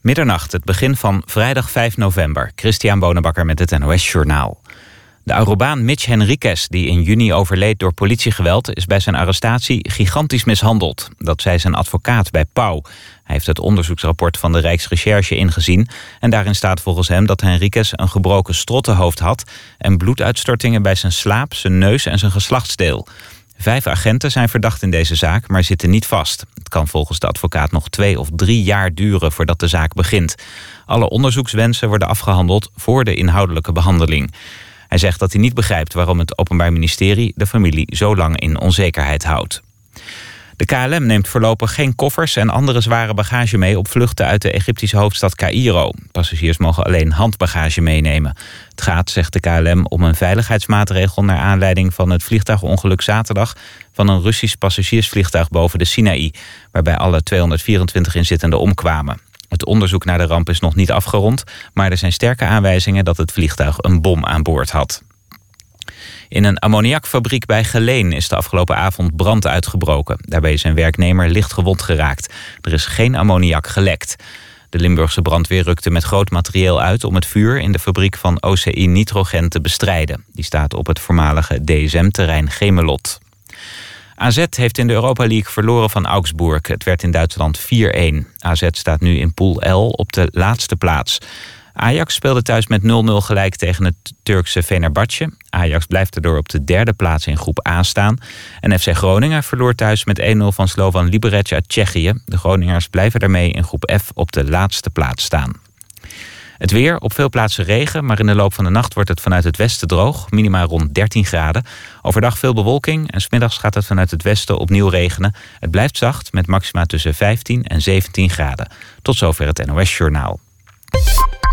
Middernacht, het begin van vrijdag 5 november. Christian Bonenbakker met het NOS Journaal. De Arubaan Mitch Henriquez, die in juni overleed door politiegeweld... is bij zijn arrestatie gigantisch mishandeld. Dat zei zijn advocaat bij Pauw. Hij heeft het onderzoeksrapport van de Rijksrecherche ingezien... en daarin staat volgens hem dat Henriquez een gebroken strottenhoofd had... en bloeduitstortingen bij zijn slaap, zijn neus en zijn geslachtsdeel. Vijf agenten zijn verdacht in deze zaak, maar zitten niet vast. Het kan volgens de advocaat nog twee of drie jaar duren voordat de zaak begint. Alle onderzoekswensen worden afgehandeld voor de inhoudelijke behandeling. Hij zegt dat hij niet begrijpt waarom het Openbaar Ministerie de familie zo lang in onzekerheid houdt. De KLM neemt voorlopig geen koffers en andere zware bagage mee op vluchten uit de Egyptische hoofdstad Cairo. Passagiers mogen alleen handbagage meenemen. Het gaat, zegt de KLM, om een veiligheidsmaatregel naar aanleiding van het vliegtuigongeluk zaterdag van een Russisch passagiersvliegtuig boven de Sinaï, waarbij alle 224 inzittenden omkwamen. Het onderzoek naar de ramp is nog niet afgerond, maar er zijn sterke aanwijzingen dat het vliegtuig een bom aan boord had. In een ammoniakfabriek bij Geleen is de afgelopen avond brand uitgebroken. Daarbij is een werknemer licht gewond geraakt. Er is geen ammoniak gelekt. De Limburgse brandweer rukte met groot materieel uit om het vuur in de fabriek van OCI Nitrogen te bestrijden. Die staat op het voormalige DSM-terrein Gemelot. AZ heeft in de Europa League verloren van Augsburg. Het werd in Duitsland 4-1. AZ staat nu in Pool L op de laatste plaats. Ajax speelde thuis met 0-0 gelijk tegen het Turkse Fenerbahce. Ajax blijft erdoor op de derde plaats in groep A staan. En FC Groningen verloor thuis met 1-0 van Slovan Liberec uit Tsjechië. De Groningers blijven daarmee in groep F op de laatste plaats staan. Het weer, op veel plaatsen regen, maar in de loop van de nacht wordt het vanuit het westen droog. Minima rond 13 graden. Overdag veel bewolking en smiddags gaat het vanuit het westen opnieuw regenen. Het blijft zacht met maxima tussen 15 en 17 graden. Tot zover het NOS Journaal.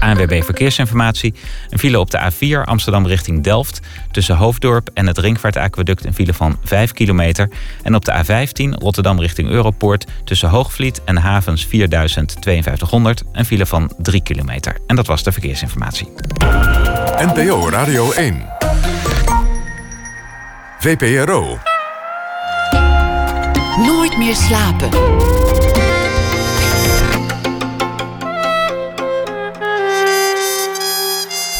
ANWB Verkeersinformatie. Een file op de A4 Amsterdam richting Delft. Tussen Hoofddorp en het Ringvaartaqueduct een file van 5 kilometer. En op de A15 Rotterdam richting Europoort. Tussen Hoogvliet en havens 4200 een file van 3 kilometer. En dat was de verkeersinformatie. NPO Radio 1. VPRO. Nooit meer slapen.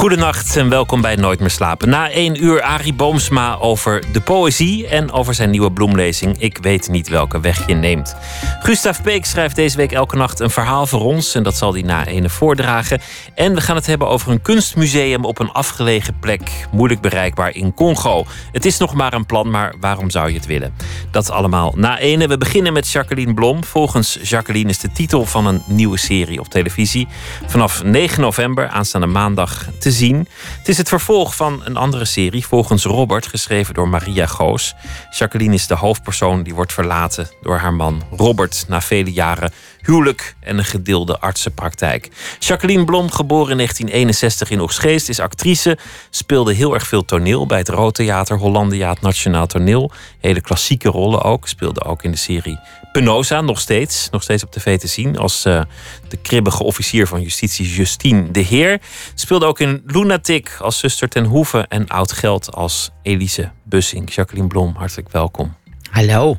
Goedenacht en welkom bij Nooit meer slapen. Na één uur Arie Boomsma over de poëzie en over zijn nieuwe bloemlezing Ik weet niet welke weg je neemt. Gustav Peek schrijft deze week elke nacht een verhaal voor ons en dat zal hij na ene voordragen. En we gaan het hebben over een kunstmuseum op een afgelegen plek, moeilijk bereikbaar in Congo. Het is nog maar een plan, maar waarom zou je het willen? Dat allemaal na ene. We beginnen met Jacqueline Blom. Volgens Jacqueline is de titel van een nieuwe serie op televisie. Vanaf 9 november, aanstaande maandag, zien. Het is het vervolg van een andere serie, volgens Robert, geschreven door Maria Goos. Jacqueline is de hoofdpersoon die wordt verlaten door haar man Robert na vele jaren huwelijk en een gedeelde artsenpraktijk. Jacqueline Blom, geboren in 1961 in Oegstgeest, is actrice, speelde heel erg veel toneel bij het Rood Theater, Hollandia, Nationaal Toneel. Hele klassieke rollen ook, speelde ook in de serie Penosa, nog steeds, nog steeds op tv te zien, als uh, de kribbige officier van justitie Justine de Heer. Speelde ook in Lunatic als zuster ten Hoeve en Oud Geld als Elise Bussing. Jacqueline Blom, hartelijk welkom. Hallo.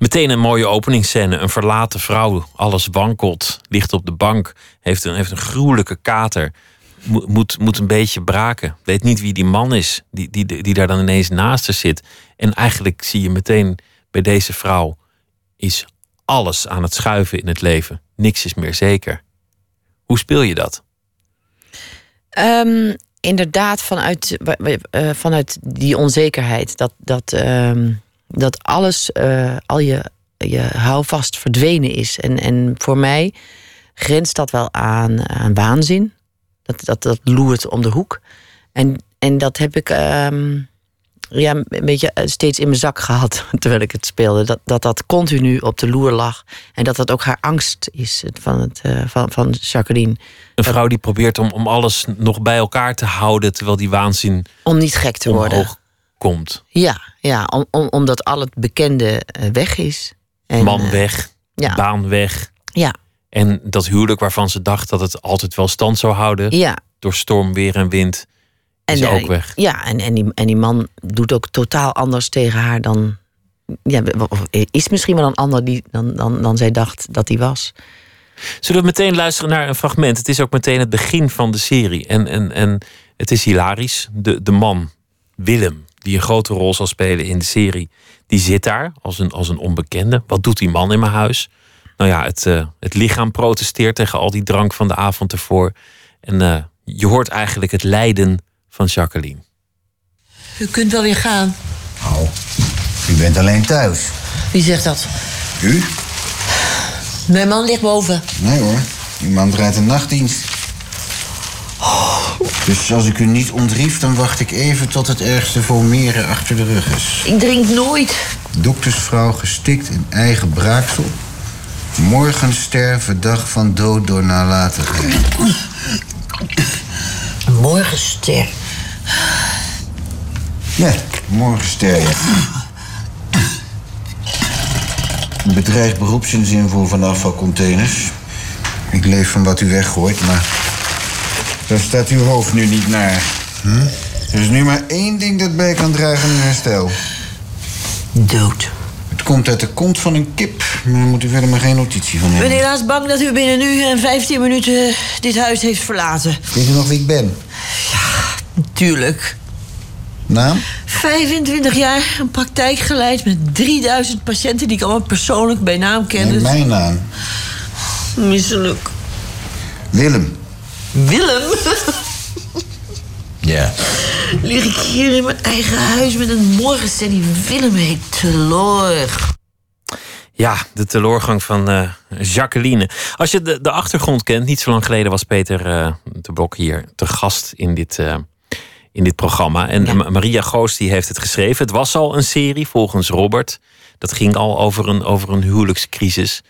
Meteen een mooie openingsscène. Een verlaten vrouw, alles wankelt, ligt op de bank, heeft een, heeft een gruwelijke kater. moet, moet een beetje braken. Weet niet wie die man is die, die, die daar dan ineens naast zit. En eigenlijk zie je meteen bij deze vrouw is alles aan het schuiven in het leven. Niks is meer zeker. Hoe speel je dat? Um, inderdaad, vanuit, uh, vanuit die onzekerheid. Dat, dat, uh, dat alles, uh, al je, je houvast verdwenen is. En, en voor mij grenst dat wel aan, aan waanzin. Dat, dat, dat loert om de hoek. En, en dat heb ik. Um, ja, een beetje eh, steeds in mijn zak gehad terwijl ik het speelde. Dat dat, dat continu op de loer lag. En dat dat ook haar angst is van, het, uh, van, van Jacqueline. Een vrouw die probeert om, om alles nog bij elkaar te houden terwijl die waanzin. Om niet gek te worden. Komt. Ja, ja om, om, omdat al het bekende eh, weg is. En, Man weg, ja. baan weg. Ja. En dat huwelijk waarvan ze dacht dat het altijd wel stand zou houden. Ja. Door storm, weer en wind en, ook weg. Ja, en, en, die, en die man doet ook totaal anders tegen haar dan ja, is misschien wel een ander die, dan, dan, dan zij dacht dat hij was. Zullen we meteen luisteren naar een fragment? Het is ook meteen het begin van de serie. En, en, en het is hilarisch. De, de man, Willem, die een grote rol zal spelen in de serie, die zit daar als een, als een onbekende. Wat doet die man in mijn huis? Nou ja, het, uh, het lichaam protesteert tegen al die drank van de avond ervoor. En uh, je hoort eigenlijk het lijden van Jacqueline. U kunt wel weer gaan. Oh, u bent alleen thuis. Wie zegt dat? U? Mijn man ligt boven. Nee hoor, uw man draait een nachtdienst. Dus als ik u niet ontrief, dan wacht ik even tot het ergste volmeren achter de rug is. Ik drink nooit. Doktersvrouw gestikt in eigen braaksel. Morgen sterven, dag van dood door nalatigheid. Morgenster. Ja, morgenster, ja. Een bedrijf beroepsinzinvoer van afvalcontainers. Ik leef van wat u weggooit, maar... daar staat uw hoofd nu niet naar. Hm? Er is nu maar één ding dat bij kan dragen aan herstel. Dood. Het komt uit de kont van een kip, maar daar moet u verder maar geen notitie van Ik ben hebben. helaas bang dat u binnen nu en 15 minuten dit huis heeft verlaten. Weet u nog wie ik ben? Tuurlijk. Naam? 25 jaar, een praktijk geleid met 3000 patiënten die ik allemaal persoonlijk bij naam Nee, kende. mijn naam. Misselijk. Willem. Willem? Ja. Lig ik hier in mijn eigen huis met een morgenster die Willem heet. Teloor. Ja, de teloorgang van eh, Jacqueline. Als je de, de achtergrond kent, niet zo lang geleden was Peter eh, de Blok hier te gast in dit, eh, in dit programma. En Ja. Maria Goos die heeft het geschreven. Het was al een serie volgens Robert. Dat ging al over een, over een huwelijkscrisis.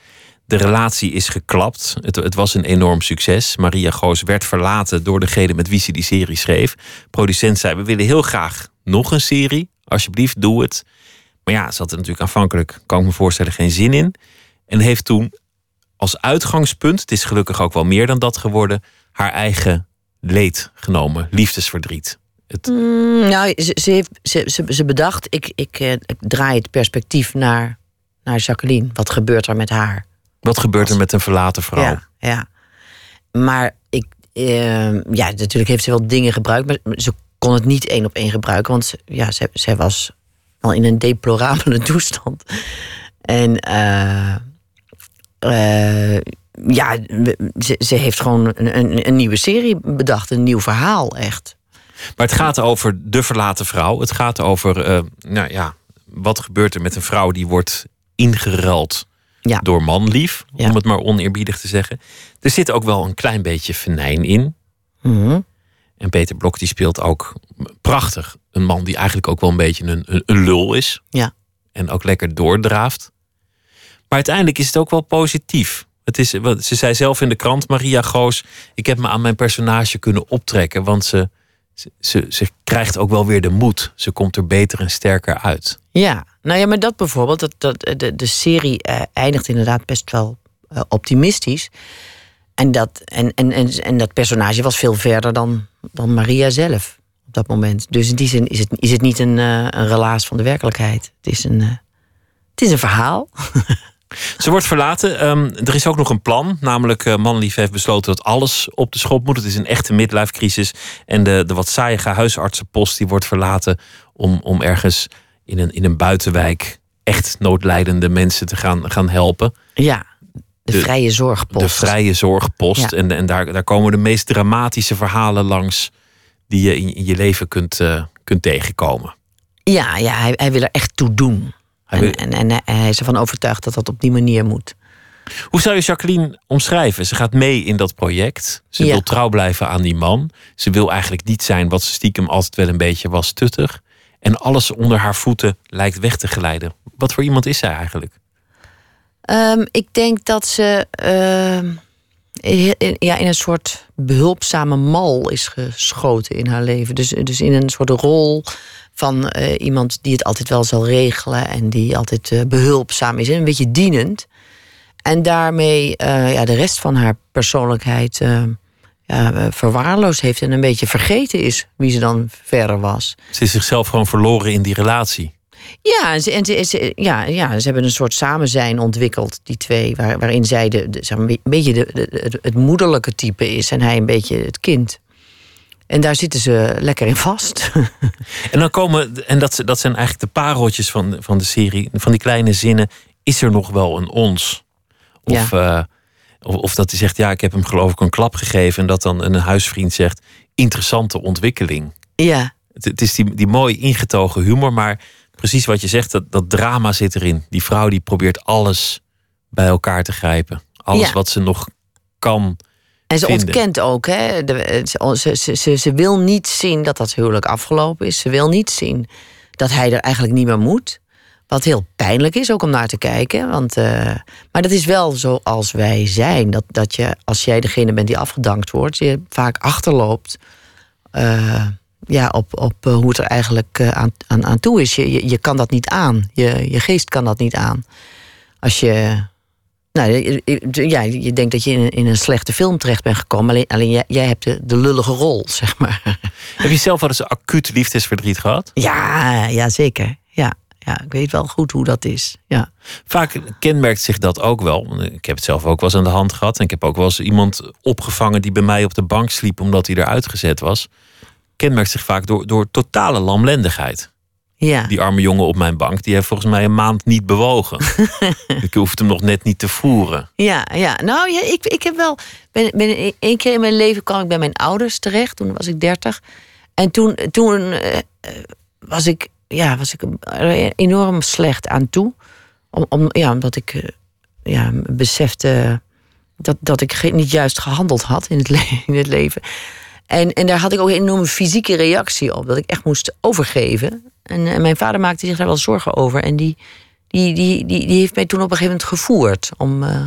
De relatie is geklapt. Het, het was een enorm succes. Maria Goos werd verlaten door degene met wie ze die serie schreef. Producent zei: We willen heel graag nog een serie. Alsjeblieft, doe het. Maar ja, ze had er natuurlijk aanvankelijk, kan ik me voorstellen, geen zin in. En heeft toen als uitgangspunt, het is gelukkig ook wel meer dan dat geworden, haar eigen leed genomen, liefdesverdriet. Het, Mm, nou, ze, ze, ze, ze, ze bedacht, ik, ik, eh, ik draai het perspectief naar, naar Jacqueline. Wat gebeurt er met haar? Wat gebeurt er met een verlaten vrouw? Ja, ja. Maar ik, eh, ja, natuurlijk heeft ze wel dingen gebruikt, maar ze kon het niet één op één gebruiken, want ze, ja, ze, zij was al in een deplorabele toestand. En eh, eh, ja, ze, ze heeft gewoon een, een, een nieuwe serie bedacht, een nieuw verhaal, echt. Maar het gaat over de verlaten vrouw. Het gaat over, eh, nou ja, wat gebeurt er met een vrouw die wordt ingeruild Ja. door manlief, Ja. om het maar oneerbiedig te zeggen. Er zit ook wel een klein beetje venijn in. Mhm. En Peter Blok die speelt ook prachtig. Een man die eigenlijk ook wel een beetje een, een, een lul is. Ja. En ook lekker doordraaft. Maar uiteindelijk is het ook wel positief. Het is, ze zei zelf in de krant, Maria Goos... ik heb me aan mijn personage kunnen optrekken... want ze, ze, ze, krijgt ook wel weer de moed. Ze komt er beter en sterker uit. Ja, nou ja, maar dat bijvoorbeeld, dat, dat, de, de serie eh, eindigt inderdaad best wel eh, optimistisch. En dat, en, en, en, en dat personage was veel verder dan, dan Maria zelf op dat moment. Dus in die zin is het, is het niet een, eh, een relaas van de werkelijkheid. Het is een, het is een verhaal. Ze wordt verlaten. Ehm, er is ook nog een plan. Namelijk, Manlief heeft besloten dat alles op de schop moet. Het is een echte midlife crisis. En de, de wat saaiige huisartsenpost die wordt verlaten... om, om ergens in een, in een buitenwijk echt noodlijdende mensen te gaan, gaan helpen. Ja, de, De- vrije zorgpost. De vrije zorgpost. Ja. En, en daar, daar komen de meest dramatische verhalen langs... die je in, in je leven kunt, eh, kunt tegenkomen. Ja, ja hij, hij wil er echt toe doen. En, en, en, hij- is ervan overtuigd dat dat op die manier moet. Hoe zou je Jacqueline omschrijven? Ze gaat mee in dat project. Ze Ja. wil trouw blijven aan die man. Ze wil eigenlijk niet zijn wat ze stiekem altijd wel een beetje was, tuttig. En alles onder haar voeten lijkt weg te glijden. Wat voor iemand is zij eigenlijk? Ehm, ik denk dat ze ehm, in, in- ja, in een soort behulpzame mal is geschoten in haar leven. Dus, dus in een soort rol van eh, iemand die het altijd wel zal regelen en die altijd eh, behulpzaam is en een beetje dienend. En daarmee eh, ja, de rest van haar persoonlijkheid ja, verwaarloosd heeft en een beetje vergeten is wie ze dan verder was. Ze is zichzelf gewoon verloren in die relatie. Ja, en ze, en ze, ze- ja, ja, ze hebben een soort samenzijn ontwikkeld, die twee. Waar, waarin zij de, de, zeg maar, een beetje de, de- het, het moederlijke type is en hij een beetje het kind. En daar zitten ze lekker in vast. En dan komen, en dat, dat zijn eigenlijk de pareltjes van, van de serie, van die kleine zinnen. Is er nog wel een ons? Of, eh, of, of dat hij zegt, ja, ik heb hem geloof ik een klap gegeven. En dat dan een huisvriend zegt, interessante ontwikkeling. ja, Het, het is die, die mooi ingetogen humor, maar precies wat je zegt, dat, dat drama zit erin. Die vrouw die probeert alles bij elkaar te grijpen. Alles Ja. wat ze nog kan. En ze vinden. ontkent ook, hè? De- ze, ze, ze, ze wil niet zien dat dat huwelijk afgelopen is. Ze wil niet zien dat hij er eigenlijk niet meer moet. Wat heel pijnlijk is ook om naar te kijken. Want, eh, maar dat is wel zoals wij zijn. Dat, dat je, als jij degene bent die afgedankt wordt, je vaak achterloopt. eh, ja, op, op eh, hoe het er eigenlijk aan, aan, aan toe is. Je, je, je kan dat niet aan. Je, je geest kan dat niet aan. Als je nou, ja, je denkt dat je in een, in een slechte film terecht bent gekomen. Alleen, alleen jij, jij hebt de, de lullige rol, zeg maar. Heb je zelf wel eens acuut liefdesverdriet gehad? Ja, ja zeker. Ja, ja, ik weet wel goed hoe dat is. Ja, Vaak kenmerkt zich dat ook wel. Ik heb het zelf ook wel eens aan de hand gehad. En ik heb ook wel eens iemand opgevangen die bij mij op de bank sliep omdat hij eruit gezet was. Kenmerkt zich vaak door, door totale lamlendigheid. Ja. Die arme jongen op mijn bank, die heeft volgens mij een maand niet bewogen. ik hoefde hem nog net niet te voeren. Ja, ja. nou ja, ik, ik heb wel. Ben, ben, één keer in mijn leven kwam ik bij mijn ouders terecht. Toen was ik dertig. En toen, toen eh, was ik, ja, was ik enorm slecht aan toe. Om, om, ja, omdat ik eh, ja, besefte dat, dat ik niet juist gehandeld had in het, le- in het leven. En, en daar had ik ook een enorme fysieke reactie op. Dat ik echt moest overgeven. En, en mijn vader maakte zich daar wel zorgen over. En die, die, die, die, die heeft mij toen op een gegeven moment gevoerd. Om, eh,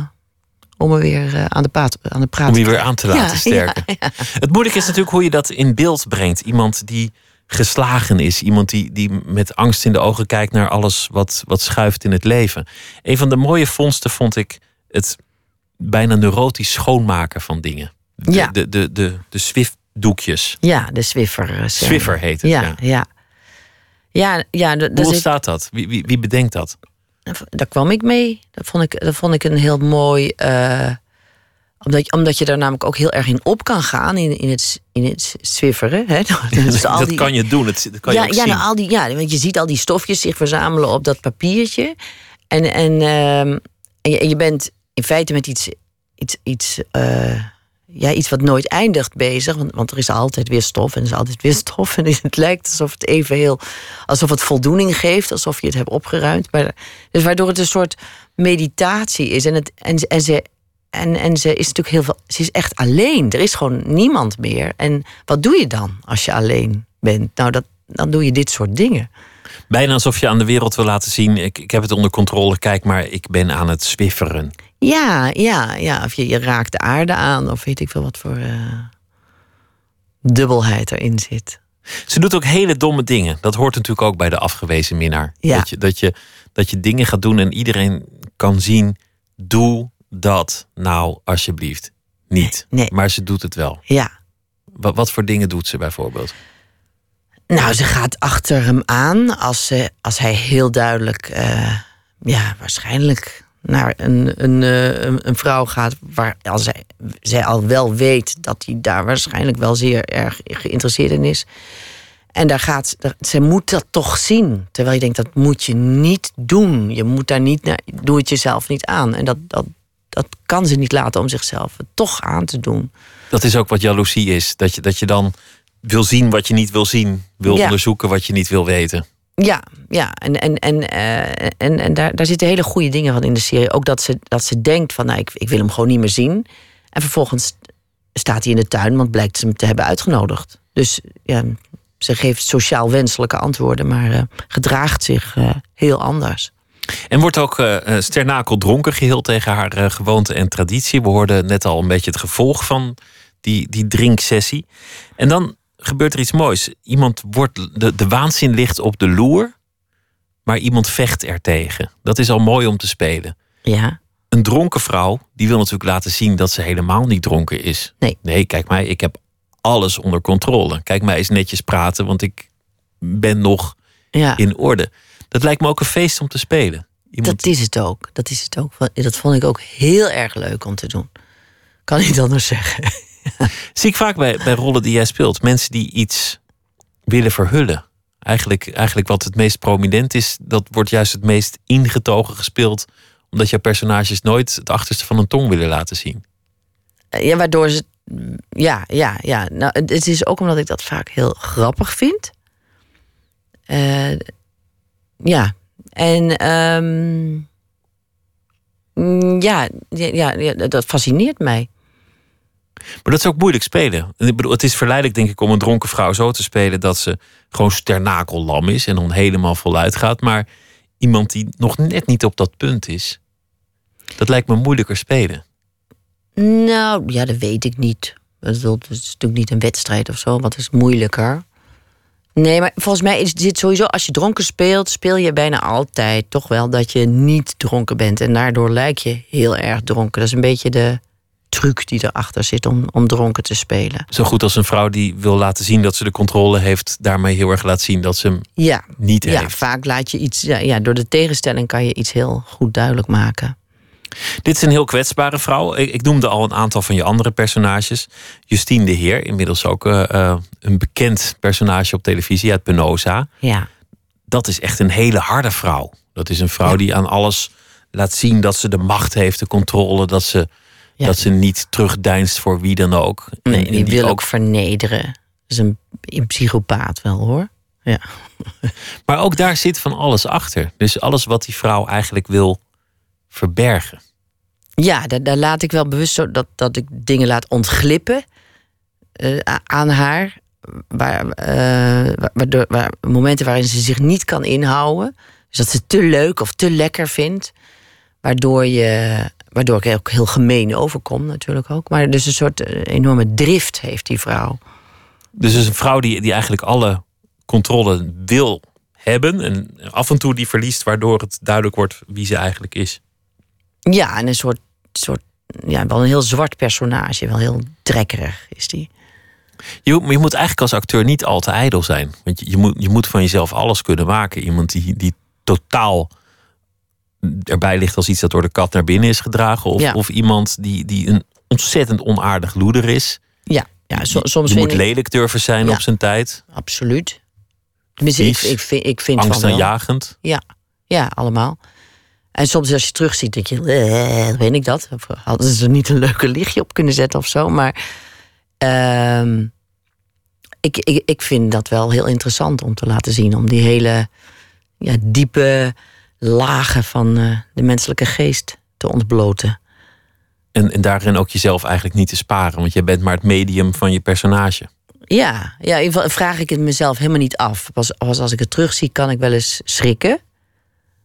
om me weer eh, aan, de praat, aan de praat Om je weer aan te laten Ja, sterken. ja, ja. Het moeilijke is natuurlijk hoe je dat in beeld brengt. Iemand die geslagen is. Iemand die, die met angst in de ogen kijkt naar alles wat, wat schuift in het leven. Een van de mooie vondsten vond ik het bijna neurotisch schoonmaken van dingen. De, Ja. de, de, de, de Swift-doekjes. Ja, de Swiffer. eh. Swiffer heet het, ja. Ja, ja. Ja, ja, d- Hoe ontstaat dat? Wie, wie, wie bedenkt dat? daar kwam ik mee. Dat vond ik, dat vond ik een heel mooi. eh, omdat, je- omdat je daar namelijk ook heel erg in op kan gaan in, in het, in het zwifferen. Hè? Dus al dat die- kan je doen, dat, dat kan je ja, ook ja, zien. nou, al die, ja, want je ziet al die stofjes zich verzamelen op dat papiertje. En, en, ehm, en, je, en je bent in feite met iets, iets, iets, eh, ja, iets wat nooit eindigt bezig. Want, want er is altijd weer stof en er is altijd weer stof. En het lijkt alsof het even heel. alsof het voldoening geeft, alsof je het hebt opgeruimd. Maar, dus waardoor het een soort meditatie is. En, het, en, en ze. En, en ze is natuurlijk heel veel. Ze is echt alleen. Er is gewoon niemand meer. En wat doe je dan als je alleen bent? Nou, dat, dan doe je dit soort dingen. Bijna alsof je aan de wereld wil laten zien... Ik, ik heb het onder controle, kijk maar, ik ben aan het zwifferen. Ja, ja, ja. Of je, je raakt de aarde aan, of weet ik veel wat voor eh, dubbelheid erin zit. Ze doet ook hele domme dingen. Dat hoort natuurlijk ook bij de afgewezen minnaar. Ja. Dat, je, dat, je, dat je dingen gaat doen en iedereen kan zien... doe dat nou alsjeblieft niet. Nee. Maar ze doet het wel. Ja. Wat, wat voor dingen doet ze bijvoorbeeld? Nou, ze gaat achter hem aan als, ze, als hij heel duidelijk, eh, ja, waarschijnlijk naar een, een, eh, een, een vrouw gaat waar als zij, zij al wel weet dat hij daar waarschijnlijk wel zeer erg geïnteresseerd in is. En daar gaat, daar- ze moet dat toch zien. Terwijl je denkt, dat moet je niet doen. Je moet daar niet naar, doe het jezelf niet aan. En dat, dat, dat kan ze niet laten om zichzelf het toch aan te doen. Dat is ook wat jaloezie is. Dat je, dat je dan wil zien wat je niet wil zien. Wil Ja. onderzoeken wat je niet wil weten. Ja, ja. En, en, en, eh, en, en daar, daar zitten hele goede dingen van in de serie. Ook dat ze, dat ze denkt van, nou, ik, ik wil hem gewoon niet meer zien. En vervolgens staat hij in de tuin, want blijkt ze hem te hebben uitgenodigd. Dus ja, ze geeft sociaal wenselijke antwoorden, maar eh, gedraagt zich eh, heel anders. En wordt ook Sternakel dronken, geheel tegen haar gewoonte en traditie. We hoorden net al een beetje het gevolg van die, die drinksessie. En dan gebeurt er iets moois. Iemand wordt, de, de waanzin ligt op de loer, maar iemand vecht er tegen. Dat is al mooi om te spelen. Ja, Een dronken vrouw, die wil natuurlijk laten zien dat ze helemaal niet dronken is. Nee. Nee, kijk mij, ik heb alles onder controle. Kijk mij eens netjes praten, want ik ben nog ja. in orde. Dat lijkt me ook een feest om te spelen. Iemand Dat is het ook. Dat is het ook. Dat vond ik ook heel erg leuk om te doen. Kan niet anders zeggen. Zie ik vaak bij, bij rollen die jij speelt. Mensen die iets willen verhullen. Eigenlijk, eigenlijk wat het meest prominent is, dat wordt juist het meest ingetogen gespeeld. Omdat jouw personages nooit het achterste van een tong willen laten zien. Ja, waardoor ze. Ja, ja, ja. Nou, het is ook omdat ik dat vaak heel grappig vind. Eh, ja. En ehm, mm, ja, ja, dat fascineert mij. Maar dat is ook moeilijk spelen. Ik bedoel, het is verleidelijk, denk ik, om een dronken vrouw zo te spelen dat ze gewoon sternakellam is en dan helemaal voluit gaat. Maar iemand die nog net niet op dat punt is, dat lijkt me moeilijker spelen. Nou, ja, dat weet ik niet. Dat is natuurlijk niet een wedstrijd of zo, wat is moeilijker. Nee, maar volgens mij is dit sowieso, als je dronken speelt, speel je bijna altijd toch wel dat je niet dronken bent. En daardoor lijk je heel erg dronken. Dat is een beetje de truc die erachter zit om, om dronken te spelen. Zo goed als een vrouw die wil laten zien dat ze de controle heeft, daarmee heel erg laat zien dat ze hem ja, niet ja, heeft. vaak laat je iets, ja, ja, door de tegenstelling kan je iets heel goed duidelijk maken. Dit is een heel kwetsbare vrouw. Ik, ik noemde al een aantal van je andere personages. Justine de Heer, inmiddels ook eh, eh, een bekend personage op televisie uit Penosa. Ja. Dat is echt een hele harde vrouw. Dat is een vrouw die aan alles laat zien dat ze de macht heeft, de controle, dat ze, Ja. dat ze niet terugdeinst voor wie dan ook. Nee, En die, wil ook vernederen. Dat is een, een psychopaat wel hoor. Ja. Maar ook daar zit van alles achter. Dus alles wat die vrouw eigenlijk wil verbergen. Ja, daar, daar laat ik wel bewust zo dat, dat ik dingen laat ontglippen eh, aan haar. Waar, eh, wa- waardoor, waar, momenten waarin ze zich niet kan inhouden. Dus dat ze te leuk of te lekker vindt. Waardoor, je, waardoor ik ook heel gemeen overkom natuurlijk ook. Maar dus een soort eh, enorme drift heeft die vrouw. Dus het is een vrouw die, die eigenlijk alle controle wil hebben. En af en toe die verliest, waardoor het duidelijk wordt wie ze eigenlijk is. Ja, en een soort, soort ja, wel een heel zwart personage. Wel heel drekkerig is die. Je, je moet eigenlijk als acteur niet al te ijdel zijn. Want je, je, moet, je moet van jezelf alles kunnen maken. Iemand die, die totaal erbij ligt als iets dat door de kat naar binnen is gedragen. Of, Ja. of iemand die, die een ontzettend onaardig loeder is. Ja, ja so- soms moet ik... lelijk durven zijn Ja. op zijn tijd. Absoluut. Ik, ik, vind, ik vind van. Angstaanjagend. Ja, ja, allemaal. En soms als je terugziet, dat je, eh, weet ik dat? Of Hadden ze er niet een leuke lichtje op kunnen zetten of zo? Maar ehm, ik, ik, ik vind dat wel heel interessant om te laten zien. Om die hele ja, diepe lagen van eh, de menselijke geest te ontbloten. En, en daarin ook jezelf eigenlijk niet te sparen. Want je bent maar het medium van je personage. Ja, ja, in ieder geval vraag ik het mezelf helemaal niet af. Pas, pas als ik het terugzie, kan ik wel eens schrikken.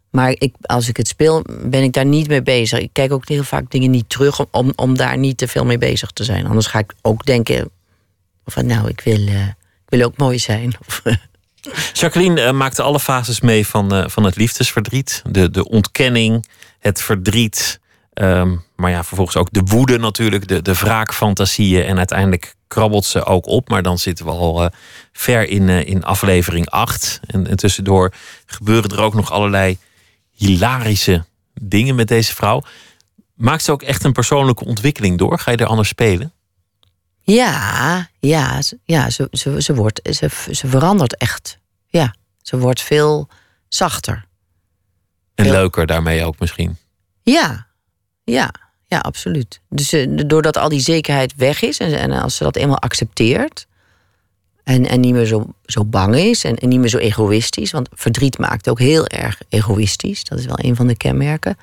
Maar ik, als ik het speel, ben ik daar niet mee bezig. Ik kijk ook heel vaak dingen niet terug om, om, om daar niet te veel mee bezig te zijn. Anders ga ik ook denken van nou, ik wil, eh, ik wil ook mooi zijn. Of, Jacqueline eh, maakte alle fases mee van, eh, van het liefdesverdriet. De, de ontkenning, het verdriet. ehm, maar ja, vervolgens ook de woede natuurlijk. De, de wraakfantasieën. En uiteindelijk krabbelt ze ook op. Maar dan zitten we al eh, ver in, in aflevering 8. En, en tussendoor gebeuren er ook nog allerlei hilarische dingen met deze vrouw. Maakt ze ook echt een persoonlijke ontwikkeling door? Ga je er anders spelen? Ja, ja, ze- ja ze, ze, ze, wordt, ze, ze verandert echt. Ja, ze wordt veel zachter. En leuker daarmee ook misschien. Ja, ja, ja, absoluut. Dus eh, doordat al die zekerheid weg is en, en als ze dat eenmaal accepteert en, en niet meer zo, zo bang is en, en niet meer zo egoïstisch, want verdriet maakt ook heel erg egoïstisch. Dat is wel een van de kenmerken.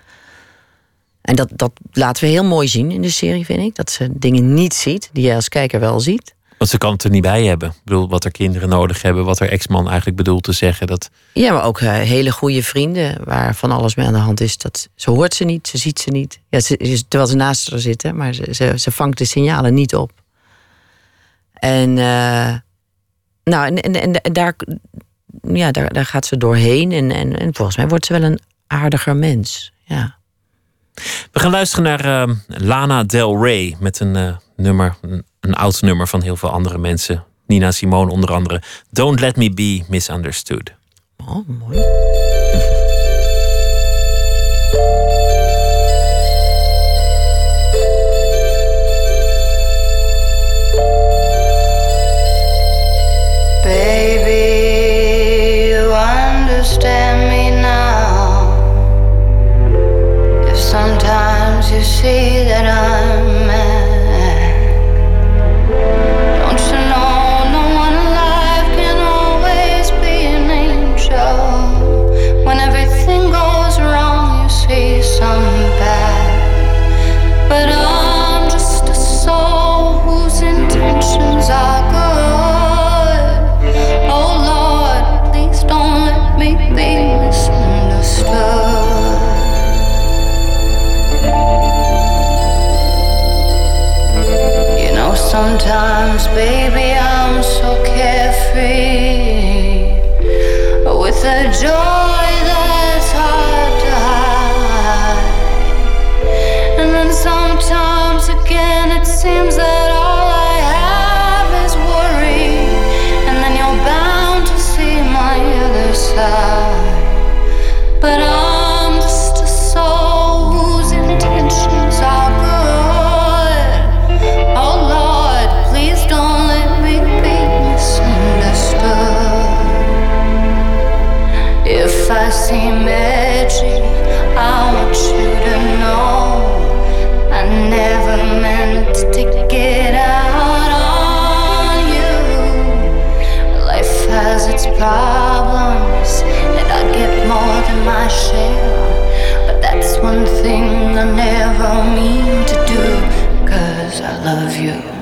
En dat, dat laten we heel mooi zien in de serie, vind ik. Dat ze dingen niet ziet die je als kijker wel ziet. Want ze kan het er niet bij hebben. Ik bedoel, wat er kinderen nodig hebben, wat haar ex-man eigenlijk bedoelt te zeggen. Dat, Ja, maar ook eh, hele goede vrienden waar van alles mee aan de hand is. Dat, ze hoort ze niet, ze ziet ze niet. Ja, ze, terwijl ze naast haar zitten, maar ze, ze, ze vangt de signalen niet op. En, eh, nou, en, en, en daar, ja, daar, daar gaat ze doorheen. En, en, en volgens mij wordt ze wel een aardiger mens. Ja. We gaan luisteren naar eh, Lana Del Rey met een eh, nummer, een, een oud nummer van heel veel andere mensen. Nina Simone onder andere. Don't Let Me Be Misunderstood. Oh, mooi. see that I'm sometimes, baby, problems, and I get more than my share. But that's one thing I never mean to do, cause I love you.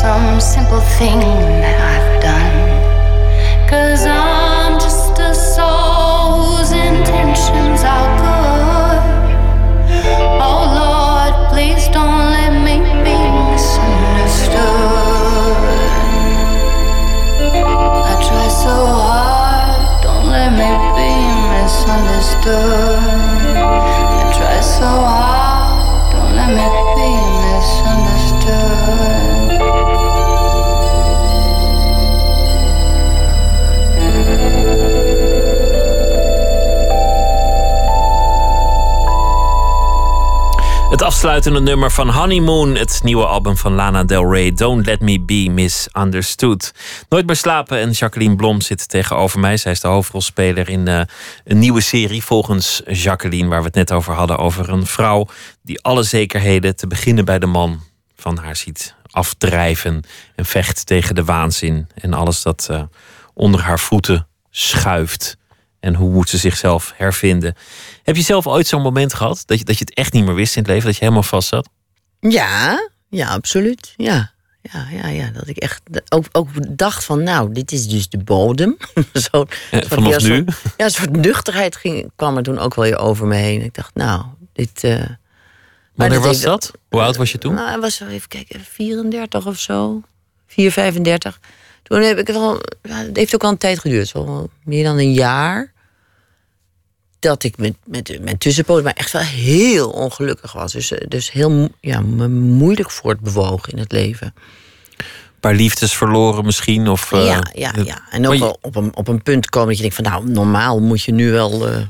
Some simple thing that I've done. Cause I'm just a soul whose intentions are good. Oh Lord, please don't let me be misunderstood. I try so hard, don't let me be misunderstood. Afsluitende nummer van Honeymoon, het nieuwe album van Lana Del Rey, Don't Let Me Be Misunderstood. Nooit meer slapen en Jacqueline Blom zit tegenover mij. Zij is de hoofdrolspeler in eh, een nieuwe serie volgens Jacqueline, waar we het net over hadden, over een vrouw die alle zekerheden, te beginnen bij de man, van haar ziet afdrijven en vecht tegen de waanzin en alles dat eh, onder haar voeten schuift. En hoe moet ze zichzelf hervinden? Heb je zelf ooit zo'n moment gehad dat je, dat je het echt niet meer wist in het leven, dat je helemaal vast zat? Ja, ja, absoluut. Ja, ja, ja, ja. Dat ik echt ook, ook dacht van, nou, dit is dus de bodem. Zo, Eh, vanaf ja, nu? Soort, ja, een soort nuchterheid ging, kwam er toen ook wel weer over me heen. Ik dacht, nou, dit... maar Wanneer was dat? Hoe oud was je toen? Nou, hij was even kijken, 34 of zo. 4, 35. Toen heb ik het. Ja, het heeft ook al een tijd geduurd, zo meer dan een jaar. Dat ik met, met, met tussenpozen, maar echt wel heel ongelukkig was. Dus, eh, dus heel ja, me moeilijk voortbewogen in het leven. Een paar liefdes verloren misschien? Of, eh, ja, ja, ja. En ook je- wel op een, op een punt komen dat je denkt van... nou, normaal moet je nu wel eh,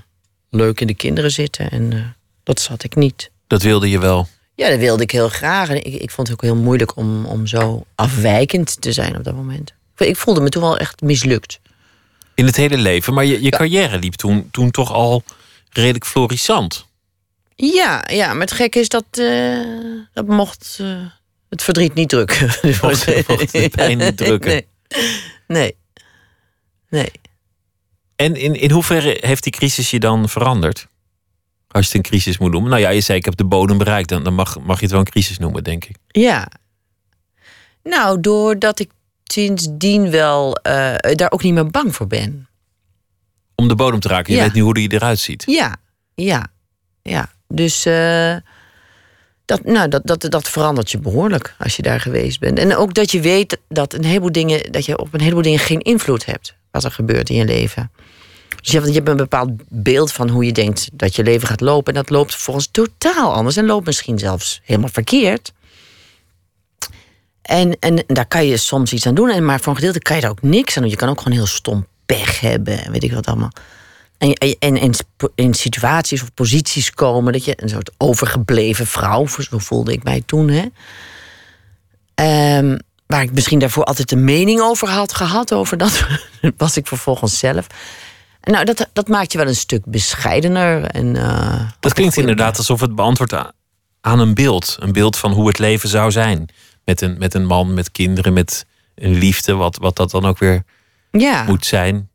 leuk in de kinderen zitten. En dat zat ik niet. Dat wilde je wel. Ja, dat wilde ik heel graag. En ik, ik vond het ook heel moeilijk om, om zo afwijkend te zijn op dat moment. Ik- voelde me toen wel echt mislukt. In het hele leven. Maar je, je carrière liep toen, toen toch al redelijk florissant. Ja, ja, maar het gekke is dat, eh, dat mocht eh, het verdriet niet drukken. Mocht- mocht de pijn niet drukken. Nee, nee. nee. En in, in hoeverre heeft die crisis je dan veranderd? Als je het een crisis moet noemen. Nou ja, je zei ik heb de bodem bereikt. Dan, dan mag, mag je het wel een crisis noemen, denk ik. Ja. Nou, doordat ik sindsdien wel eh, daar ook niet meer bang voor ben. Om de bodem te raken. Je Ja. weet nu hoe die eruit ziet. Ja, ja, ja. Dus, eh, dat, nou, dat, dat, dat verandert je behoorlijk als je daar geweest bent. En ook dat je weet dat, een heleboel dingen, dat je op een heleboel dingen geen invloed hebt. Wat er gebeurt in je leven. Dus je hebt, je hebt een bepaald beeld van hoe je denkt dat je leven gaat lopen. En dat loopt volgens totaal anders. En loopt misschien zelfs helemaal verkeerd. En, en daar kan je soms iets aan doen. En maar voor een gedeelte kan je daar ook niks aan doen. Je kan ook gewoon heel stom pech hebben. En weet ik wat allemaal. En, en, en in situaties of posities komen dat je een soort overgebleven vrouw, zo voelde ik mij toen, hè. Um, waar ik misschien daarvoor altijd een mening over had gehad, over dat was ik vervolgens zelf. Nou, dat, dat maakt je wel een stuk bescheidener. En, uh, dat klinkt inderdaad alsof het beantwoordt aan een beeld. Een beeld van hoe het leven zou zijn. Met een, met een man, met kinderen, met een liefde, wat, wat dat dan ook weer ja. moet zijn.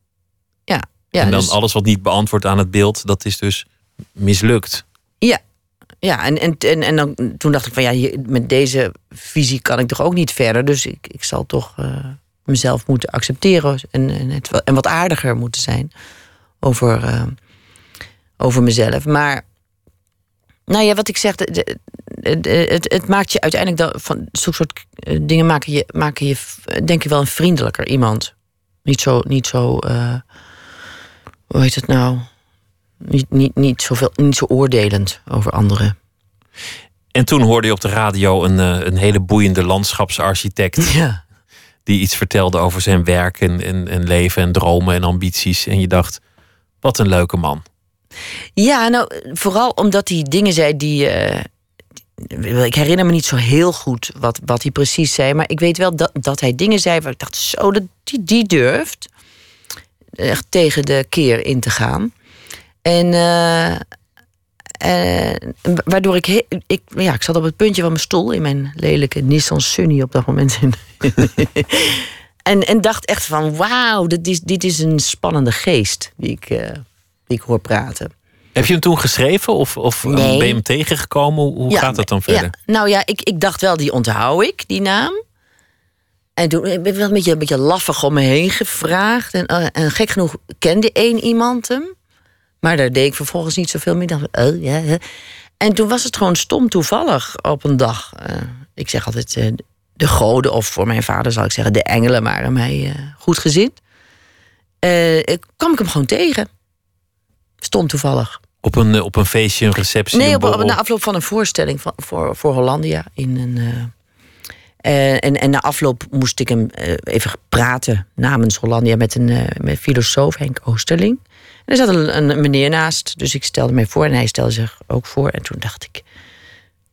Ja. ja en dan dus- alles wat niet beantwoordt aan het beeld, dat is dus mislukt. Ja, ja en, en, en, en dan, toen dacht ik van ja, hier, met deze visie kan ik toch ook niet verder. Dus ik, ik zal toch uh, mezelf moeten accepteren en, en, het, en wat aardiger moeten zijn over, uh, over mezelf. Maar nou ja, wat ik zeg, het, het maakt je uiteindelijk dan, van zo'n soort eh, dingen maken je, maken je, denk ik wel, een vriendelijker iemand. Niet zo, niet zo, uh, hoe heet het nou? Niet, niet, niet, zoveel, niet zo oordelend over anderen. En toen hoorde je op de radio een, een hele boeiende landschapsarchitect. Ja. Die iets vertelde over zijn werk en, en, en leven en dromen en ambities. En je dacht, wat een leuke man. Ja, nou, vooral omdat hij dingen zei die. Uh, ik herinner me niet zo heel goed wat, wat hij precies zei. Maar ik weet wel dat, dat hij dingen zei waar ik dacht: zo, dat, die, die durft. Echt tegen de keer in te gaan. En. Uh, waardoor ik, ik. Ja, ik zat op het puntje van mijn stoel in mijn lelijke Nissan Sunny op dat moment. en, en dacht echt van: wauw, dit is, dit is een spannende geest die ik die ik hoor praten. Heb je hem toen geschreven of, of nee. ben je hem tegengekomen? Hoe ja, gaat dat dan verder? Ja, nou ja, ik, ik dacht wel, die onthoud ik, die naam. En toen ik ben wel een beetje, een beetje laffig om me heen gevraagd. En, uh, en gek genoeg kende één iemand hem. Maar daar deed ik vervolgens niet zoveel mee. Dacht, oh, ja. En toen was het gewoon stom toevallig op een dag. Uh, ik zeg altijd uh, de goden, of voor mijn vader zal ik zeggen de engelen, waren mij goed gezind. ik kwam ik hem gewoon tegen. Stom toevallig. Op een, op een feestje, een receptie? Nee, op, op, na afloop van een voorstelling van, voor, voor Hollandia. In een, uh, uh, en, en na afloop moest ik hem uh, even praten namens Hollandia met een met filosoof, Henk Oosterling. En er zat een, een, meneer naast, dus ik stelde mij voor en hij stelde zich ook voor. En toen dacht ik,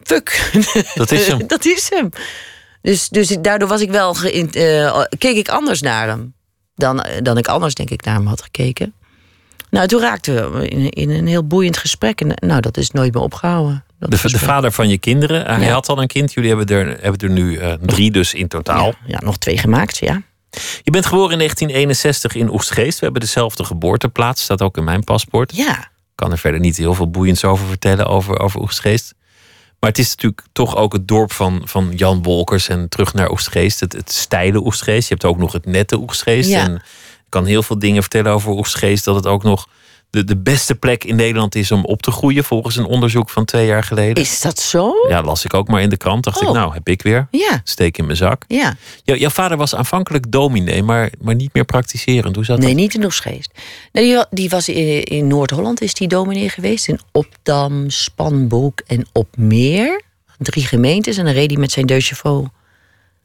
fuck. Dat is hem. dat is hem. Dus, dus daardoor was ik wel keek ik anders naar hem dan, dan ik anders denk ik naar hem had gekeken. Nou, toen raakten we in, in, een heel boeiend gesprek. En nou, dat is nooit meer opgehouden. De, de, vader van je kinderen, hij ja. had al een kind. Jullie hebben er, hebben er nu uh, drie dus in totaal. Ja, ja, nog twee gemaakt, ja. Je bent geboren in 1961 in Oegstgeest. We hebben dezelfde geboorteplaats, staat ook in mijn paspoort. Ja. Ik kan er verder niet heel veel boeiends over vertellen, over, over Oegstgeest. Maar het is natuurlijk toch ook het dorp van, van Jan Wolkers en terug naar Oegstgeest. Het, het steile Oegstgeest. Je hebt ook nog het nette Oegstgeest. Ja. En kan heel veel dingen vertellen over Oegstgeest. Dat het ook nog de, de beste plek in Nederland is om op te groeien. Volgens een onderzoek van twee jaar geleden. Is dat zo? Ja, las ik ook maar in de krant. Dacht Oh. ik, nou heb ik weer. Ja. Steek in mijn zak. Ja. Jou- jouw vader was aanvankelijk dominee, maar, maar niet meer praktiserend. Hoe zat Nee, dat? niet in Oegstgeest. Nee, die, die was in, in Noord-Holland, is die dominee geweest. In Opdam, Spanbroek en Opmeer. Drie gemeentes. En dan reed hij met zijn chevaux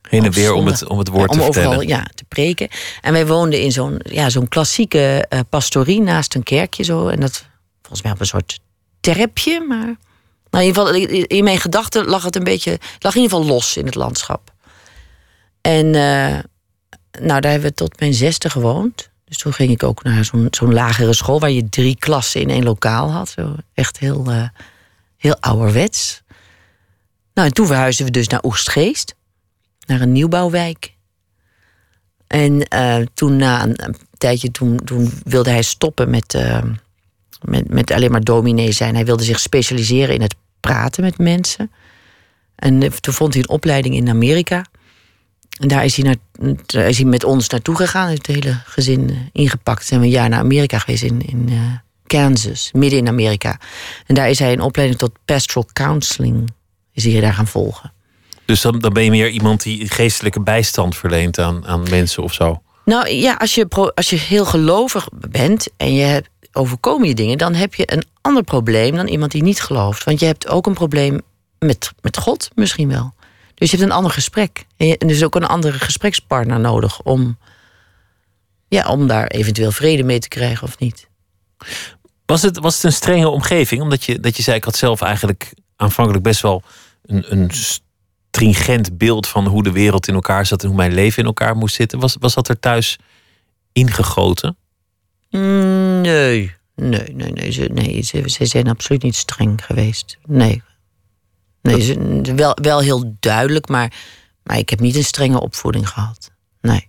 Heen en weer om het, om het woord om te overal vertellen. ja, te preken. En wij woonden in zo'n ja, zo'n klassieke eh, pastorie naast een kerkje. Zo. En dat volgens mij op een soort terpje. Maar nou, in, ieder geval, in mijn gedachten lag het een beetje, lag in ieder geval los in het landschap. En eh, nou, daar hebben we tot mijn zesde gewoond. Dus toen ging ik ook naar zo'n zo'n lagere school waar je drie klassen in één lokaal had. Zo echt heel, eh, heel ouderwets. Nou, en toen verhuisden we dus naar Oestgeest, naar een nieuwbouwwijk. En eh, toen na een, tijdje, toen, toen wilde hij stoppen met, eh, met, met alleen maar dominee zijn. Hij wilde zich specialiseren in het praten met mensen. En eh, toen vond hij een opleiding in Amerika. En daar is hij, naar, is hij met ons naartoe gegaan. Heeft het hele gezin ingepakt. Zijn we een jaar naar Amerika geweest in, in Kansas, midden in Amerika. En daar is hij een opleiding tot pastoral counseling is hij daar gaan volgen. Dus dan, dan ben je meer iemand die geestelijke bijstand verleent aan, aan mensen of zo. Nou ja, als je, als je heel gelovig bent en je hebt, overkomen je dingen, dan heb je een ander probleem dan iemand die niet gelooft. Want je hebt ook een probleem met, met God misschien wel. Dus je hebt een ander gesprek. En je, en dus ook een andere gesprekspartner nodig om, ja, om daar eventueel vrede mee te krijgen of niet. Was het, was het een strenge omgeving? Omdat je, dat je zei, ik had zelf eigenlijk aanvankelijk best wel een, een stringent beeld van hoe de wereld in elkaar zat en hoe mijn leven in elkaar moest zitten. Was, was dat er thuis ingegoten? Mm, Nee, nee, nee, nee. Ze, nee ze, ze zijn absoluut niet streng geweest. Nee. Nee, ze, wel, wel heel duidelijk, maar, maar ik heb niet een strenge opvoeding gehad. Nee.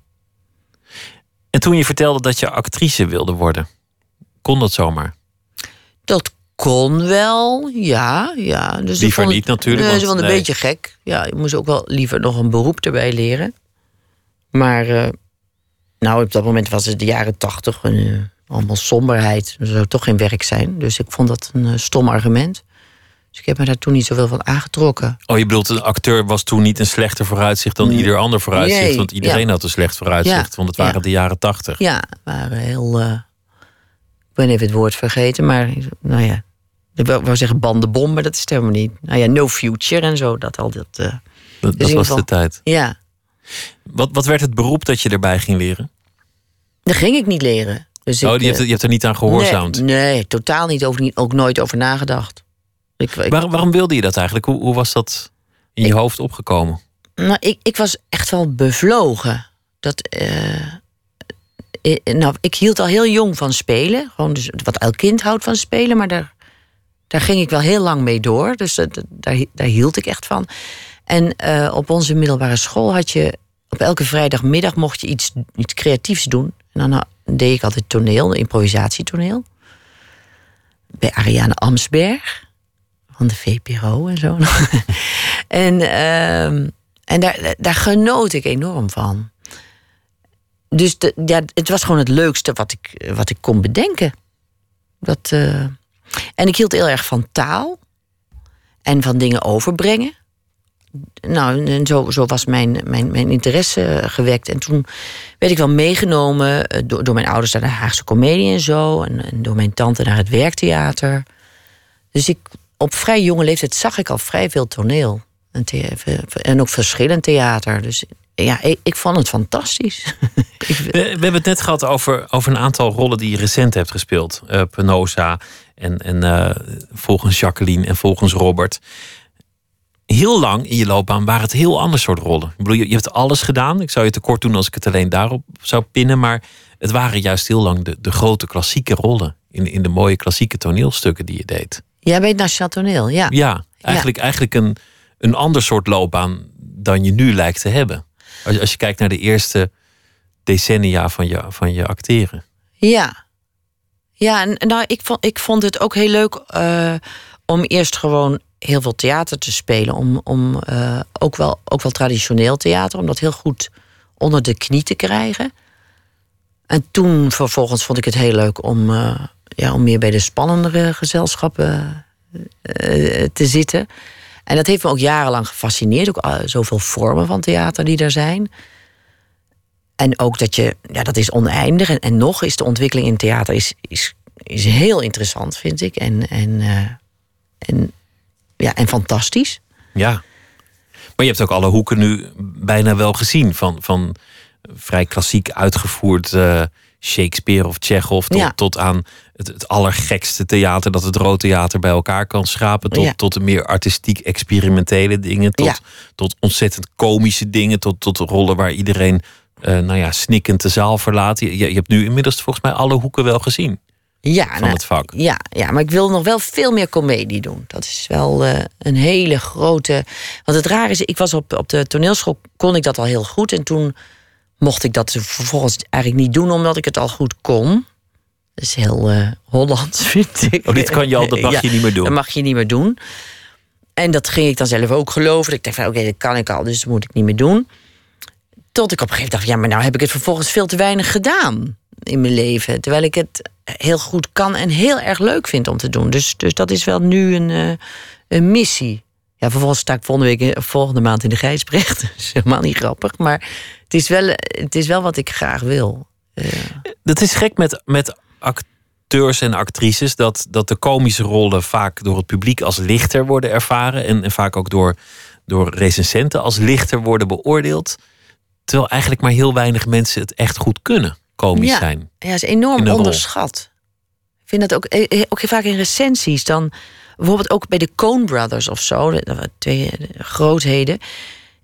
En toen je vertelde dat je actrice wilde worden, kon dat zomaar? Dat kon wel, ja. ja. Dus Liever vond niet natuurlijk, Nee, want- ze vond het nee. een beetje gek. Ja, je moest ook wel liever nog een beroep erbij leren. Maar eh, nou, op dat moment was het de jaren tachtig. Uh, allemaal somberheid. Er zou toch geen werk zijn. Dus ik vond dat een eh, stom argument. Dus ik heb me daar toen niet zoveel van aangetrokken. Oh, je bedoelt, een acteur was toen niet een slechter vooruitzicht dan ieder ander vooruitzicht. Want iedereen ja. had een slecht vooruitzicht, Ja, want het waren ja. de jaren tachtig. Ja, waren heel. Ik ben even het woord vergeten, maar nou ja. Ik wou zeggen bandenbom, maar dat is het helemaal niet. Nou ja, no future en zo, dat al dat. eh, Dat, dus dat was de tijd. Ja, Wat, wat werd het beroep dat je erbij ging leren? dat ging ik niet leren. Dus oh, ik, je hebt, eh, je hebt er niet aan gehoorzaamd. Nee, nee, totaal niet. Over, niet ook nooit over nagedacht. Ik, ik, Waar- waarom wilde je dat eigenlijk? Hoe, hoe was dat in je hoofd opgekomen? nou, ik, ik was echt wel bevlogen. Dat, eh, nou, ik hield al heel jong van spelen. Gewoon dus wat elk kind houdt van spelen. Maar daar, daar ging ik wel heel lang mee door. Dus daar, daar hield ik echt van. En eh, op onze middelbare school had je... Op elke vrijdagmiddag mocht je iets, iets creatiefs doen. En dan deed ik altijd toneel, improvisatietoneel. Bij Ariane Amsberg. Van de VPRO en zo. en ehm, en daar, daar genoot ik enorm van. Dus de, ja, het was gewoon het leukste wat ik, wat ik kon bedenken. Dat, eh, en ik hield heel erg van taal. En van dingen overbrengen. Nou, en zo, zo was mijn, mijn, mijn interesse gewekt. En toen werd ik wel meegenomen eh, door, door mijn ouders naar de Haagse Comedie en zo. En, en door mijn tante naar het werktheater. Dus ik, op vrij jonge leeftijd zag ik al vrij veel toneel. En, ook verschillend theater. Dus ja, ik, ik vond het fantastisch. We, we hebben het net gehad over, over een aantal rollen die je recent hebt gespeeld. Eh Penosa en, en eh, volgens Jacqueline en volgens Robert. Heel lang in je loopbaan waren het heel ander soort rollen. Ik bedoel, je, je hebt alles gedaan. Ik zou je tekort doen als ik het alleen daarop zou pinnen. Maar het waren juist heel lang de, de grote klassieke rollen. In, in de mooie klassieke toneelstukken die je deed. Jij weet Nationaal Toneel, ja. Ja, eigenlijk, eigenlijk een, een ander soort loopbaan dan je nu lijkt te hebben. Als, als je kijkt naar de eerste decennia van je, van je acteren. Ja. Ja, en nou, ik vond, ik vond het ook heel leuk eh, om eerst gewoon heel veel theater te spelen. Om, om eh, ook, wel, ook wel traditioneel theater, om dat heel goed onder de knie te krijgen. En toen vervolgens vond ik het heel leuk om, eh, ja, om meer bij de spannendere gezelschappen te zitten. En dat heeft me ook jarenlang gefascineerd. Ook eh, zoveel vormen van theater die er zijn. En ook dat je, ja, dat is oneindig. En, en nog is de ontwikkeling in theater is, is, is heel interessant, vind ik. En, en, eh, en, ja, en fantastisch. Ja. Maar je hebt ook alle hoeken nu bijna wel gezien. Van, van vrij klassiek uitgevoerd eh, Shakespeare of Chekhov... tot, Ja. tot aan het, het allergekste theater... dat het Rood Theater bij elkaar kan schrapen... tot, Ja. tot de meer artistiek experimentele dingen... tot, Ja. tot ontzettend komische dingen... tot, tot rollen waar iedereen eh, nou ja, snikkend de zaal verlaat. Je, je hebt nu inmiddels volgens mij alle hoeken wel gezien Ja, van nou, het vak. ja, ja, maar ik wil nog wel veel meer comedie doen. Dat is wel eh, een hele grote. Want het raar is, ik was op, op de toneelschool, kon ik dat al heel goed. En toen mocht ik dat vervolgens eigenlijk niet doen, omdat ik het al goed kon. Dat is heel eh Hollands, vind ik. Oh, dit kan je al, dat mag Ja, je niet meer doen. Dat mag je niet meer doen. En dat ging ik dan zelf ook geloven. Ik dacht van, oké, dat kan ik al, dus dat moet ik niet meer doen. Tot ik op een gegeven moment dacht, ja, maar nou heb ik het vervolgens veel te weinig gedaan in mijn leven. Terwijl ik het heel goed kan en heel erg leuk vind om te doen. Dus, dus dat is wel nu een, eh, een missie. Ja, vervolgens sta ik volgende, week, volgende maand in de Gijsbrecht. Dat is helemaal niet grappig. Maar het is wel, het is wel wat ik graag wil. Uh, dat is gek met, met acteurs en actrices... Dat, dat de komische rollen vaak door het publiek als lichter worden ervaren... en, en vaak ook door, door recensenten als lichter worden beoordeeld... terwijl eigenlijk maar heel weinig mensen het echt goed kunnen, komisch ja, zijn. Ja, is enorm onderschat. Ik vind dat ook, eh, ook vaak in recensies dan bijvoorbeeld ook bij de Coen Brothers of zo, de, twee grootheden.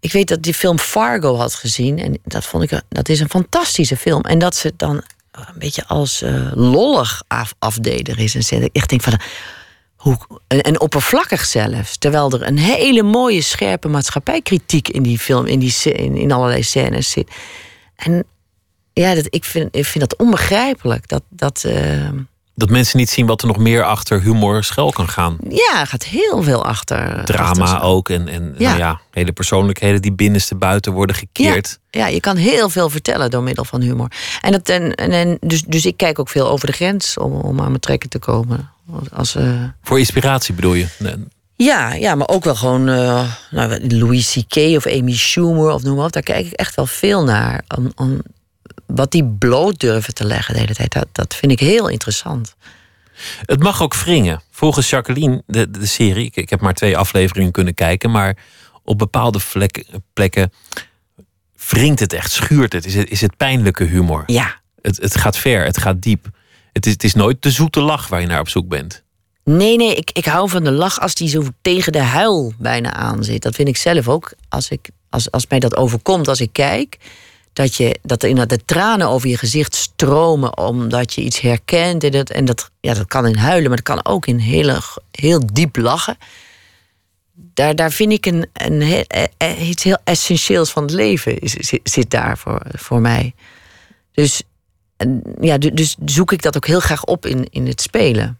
Ik weet dat die film Fargo had gezien en dat vond ik dat is een fantastische film en dat ze dan een beetje als uh, lollig af, afdeden is en ik echt denk van hoe en, oppervlakkig zelfs, terwijl er een hele mooie scherpe maatschappijkritiek in die film in die in, in allerlei scènes zit. En ja, dat, ik, vind, ik vind dat onbegrijpelijk. Dat, dat, uh, dat mensen niet zien wat er nog meer achter humor schuil kan gaan. Ja, er gaat heel veel achter. Drama achter ook en, en ja. Nou ja, hele persoonlijkheden die binnenste buiten worden gekeerd. Ja. ja, je kan heel veel vertellen door middel van humor. En dat, en, en, dus, dus ik kijk ook veel over de grens om, om aan mijn trekken te komen. Als, uh... Voor inspiratie bedoel je? Nee. Ja, ja, maar ook wel gewoon uh, nou, Louis C.K. of Amy Schumer of noem maar op. Daar kijk ik echt wel veel naar. Om, om, wat die bloot durven te leggen de hele tijd, dat, dat vind ik heel interessant. Het mag ook wringen. Volgens Jacqueline, de, de serie, ik, ik heb maar twee afleveringen kunnen kijken, maar op bepaalde vlekken, plekken wringt het echt, schuurt het. Is het, is het pijnlijke humor? Ja. Het, het gaat ver, het gaat diep. Het is, het is nooit de zoete lach waar je naar op zoek bent. Nee, nee, ik, ik hou van de lach als die zo tegen de huil bijna aan zit. Dat vind ik zelf ook. Als, ik, als, als mij dat overkomt als ik kijk, dat, je, dat de tranen over je gezicht stromen omdat je iets herkent. En dat, en dat, ja, dat kan in huilen, maar dat kan ook in hele, heel diep lachen. Daar, daar vind ik een, een, e, e, iets heel essentieels van het leven zit, zit daar voor, voor mij. Dus, ja, dus zoek ik dat ook heel graag op in, in het spelen.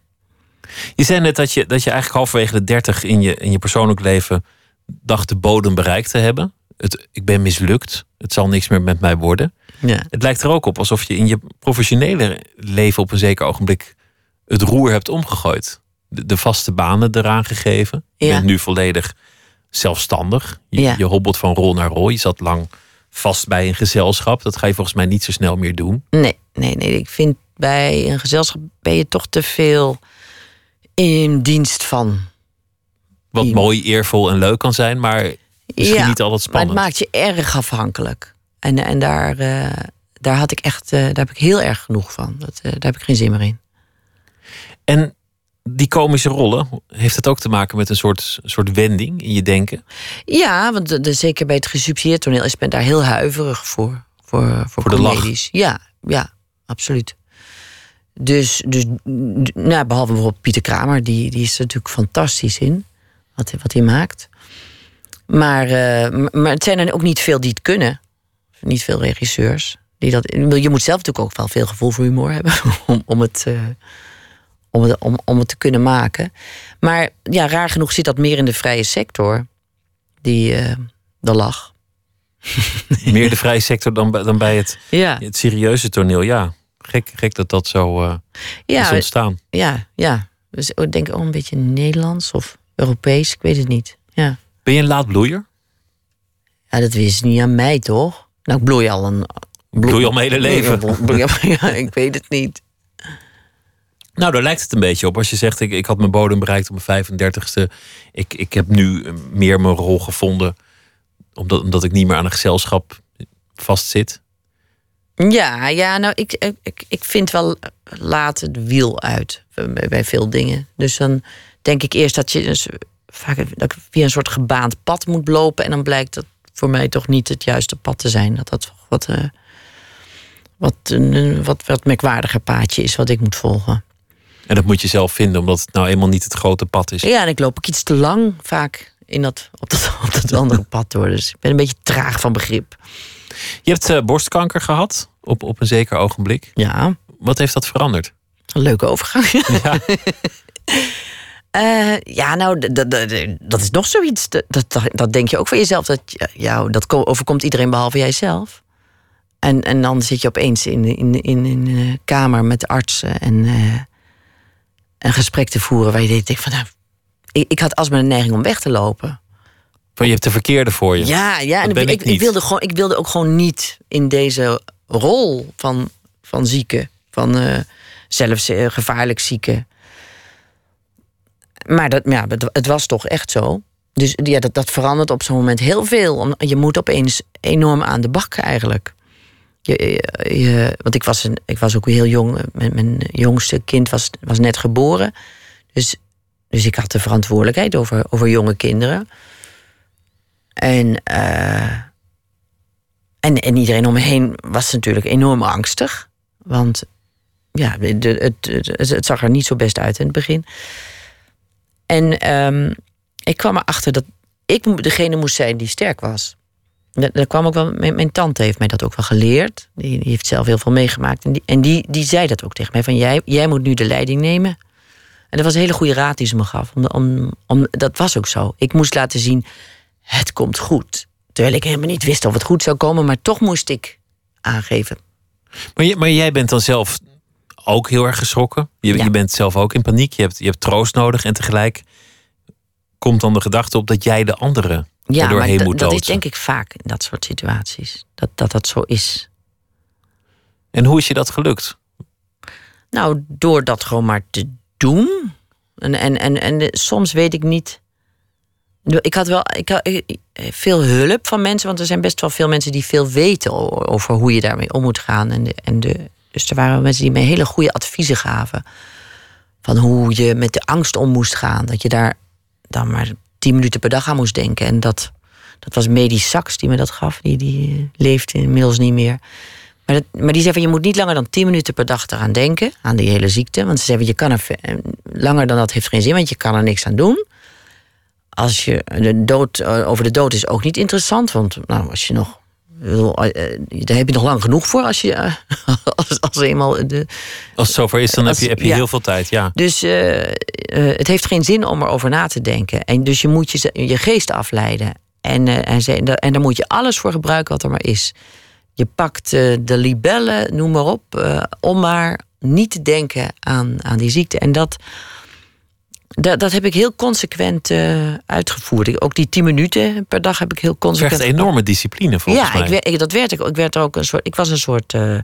Je zei net dat je, dat je eigenlijk halverwege de dertig in je, in je persoonlijk leven dacht de bodem bereikt te hebben het, ik ben mislukt, het zal niks meer met mij worden. Ja. Het lijkt er ook op alsof je in je professionele leven op een zeker ogenblik het roer hebt omgegooid. De, de vaste banen eraan gegeven. Je bent nu volledig zelfstandig. Je, ja. je hobbelt van rol naar rol. Je zat lang vast bij een gezelschap. Dat ga je volgens mij niet zo snel meer doen. Nee, nee, nee. Ik vind bij een gezelschap ben je toch te veel in dienst van. Wat mooi, eervol en leuk kan zijn, maar Misschien ja, niet altijd spannend. Maar het maakt je erg afhankelijk. En, en daar, uh, daar had ik echt, uh, daar heb ik heel erg genoeg van. Dat, uh, daar heb ik geen zin meer in. En die komische rollen, heeft het ook te maken met een soort, soort wending in je denken? Ja, want de, zeker bij het gesubsidieerd toneel is men daar heel huiverig voor. Voor, voor, voor de lach? Ja, ja, absoluut. Dus, dus nou, behalve bijvoorbeeld Pieter Kramer, die, die is er natuurlijk fantastisch in. Wat, wat hij maakt. Maar, uh, maar het zijn er ook niet veel die het kunnen. Niet veel regisseurs. Die dat, je moet zelf natuurlijk ook wel veel gevoel voor humor hebben om, om, het, uh, om, het, om, om het te kunnen maken. Maar ja, raar genoeg zit dat meer in de vrije sector. Die, uh, de lach. Meer de vrije sector dan, dan bij het, ja. het serieuze toneel, ja. Gek, gek dat dat zo uh, ja, is ontstaan. Ja, ja. Dus ik denk ook een beetje Nederlands of Europees, ik weet het niet. Ja. Ben je een laadbloeier? Ja, dat wist niet aan mij, toch? Nou, ik bloei al een... Bloei al mijn hele leven. ja, ik weet het niet. Nou, daar lijkt het een beetje op. Als je zegt, ik, ik had mijn bodem bereikt op mijn 35ste. Ik, ik heb nu meer mijn rol gevonden. Omdat, omdat ik niet meer aan een gezelschap vastzit. Ja, ja nou, ik, ik, ik vind wel laat het wiel uit bij, bij veel dingen. Dus dan denk ik eerst dat je dus vaak dat ik via een soort gebaand pad moet lopen. En dan blijkt dat voor mij toch niet het juiste pad te zijn. Dat dat wat, uh, wat, een wat, wat merkwaardiger paadje is wat ik moet volgen. En dat moet je zelf vinden, omdat het nou eenmaal niet het grote pad is. Ja, en ik loop ook iets te lang vaak in dat, op, dat, op dat andere pad door. Dus ik ben een beetje traag van begrip. Je hebt uh, borstkanker gehad op, op een zeker ogenblik. Ja. Wat heeft dat veranderd? Een leuke overgang. Ja. Uh, ja, nou, dat is nog zoiets. Dat, dat, denk je ook van jezelf. Dat, jou, dat overkomt iedereen behalve jijzelf. En, en dan zit je opeens in, in, in, in een kamer met artsen en uh, een gesprek te voeren waar je denkt van, nou, ik, ik had alsmaar een neiging om weg te lopen. Van je hebt de verkeerde voor je. Ja, ja. En ik, ik ik, niet. wilde gewoon, ik wilde ook gewoon niet in deze rol van, van zieke, van eh, zelfs eh, gevaarlijk zieke. Maar dat, ja, het, het was toch echt zo. Dus ja, dat, dat verandert op zo'n moment heel veel. Je moet opeens enorm aan de bak eigenlijk. Je, je- want ik was, een, ik was ook heel jong. Mijn, jongste kind was, was net geboren. Dus, dus ik had de verantwoordelijkheid over, over jonge kinderen. En, eh, en, en iedereen om me heen was natuurlijk enorm angstig. Want ja, het, het, het zag er niet zo best uit in het begin. En ehm, ik kwam erachter dat ik degene moest zijn die sterk was. Dat kwam ook wel, mijn, tante heeft mij dat ook wel geleerd. Die, heeft zelf heel veel meegemaakt. En die, en die, die zei dat ook tegen mij: van jij, jij moet nu de leiding nemen. En dat was een hele goede raad die ze me gaf. Om, om, om, dat was ook zo. Ik moest laten zien: het komt goed. Terwijl ik helemaal niet wist of het goed zou komen, maar toch moest ik aangeven. Maar, maar jij bent dan zelf ook heel erg geschrokken. Je, Ja. je bent zelf ook in paniek. Je hebt, je hebt troost nodig. En tegelijk komt dan de gedachte op dat jij de anderen Ja, er doorheen moet dat is denk ik vaak in dat soort situaties. Dat dat, dat zo is. En hoe is je dat gelukt? Nou, door dat gewoon maar te doen. En, en, en, en soms weet ik niet. Ik had wel ik had, veel hulp van mensen, want er zijn best wel veel mensen die veel weten over hoe je daarmee om moet gaan. En de, en de, dus er waren mensen die mij hele goede adviezen gaven. Van hoe je met de angst om moest gaan. Dat je daar dan maar tien minuten per dag aan moest denken. En dat, dat was Medisch Saks die me dat gaf. Die, die leeft inmiddels niet meer. Maar, dat, maar die zei van je moet niet langer dan 10 minuten per dag eraan denken, aan die hele ziekte. Want ze zeggen je kan er eh, langer dan dat heeft geen zin, want je kan er niks aan doen. Als je de dood, eh, over de dood is ook niet interessant, want nou, als je nog. Eh, eh, Daar heb je nog lang genoeg voor als je. eh, als, als eenmaal de, Als het zover is, dan Als- heb je, heb je ja. heel veel tijd. Ja. dus het heeft geen zin om erover na te denken. En dus je moet je, je geest afleiden. En, en, ze- en daar- moet je alles voor gebruiken wat er maar is. Je pakt de libellen, noem maar op, om maar niet te denken aan, aan die ziekte. En dat, dat, dat heb ik heel consequent eh, uitgevoerd. Ook die tien minuten per dag heb ik heel Het consequent. vergt enorme discipline volgens ja, mij. wer- ik, dat werd ik. ook. Ik werd er ook een soort. Ik was een soort eh,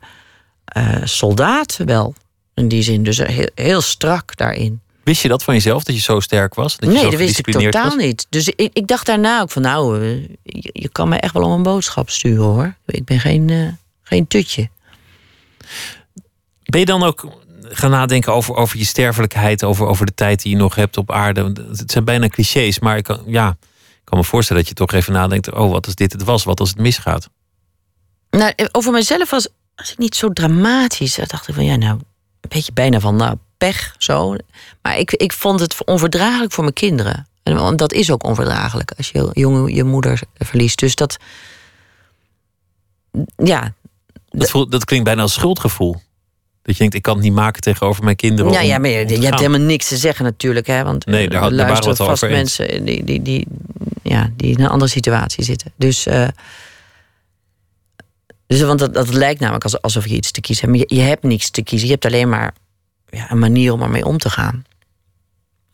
eh, soldaat wel. In die zin. Dus heel, heel strak daarin. Wist je dat van jezelf, dat je zo sterk was? Dat je nee, zo dat wist ik totaal was? niet. Dus ik, ik dacht daarna ook van, nou, je, je kan mij echt wel om een boodschap sturen hoor. Ik ben geen, geen tutje. Ben je dan ook gaan nadenken over, over je sterfelijkheid, over, over de tijd die je nog hebt op aarde? Het zijn bijna clichés, maar ik kan, ja, ik kan me voorstellen dat je toch even nadenkt: oh, wat als dit het was, wat als het misgaat? Nou, eh, over mezelf was, was ik niet zo dramatisch. Dan dacht ik van, ja, nou, een beetje bijna van, nou, pech, zo. Maar ik, ik vond het onverdraaglijk voor mijn kinderen. En want dat is ook onverdraaglijk als je jong je moeder verliest. Dus dat, ja, Dat, voelt, dat klinkt bijna als schuldgevoel. Dat je denkt: ik kan het niet maken tegenover mijn kinderen. Ja, om- ja maar je, hebt helemaal niks te zeggen natuurlijk. Hè, want Nee, eh, daar waren we het al vast over mensen die, die, die, ja, die in een andere situatie zitten. Dus, eh, dus want dat, dat lijkt namelijk als- alsof je iets te kiezen hebt. Maar je, je hebt niks te kiezen. Je hebt alleen maar ja, een manier om ermee om te gaan.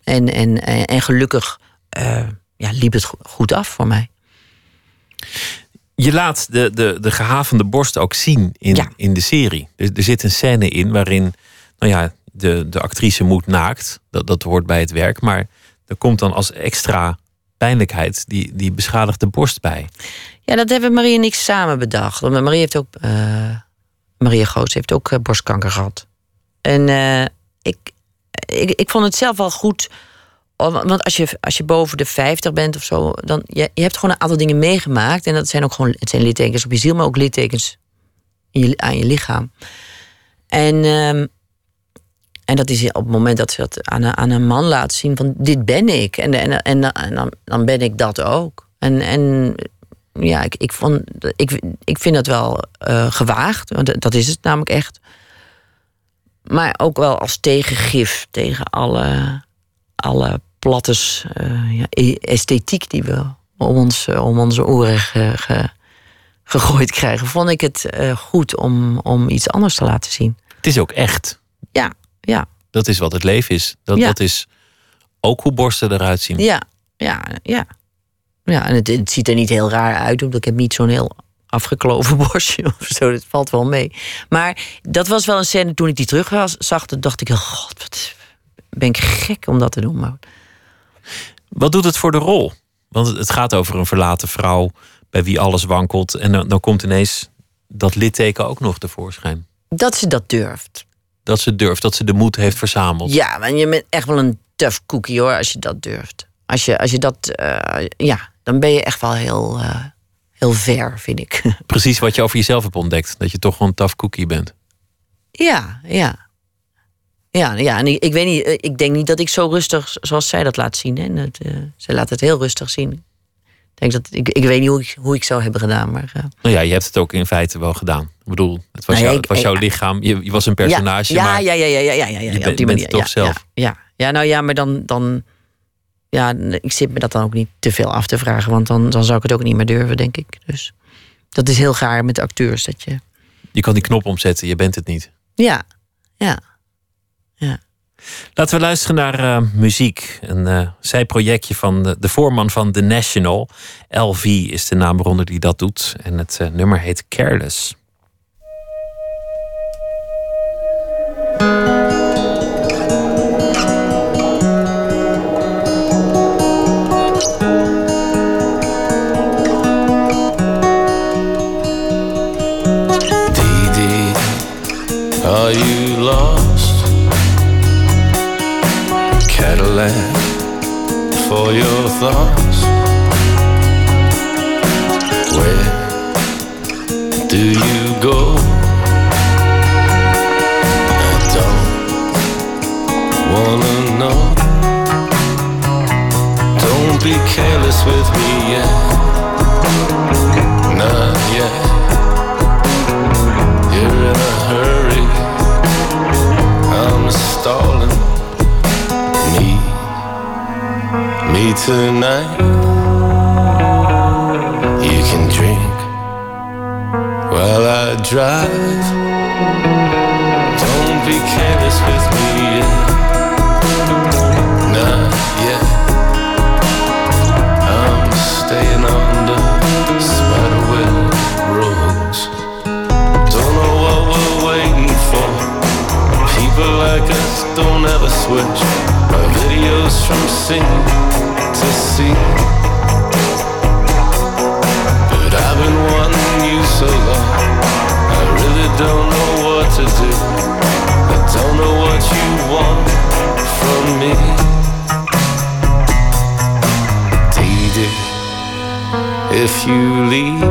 En, en, en, en gelukkig eh, ja, liep het go- goed af voor mij. Je laat de, de, de gehavende borst ook zien in, Ja. in de serie. Er, er zit een scène in waarin nou ja, de, de actrice moet naakt. Dat, dat hoort bij het werk. Maar er komt dan als extra pijnlijkheid die, die beschadigde borst bij. Ja, dat hebben Marie en ik samen bedacht. Want Marie heeft ook, eh Maria Goots heeft ook eh, borstkanker gehad. En eh, ik, ik, ik vond het zelf wel goed. Want als je, als je boven de 50 bent of zo, dan je, je hebt gewoon een aantal dingen meegemaakt. En dat zijn ook gewoon, het zijn littekens op je ziel, maar ook littekens in je, aan je lichaam. En, ehm, en dat is op het moment dat ze dat aan een, aan een man laat zien van dit ben ik. En, en, en, dan, dan ben ik dat ook. En, en ja, ik, ik, vond, ik, ik vind dat wel eh, gewaagd. Want dat is het namelijk echt. Maar ook wel als tegengif tegen alle, alle plattes eh, ja, e- esthetiek die we om, ons, eh, om onze oren ge- ge- gegooid krijgen. Vond ik het eh, goed om, om iets anders te laten zien. Het is ook echt. Ja, ja, Dat is wat het leven is. Dat, Ja. dat is ook hoe borsten eruit zien. ja, ja, ja. Ja, en het, het ziet er niet heel raar uit, omdat ik heb niet zo'n heel afgekloven borstje of zo. Dat valt wel mee. Maar dat was wel een scène toen ik die terug was, zag. Toen dacht ik, oh god, wat ben ik gek om dat te doen. Maar Wat doet het voor de rol? Want het- gaat over een verlaten vrouw bij wie alles wankelt. En dan, dan komt ineens dat litteken ook nog tevoorschijn. dat ze dat durft. Dat ze durft, dat ze de moed heeft verzameld. Ja, maar je bent echt wel een tough cookie hoor, als je dat durft. Als je, als je dat, eh, ja, dan ben je echt wel heel, eh, heel ver, vind ik. Precies wat je over jezelf hebt ontdekt. Dat je toch gewoon een tough cookie bent. ja, ja. Ja, ja, en ik, ik weet niet, eh, ik denk niet dat ik zo rustig zoals zij dat laat zien. Hè. Dat, eh, zij laat het heel rustig zien. Ik, denk dat, ik, ik weet niet hoe ik, hoe ik zou hebben gedaan, maar eh, Nou ja, je hebt het ook in feite wel gedaan. Ik bedoel, het was, Nou jou- het was jouw lichaam. Je, je was een personage, ja, maar ja, ja, ja, ja, ja, ja, ja, je op die manier. toch ja, zelf. Ja, ja. ja, nou ja, maar dan, dan ja, ik zit me dat dan ook niet te veel af te vragen, want dan, dan zou ik het ook niet meer durven, denk ik. Dus dat is heel gaar met acteurs, dat je, je kan die knop omzetten. Je bent het niet. ja, ja. Laten we luisteren naar eh, muziek. Een eh, zijprojectje van de, de voorman van The National. LV is de naam waaronder die dat doet. En het eh, nummer heet Careless. Are you for your thoughts. Where do you go? I don't wanna know. Don't be careless with me yet. Tonight. You can drink while I drive. Don't be careless with me yet. Not yet. I'm staying under rules. Don't know what we're waiting for. People like us don't ever switch. Our videos from scene But I've been wanting you so long. I really don't know what to do. I don't know what you want from me. If you leave,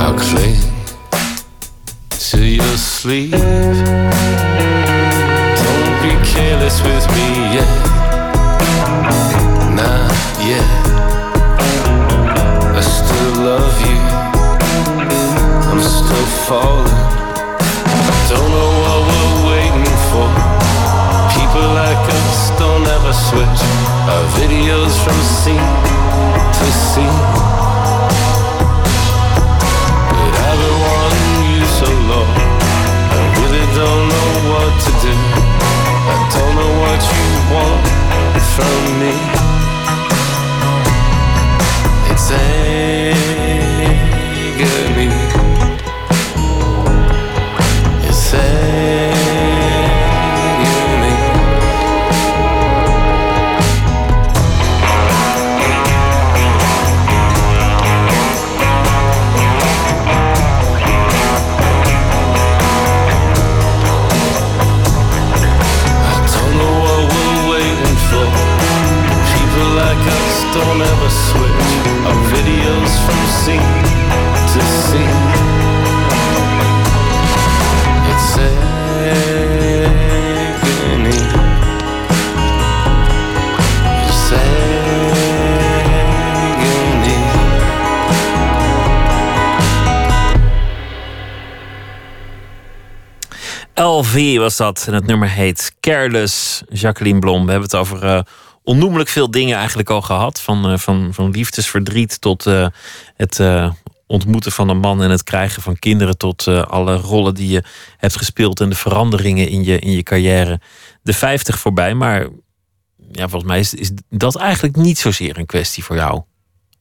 I'll cling to your sleeve. Don't be careless with me yet. Falling. Don't know what we're waiting for. People like us don't ever switch. Our videos from scene to scene. But I've been wanting you so long. I really don't know what to do. I don't know what you want from me. It's agony. LV was dat. En het nummer heet Careless. Jacqueline Blom. We hebben het over eh, onnoemelijk veel dingen eigenlijk al gehad. Van, eh, van, van liefdesverdriet tot eh, het ontmoeten van een man en het krijgen van kinderen. Tot alle rollen die je hebt gespeeld en de veranderingen in je, in je carrière. De 50 voorbij, maar ja, volgens mij is, is dat eigenlijk niet zozeer een kwestie voor jou.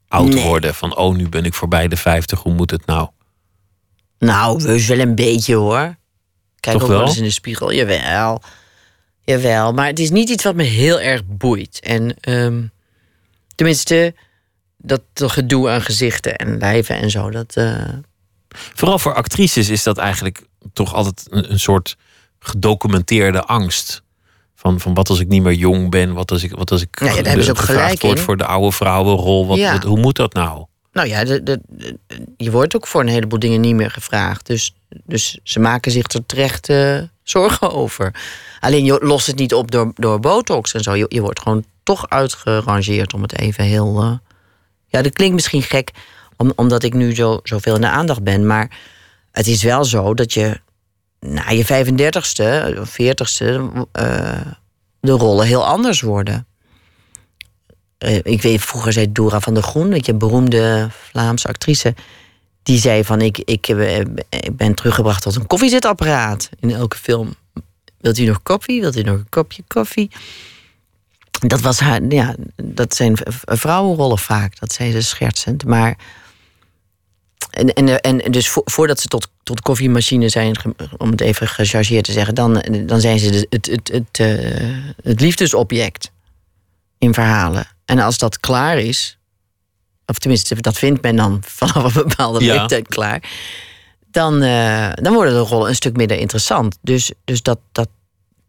Oud Nee. worden van, oh, nu ben ik voorbij de 50, hoe moet het nou? Nou, heus wel een beetje hoor. Kijk Toch ook wel wel? eens in de spiegel. Jawel. Jawel. Maar het is niet iets wat me heel erg boeit. En ehm, tenminste, dat gedoe aan gezichten en lijven en zo. Dat, eh, Vooral voor actrices is dat eigenlijk toch altijd een, een soort gedocumenteerde angst. Van, van wat als ik niet meer jong ben, wat als ik, wat als ik Ja, ja, daar hebben ze ook gevraagd gelijk word in. voor de oude vrouwenrol. Wat, Ja. wat- hoe moet dat nou? Nou ja, je wordt ook voor een heleboel dingen niet meer gevraagd. Dus, dus ze maken zich er terecht eh, zorgen over. Alleen je lost het niet op door, door botox en zo. Je, wordt gewoon toch uitgerangeerd om het even heel. eh, Ja, dat klinkt misschien gek, om, omdat ik nu zo, zoveel in de aandacht ben. Maar het is wel zo dat je na je 35ste, of 40ste, eh, de rollen heel anders worden. Eh, ik weet, vroeger zei Dora van der Groen, dat je beroemde Vlaamse actrice. Die zei van ik, ik, eh, ik ben teruggebracht tot een koffiezetapparaat in elke film. Wilt u nog koffie? Wilt u nog een kopje koffie? Dat was haar, ja, dat zijn vrouwenrollen vaak. Dat zei ze schertsend. Maar. En, en, en dus vo- voordat ze tot, tot koffiemachine zijn, om het even gechargeerd te zeggen, dan, dan zijn ze het, het, het, eh, het liefdesobject in verhalen. En als dat klaar is, of tenminste, dat vindt men dan vanaf een bepaalde Ja. leeftijd klaar, dan, eh, dan worden de rollen een stuk minder interessant. Dus, dus dat, dat,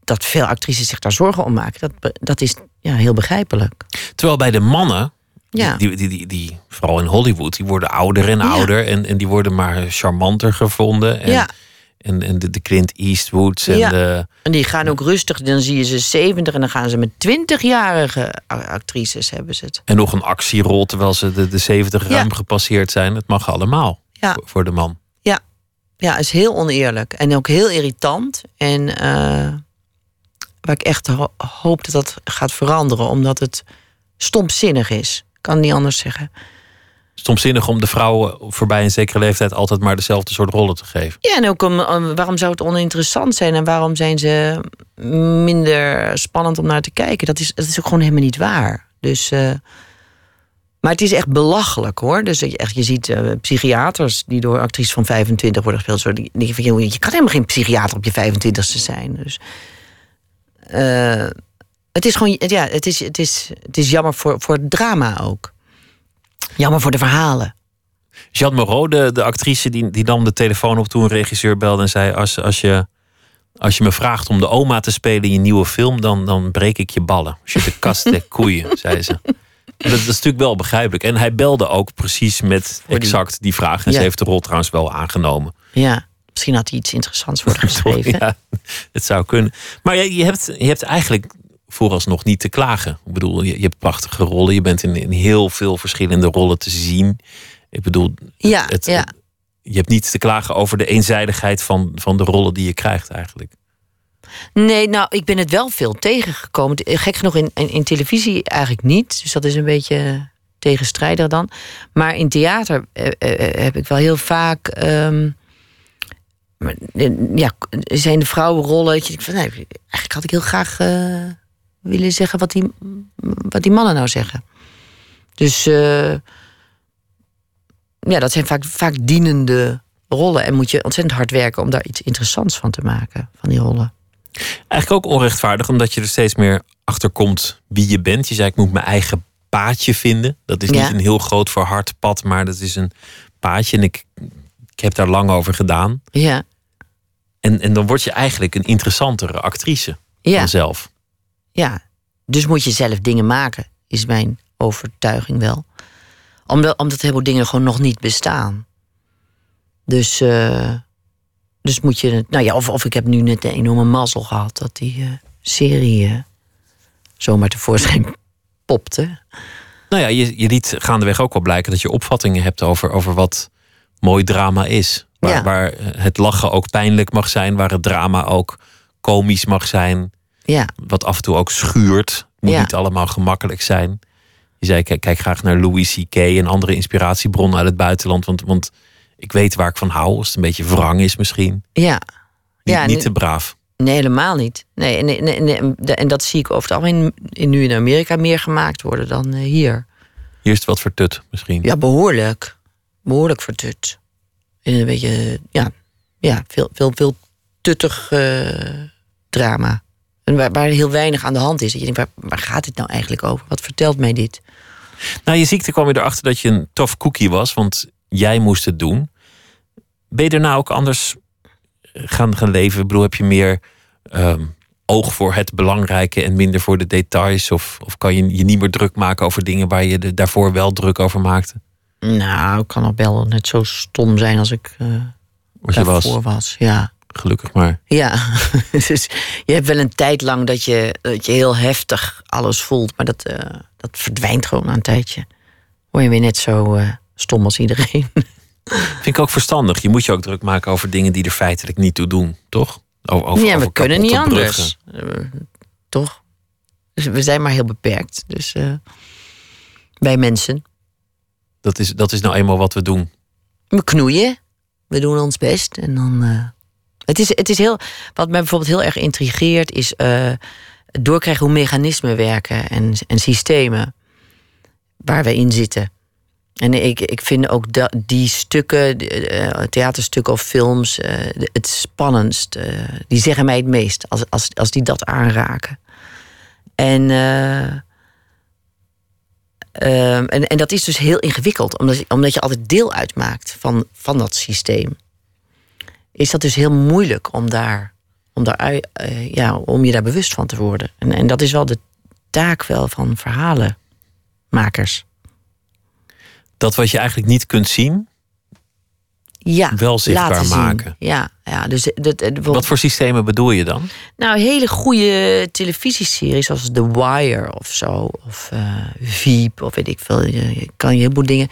dat veel actrices zich daar zorgen om maken, dat, dat is ja, heel begrijpelijk. Terwijl bij de mannen, Ja. die, die, die, die, vooral in Hollywood, die worden ouder en ouder. En, en die worden maar charmanter gevonden. En, Ja. En, en de, de Clint Eastwoods en Ja. de... En die gaan ook rustig, dan zie je ze 70 en dan gaan ze met 20-jarige a- actrices hebben ze het. En nog een actierol terwijl ze de, de 70 Ja. ruim gepasseerd zijn. Het mag allemaal Ja. voor, voor de man. Ja, ja, is heel oneerlijk en ook heel irritant. En eh, waar ik echt ho- hoop dat dat gaat veranderen, omdat het stomzinnig is. Ik kan het niet anders zeggen. Stomzinnig om de vrouwen voorbij een zekere leeftijd altijd maar dezelfde soort rollen te geven. Ja, en ook om, om- waarom zou het oninteressant zijn en waarom zijn ze minder spannend om naar te kijken? Dat is, dat is ook gewoon helemaal niet waar. Dus, eh, maar het is echt belachelijk hoor. Dus je, echt, je ziet eh, psychiaters die door actrices van 25 worden gespeeld. Die, die, joh, je kan helemaal geen psychiater op je 25ste zijn. Dus, eh, het is gewoon, ja, het is, het is, het is jammer voor, voor het drama ook. Jammer voor de verhalen. Jeanne Moreau, de, de actrice, die, die nam de telefoon op toen een regisseur belde en zei: als, als, je, als je me vraagt om de oma te spelen in je nieuwe film, dan, dan breek ik je ballen. Als je de kast de koeien, zei ze. En Dat, dat is natuurlijk wel begrijpelijk. En hij belde ook precies met exact die vraag. En Ja. ze heeft de rol trouwens wel aangenomen. Ja, misschien had hij iets interessants voor geschreven. Ja, het zou kunnen. Maar je, je, hebt, je hebt eigenlijk vooralsnog niet te klagen. Ik bedoel, je, je hebt prachtige rollen. Je bent in, in heel veel verschillende rollen te zien. Ik bedoel, Ja, het, ja. je hebt niet te klagen over de eenzijdigheid van, van de rollen die je krijgt eigenlijk. Nee, nou, ik ben het wel veel tegengekomen. Gek genoeg in, in, in televisie eigenlijk niet. Dus dat is een beetje tegenstrijdig dan. Maar in theater eh, eh, heb ik wel heel vaak... ehm, eh, ja, zijn de vrouwenrollen... dat je denkt van, nee, eigenlijk had ik heel graag eh, willen zeggen... Wat die, wat die mannen nou zeggen. Dus eh, ja, dat zijn vaak, vaak dienende rollen. En moet je ontzettend hard werken om daar iets interessants van te maken, van die rollen. Eigenlijk ook onrechtvaardig, omdat je er steeds meer achter komt wie je bent. Je zei, ik moet mijn eigen paadje vinden. Dat is Ja. niet een heel groot verhard pad, maar dat is een paadje. En ik, ik heb daar lang over gedaan. Ja, En, en dan word je eigenlijk een interessantere actrice ja, vanzelf. Ja. Dus moet je zelf dingen maken, is mijn overtuiging wel. Omdat, omdat heel veel dingen gewoon nog niet bestaan. Dus, eh, dus moet je. Nou ja, of, of ik heb nu net een enorme mazzel gehad dat die eh, serie eh, zomaar tevoorschijn popte. Nou ja, je, je liet gaandeweg ook wel blijken dat je opvattingen hebt over, over wat mooi drama is. Waar, Ja. waar het lachen ook pijnlijk mag zijn, waar het drama ook komisch mag zijn. Ja, Wat af en toe ook schuurt. Moet Ja. niet allemaal gemakkelijk zijn. Je zei, kijk, kijk graag naar Louis C.K. en andere inspiratiebronnen uit het buitenland. Want, want ik weet waar ik van hou. Als het een beetje wrang is misschien. ja. Niet, ja niet te braaf. Nee, helemaal niet. Nee, en, nee, nee, en, en dat zie ik over het algemeen in, nu in Amerika meer gemaakt worden dan eh, hier. Hier is het wat vertut misschien. Ja, behoorlijk. Behoorlijk vertut. En een beetje, ja, ja veel, veel, veel tuttig eh, drama. En waar, waar heel weinig aan de hand is. Dat je denkt, waar, waar gaat dit nou eigenlijk over? Wat vertelt mij dit? Na je ziekte kwam je erachter dat je een tof cookie was, want jij moest het doen. Ben je daarna ook anders gaan, gaan leven? Ik bedoel, heb je meer ehm, oog voor het belangrijke en minder voor de details? Of, of kan je je niet meer druk maken over dingen waar je de, daarvoor wel druk over maakte? Nou, ik kan nog wel net zo stom zijn als ik uh, Wat je was. daarvoor was. Ja. Gelukkig maar. Ja, dus je hebt wel een tijd lang dat je, dat je heel heftig alles voelt, maar dat, eh, dat verdwijnt gewoon na een tijdje. Word je weer net zo eh, stom als iedereen. Vind ik ook verstandig. Je moet je ook druk maken over dingen die er feitelijk niet toe doen, toch? Over, over, ja, we over kunnen niet anders. Eh, toch? Dus we zijn maar heel beperkt. Dus bij mensen. Dat is, dat is nou eenmaal wat we doen. We knoeien. We doen ons best. En dan. Het, is, het is heel. Wat mij bijvoorbeeld heel erg intrigeert, is het doorkrijgen hoe mechanismen werken en, en systemen waar we in zitten. En ik, ik vind ook dat die stukken, eh, theaterstukken of films, eh, het spannendst. die zeggen mij het meest als, als, als die dat aanraken. En, eh, ehm, en, en dat is dus heel ingewikkeld, omdat, omdat je altijd deel uitmaakt van, van dat systeem. Is dat dus heel moeilijk om, daar, om, daar, eh, ja, om je daar bewust van te worden. En, en dat is wel de taak wel van verhalenmakers. Dat wat je eigenlijk niet kunt zien, Ja, wel zichtbaar laten zien. maken. Ja, ja dus dat, Wat voor systemen bedoel je dan? Nou, hele goede televisieseries zoals The Wire of zo. Of eh Veep, of weet ik veel. Je, je kan je heel veel dingen.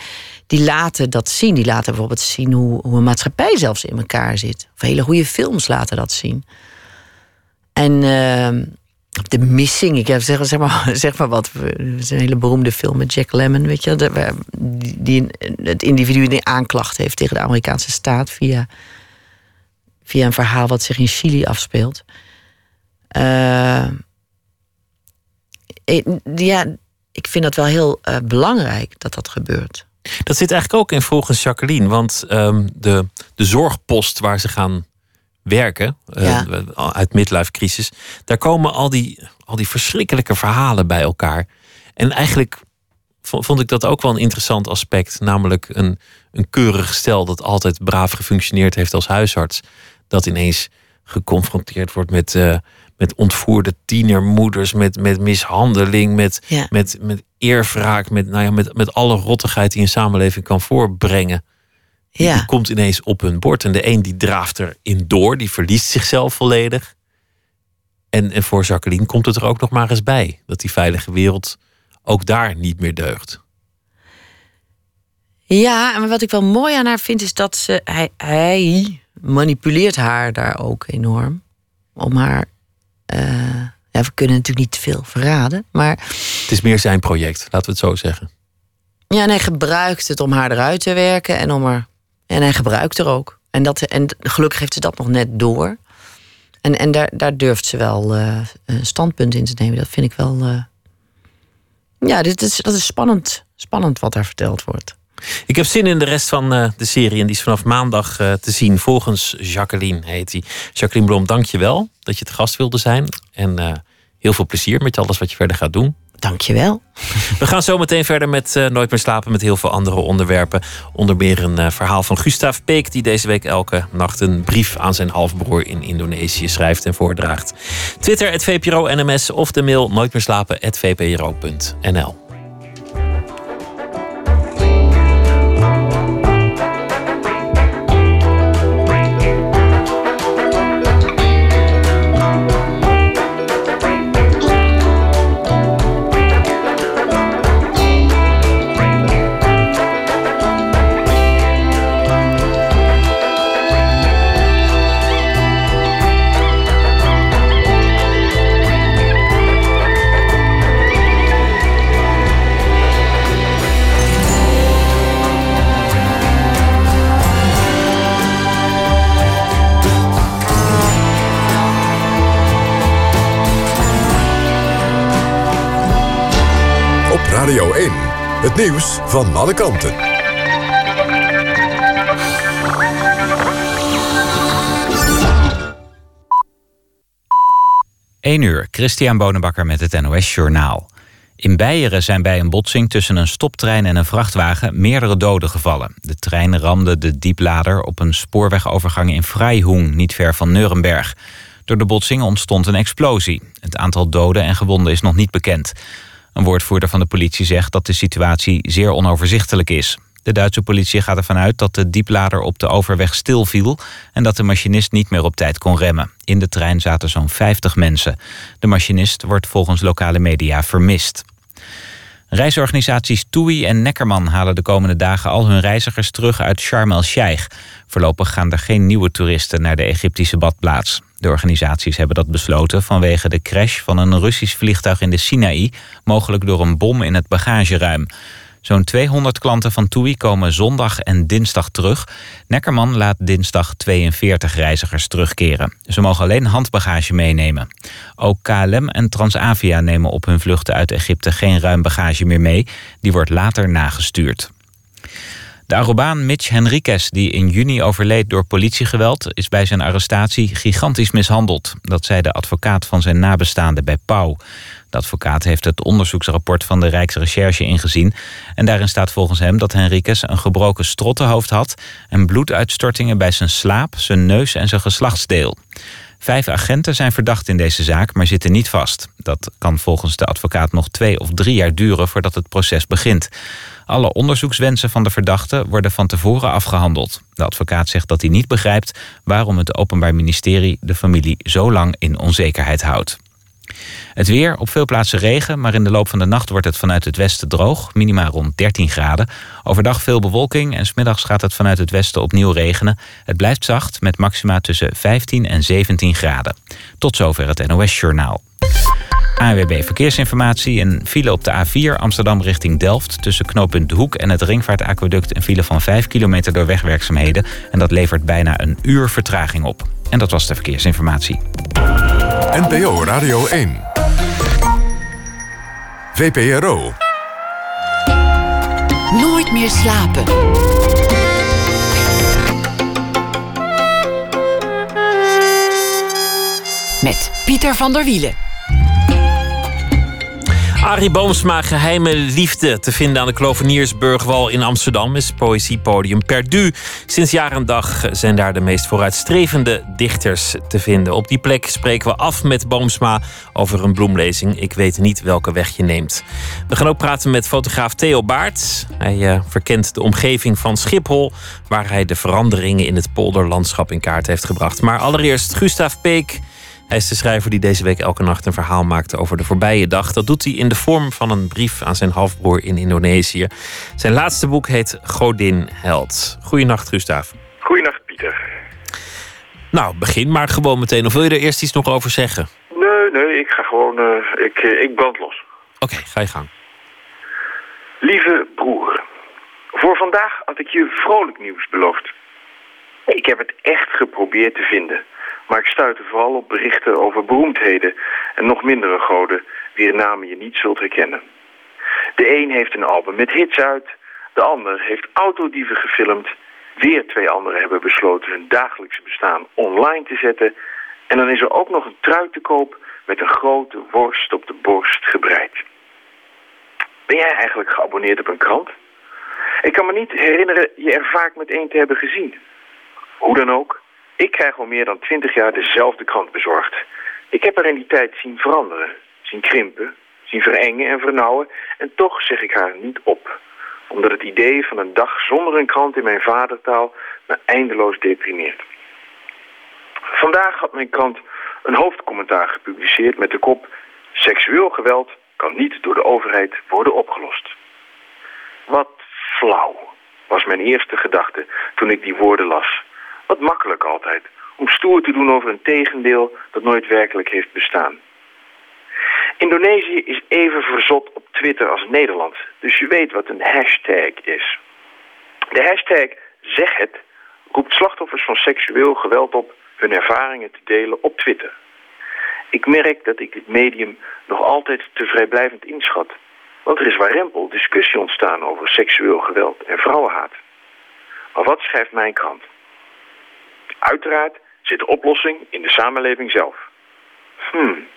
Die laten dat zien. Die laten bijvoorbeeld zien hoe, hoe een maatschappij zelfs in elkaar zit. Of hele goede films laten dat zien. En ehm The Missing, ik heb zeg, zeg, maar, zeg maar wat. Het is een hele beroemde film met Jack Lemmon, weet je. de- Die, het individu die aanklacht heeft tegen de Amerikaanse staat via, via een verhaal wat zich in Chili afspeelt. Eh, ja, ik vind dat wel heel eh, belangrijk dat dat gebeurt. Dat zit eigenlijk ook in volgens Jacqueline. Want ehm, de, de zorgpost waar ze gaan werken, eh, uit midlife crisis, daar komen al die, al die verschrikkelijke verhalen bij elkaar. En eigenlijk vo- vond ik dat ook wel een interessant aspect. Namelijk een, een keurig stel dat altijd braaf gefunctioneerd heeft als huisarts. Dat ineens geconfronteerd wordt met, eh, met ontvoerde tienermoeders, met, met mishandeling, met, Ja. met, met eerwraak, met, nou ja, met, met alle rottigheid die een samenleving kan voorbrengen. Die, Ja. die komt ineens op hun bord. En de een die draaft erin door, die verliest zichzelf volledig. En, en voor Jacqueline komt het er ook nog maar eens bij. Dat die veilige wereld ook daar niet meer deugt. Ja, en wat ik wel mooi aan haar vind, is dat ze, hij, hij manipuleert haar daar ook enorm. Om haar. eh, ja, we kunnen natuurlijk niet te veel verraden. Maar Het is meer zijn project, laten we het zo zeggen. ja, en hij gebruikt het om haar eruit te werken en om haar. En hij gebruikt er ook. En, dat, en gelukkig heeft ze dat nog net door. En, en daar, daar durft ze wel eh, een standpunt in te nemen. Dat vind ik wel. eh, ja, dit is, dat is spannend, spannend wat daar verteld wordt. Ik heb zin in de rest van eh, de serie. En die is vanaf maandag te zien. Volgens Jacqueline heet die. Jacqueline Blom, dank je wel dat je te gast wilde zijn. En heel veel plezier met alles wat je verder gaat doen. Dank je wel. We gaan zo meteen verder met eh, Nooit meer slapen met heel veel andere onderwerpen. Onder meer een eh, verhaal van Gustav Peek... die deze week elke nacht een brief aan zijn halfbroer in Indonesië schrijft en voordraagt. Twitter, het VPRO NMS of de mail nooitmeerslapen.vpro.nl Het nieuws van alle kanten. 1 uur, Christian Bonenbakker met het NOS Journaal. In Beieren zijn bij een botsing tussen een stoptrein en een vrachtwagen meerdere doden gevallen. De trein ramde de dieplader op een spoorwegovergang in Freihung, niet ver van Nuremberg. Door de botsing ontstond een explosie. Het aantal doden en gewonden is nog niet bekend. Een woordvoerder van de politie zegt dat de situatie zeer onoverzichtelijk is. De Duitse politie gaat ervan uit dat de dieplader op de overweg stilviel... en dat de machinist niet meer op tijd kon remmen. In de trein zaten zo'n 50 mensen. De machinist wordt volgens lokale media vermist. Reisorganisaties TUI en Neckerman halen de komende dagen al hun reizigers terug uit Sharm el-Sheikh. Voorlopig gaan er geen nieuwe toeristen naar de Egyptische badplaats. De organisaties hebben dat besloten vanwege de crash van een Russisch vliegtuig in de Sinaï, mogelijk door een bom in het bagageruim. Zo'n 200 klanten van TUI komen zondag en dinsdag terug. Neckerman laat dinsdag 42 reizigers terugkeren. Ze mogen alleen handbagage meenemen. Ook KLM en Transavia nemen op hun vluchten uit Egypte geen ruim bagage meer mee. Die wordt later nagestuurd. De Arubaan Mitch Henriquez, die in juni overleed door politiegeweld... is bij zijn arrestatie gigantisch mishandeld. Dat zei de advocaat van zijn nabestaande bij Pauw. De advocaat heeft het onderzoeksrapport van de Rijksrecherche ingezien. En daarin staat volgens hem dat Henriquez een gebroken strottenhoofd had... en bloeduitstortingen bij zijn slaap, zijn neus en zijn geslachtsdeel. Vijf agenten zijn verdacht in deze zaak, maar zitten niet vast. Dat kan volgens de advocaat nog twee of drie jaar duren voordat het proces begint. Alle onderzoekswensen van de verdachte worden van tevoren afgehandeld. De advocaat zegt dat hij niet begrijpt waarom het Openbaar Ministerie de familie zo lang in onzekerheid houdt. Het weer, op veel plaatsen regen, maar in de loop van de nacht wordt het vanuit het westen droog. Minima rond 13 graden. Overdag veel bewolking en smiddags gaat het vanuit het westen opnieuw regenen. Het blijft zacht met maxima tussen 15 en 17 graden. Tot zover het NOS Journaal. ANWB Verkeersinformatie. Een file op de A4 Amsterdam richting Delft... tussen knooppunt De Hoek en het Ringvaartaqueduct... een file van 5 kilometer door wegwerkzaamheden. En dat levert bijna een uur vertraging op. En dat was de verkeersinformatie. NPO Radio 1. VPRO. Nooit meer slapen. Met Pieter van der Wielen. Arie Boomsma, Geheime Liefde, te vinden aan de Kloveniersburgwal in Amsterdam, is poëziepodium Perdu. Sinds jaar en dag zijn daar de meest vooruitstrevende dichters te vinden. Op die plek spreken we af met Boomsma over een bloemlezing. Ik weet niet welke weg je neemt. We gaan ook praten met fotograaf Theo Baert. Hij uh, verkent de omgeving van Schiphol, waar hij de veranderingen in het polderlandschap in kaart heeft gebracht. Maar allereerst Gustav Peek. Hij is de schrijver die deze week elke nacht een verhaal maakte over de voorbije dag. Dat doet hij in de vorm van een brief aan zijn halfbroer in Indonesië. Zijn laatste boek heet Godin Held. Goedenacht, Gustav. Goedenacht, Pieter. Nou, begin maar gewoon meteen. Of wil je er eerst iets nog over zeggen? Nee, nee, ik ga gewoon... Uh, ik, uh, ik brand los. Oké, okay, ga je gang. Lieve broer, voor vandaag had ik je vrolijk nieuws beloofd. Ik heb het echt geprobeerd te vinden... Maar ik stuitte vooral op berichten over beroemdheden en nog mindere goden, wier namen je niet zult herkennen. De een heeft een album met hits uit, de ander heeft autodieven gefilmd, weer twee anderen hebben besloten hun dagelijkse bestaan online te zetten en dan is er ook nog een trui te koop met een grote worst op de borst gebreid. Ben jij eigenlijk geabonneerd op een krant? Ik kan me niet herinneren je er vaak met één te hebben gezien. Hoe dan ook, ik krijg al meer dan twintig jaar dezelfde krant bezorgd. Ik heb haar in die tijd zien veranderen, zien krimpen, zien verengen en vernauwen... en toch zeg ik haar niet op. Omdat het idee van een dag zonder een krant in mijn vadertaal me eindeloos deprimeert. Vandaag had mijn krant een hoofdcommentaar gepubliceerd met de kop... Seksueel geweld kan niet door de overheid worden opgelost. Wat flauw, was mijn eerste gedachte toen ik die woorden las... Wat makkelijk altijd, om stoer te doen over een tegendeel dat nooit werkelijk heeft bestaan. Indonesië is even verzot op Twitter als Nederland, dus je weet wat een hashtag is. De hashtag zeg het roept slachtoffers van seksueel geweld op hun ervaringen te delen op Twitter. Ik merk dat ik dit medium nog altijd te vrijblijvend inschat. Want er is warempel discussie ontstaan over seksueel geweld en vrouwenhaat. Maar wat schrijft mijn krant? Uiteraard zit de oplossing in de samenleving zelf. Hmm.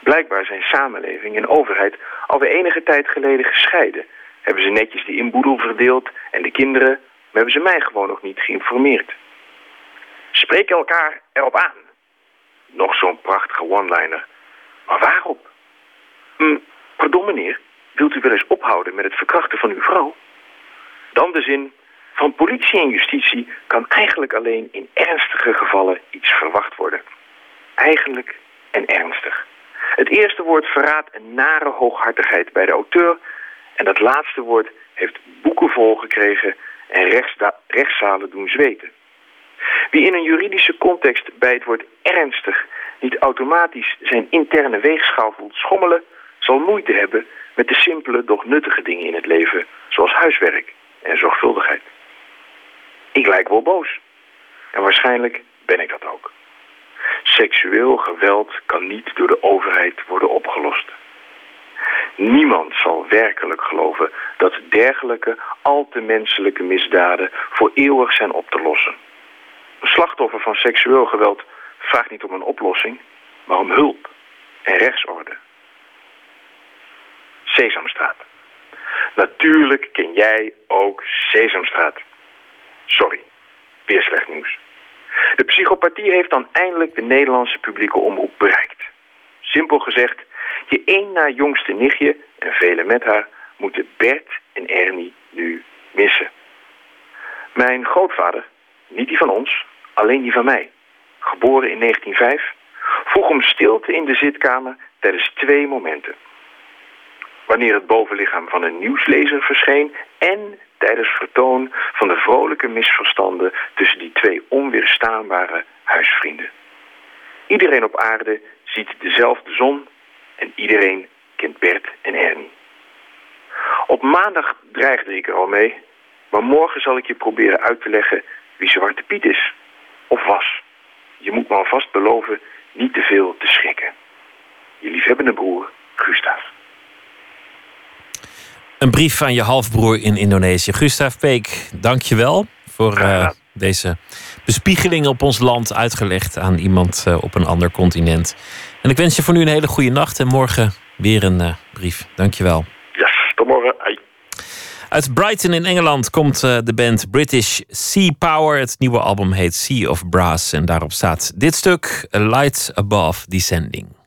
Blijkbaar zijn samenleving en overheid alweer enige tijd geleden gescheiden. Hebben ze netjes de inboedel verdeeld en de kinderen, maar hebben ze mij gewoon nog niet geïnformeerd. Spreek elkaar erop aan. Nog zo'n prachtige one-liner. Maar waarop? Hm, pardon meneer, wilt u wel eens ophouden met het verkrachten van uw vrouw? Dan de zin, van politie en justitie kan eigenlijk alleen in ernstige gevallen iets verwacht worden. Eigenlijk en ernstig. Het eerste woord verraadt een nare hooghartigheid bij de auteur... en dat laatste woord heeft boeken volgekregen en rechtszalen doen zweten. Wie in een juridische context bij het woord ernstig niet automatisch zijn interne weegschaal voelt schommelen, zal moeite hebben met de simpele, doch nuttige dingen in het leven, zoals huiswerk en zorgvuldigheid. Ik lijk wel boos. En waarschijnlijk ben ik dat ook. Seksueel geweld kan niet door de overheid worden opgelost. Niemand zal werkelijk geloven dat dergelijke al te menselijke misdaden voor eeuwig zijn op te lossen. Een slachtoffer van seksueel geweld vraagt niet om een oplossing, maar om hulp en rechtsorde. Sesamstraat. Natuurlijk ken jij ook Sesamstraat. Sorry, weer slecht nieuws. De psychopathie heeft dan eindelijk de Nederlandse publieke omroep bereikt. Simpel gezegd, je één na jongste nichtje en velen met haar moeten Bert en Ernie nu missen. Mijn grootvader, niet die van ons, alleen die van mij, geboren in 1905, vroeg om stilte in de zitkamer tijdens twee momenten. Wanneer het bovenlichaam van een nieuwslezer verscheen en tijdens vertoon van de vrolijke misverstanden tussen die twee onweerstaanbare huisvrienden. Iedereen op aarde ziet dezelfde zon en iedereen kent Bert en Ernie. Op maandag dreigde ik er al mee, maar morgen zal ik je proberen uit te leggen wie Zwarte Piet is. Of was. Je moet me alvast beloven niet te veel te schrikken. Je liefhebbende broer, Gustav. Een brief aan je halfbroer in Indonesië. Gustav Peek, dank je wel voor uh, deze bespiegeling op ons land uitgelegd aan iemand uh, op een ander continent. En ik wens je voor nu een hele goede nacht en morgen weer een uh, brief. Dank je wel. Ja, tot morgen. Uit Brighton in Engeland komt de band British Sea Power. Het nieuwe album heet Sea of Brass en daarop staat dit stuk: A Light Above Descending.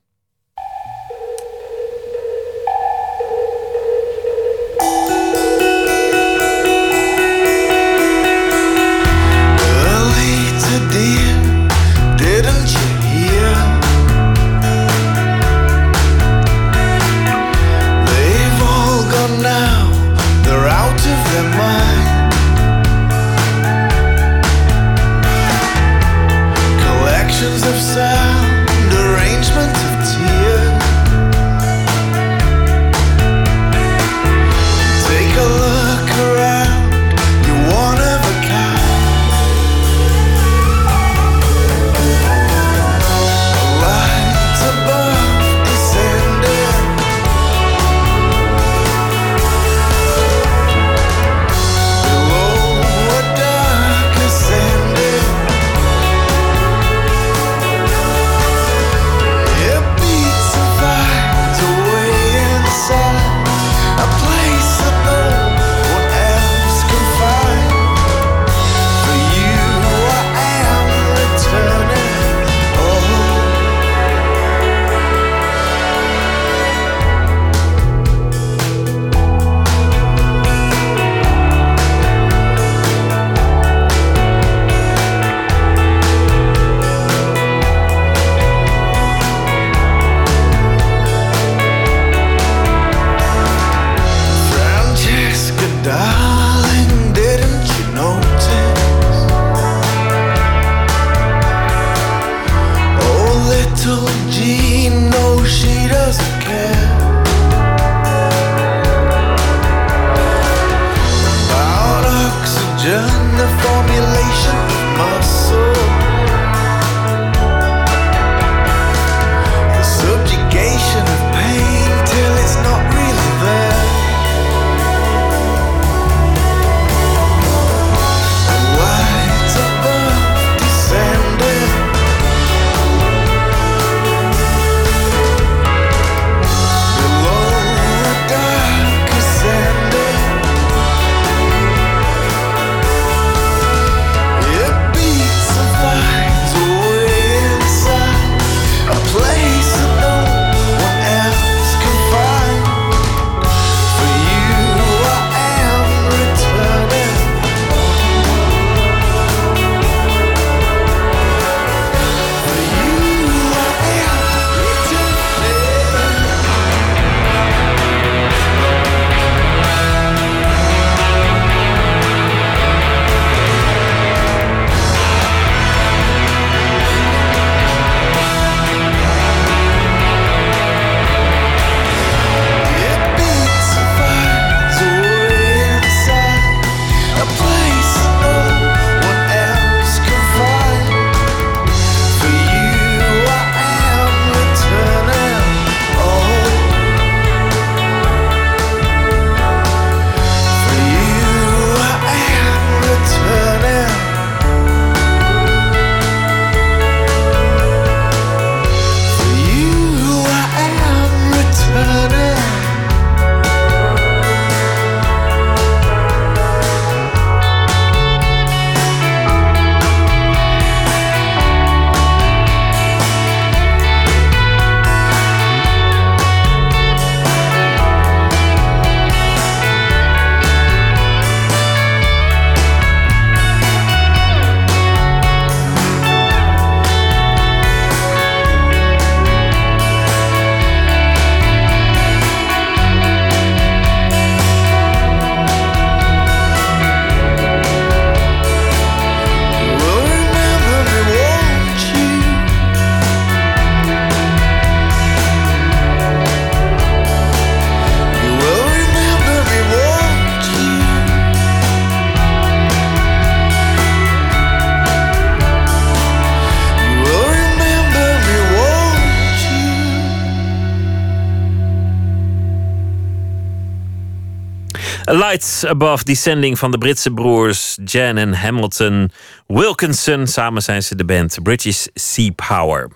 A Light Above Descending van de Britse broers Jan en Hamilton Wilkinson. Samen zijn ze de band British Sea Power.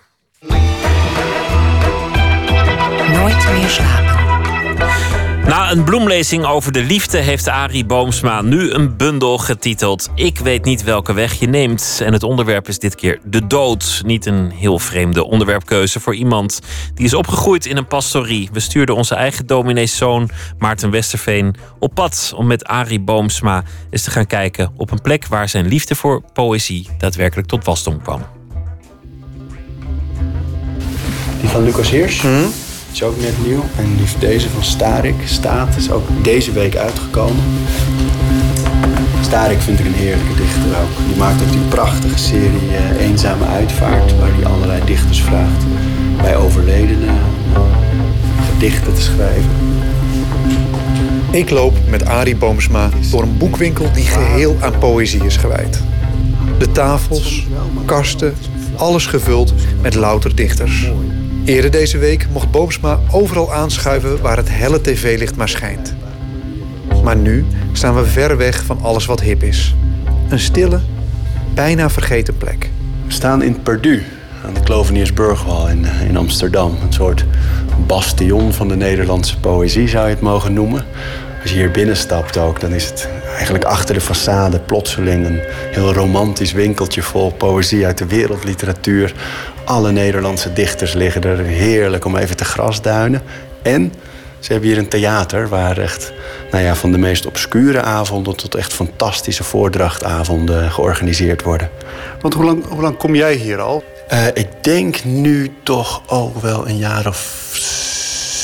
Nooit meer slapen. Na een bloemlezing over de liefde heeft Arie Boomsma nu een bundel getiteld Ik weet niet welke weg je neemt. En het onderwerp is dit keer de dood. Niet een heel vreemde onderwerpkeuze voor iemand die is opgegroeid in een pastorie. We stuurden onze eigen domineeszoon Maarten Westerveen op pad om met Arie Boomsma eens te gaan kijken op een plek waar zijn liefde voor poëzie daadwerkelijk tot wasdom kwam. Die van Lucas Heers is ook net nieuw. En deze van Starik, Staat, is ook deze week uitgekomen. Starik vind ik een heerlijke dichter ook. Die maakt ook die prachtige serie eh, Eenzame Uitvaart... waar hij allerlei dichters vraagt bij overledenen eh, gedichten te schrijven. Ik loop met Arie Boomsma door een boekwinkel die geheel aan poëzie is gewijd. De tafels, kasten, alles gevuld met louter dichters. Eerder deze week mocht Boomsma overal aanschuiven waar het helle tv-licht maar schijnt. Maar nu staan we ver weg van alles wat hip is. Een stille, bijna vergeten plek. We staan in Perdu, aan de Kloveniersburgwal in, eh, in Amsterdam. Een soort bastion van de Nederlandse poëzie zou je het mogen noemen. Als je hier binnenstapt ook, dan is het eigenlijk achter de façade plotseling een heel romantisch winkeltje vol poëzie uit de wereldliteratuur. Alle Nederlandse dichters liggen er heerlijk om even te grasduinen. En ze hebben hier een theater waar echt nou ja, van de meest obscure avonden tot echt fantastische voordrachtavonden georganiseerd worden. Want hoe lang, hoe lang kom jij hier al? Eh, ik denk nu toch ook wel een jaar of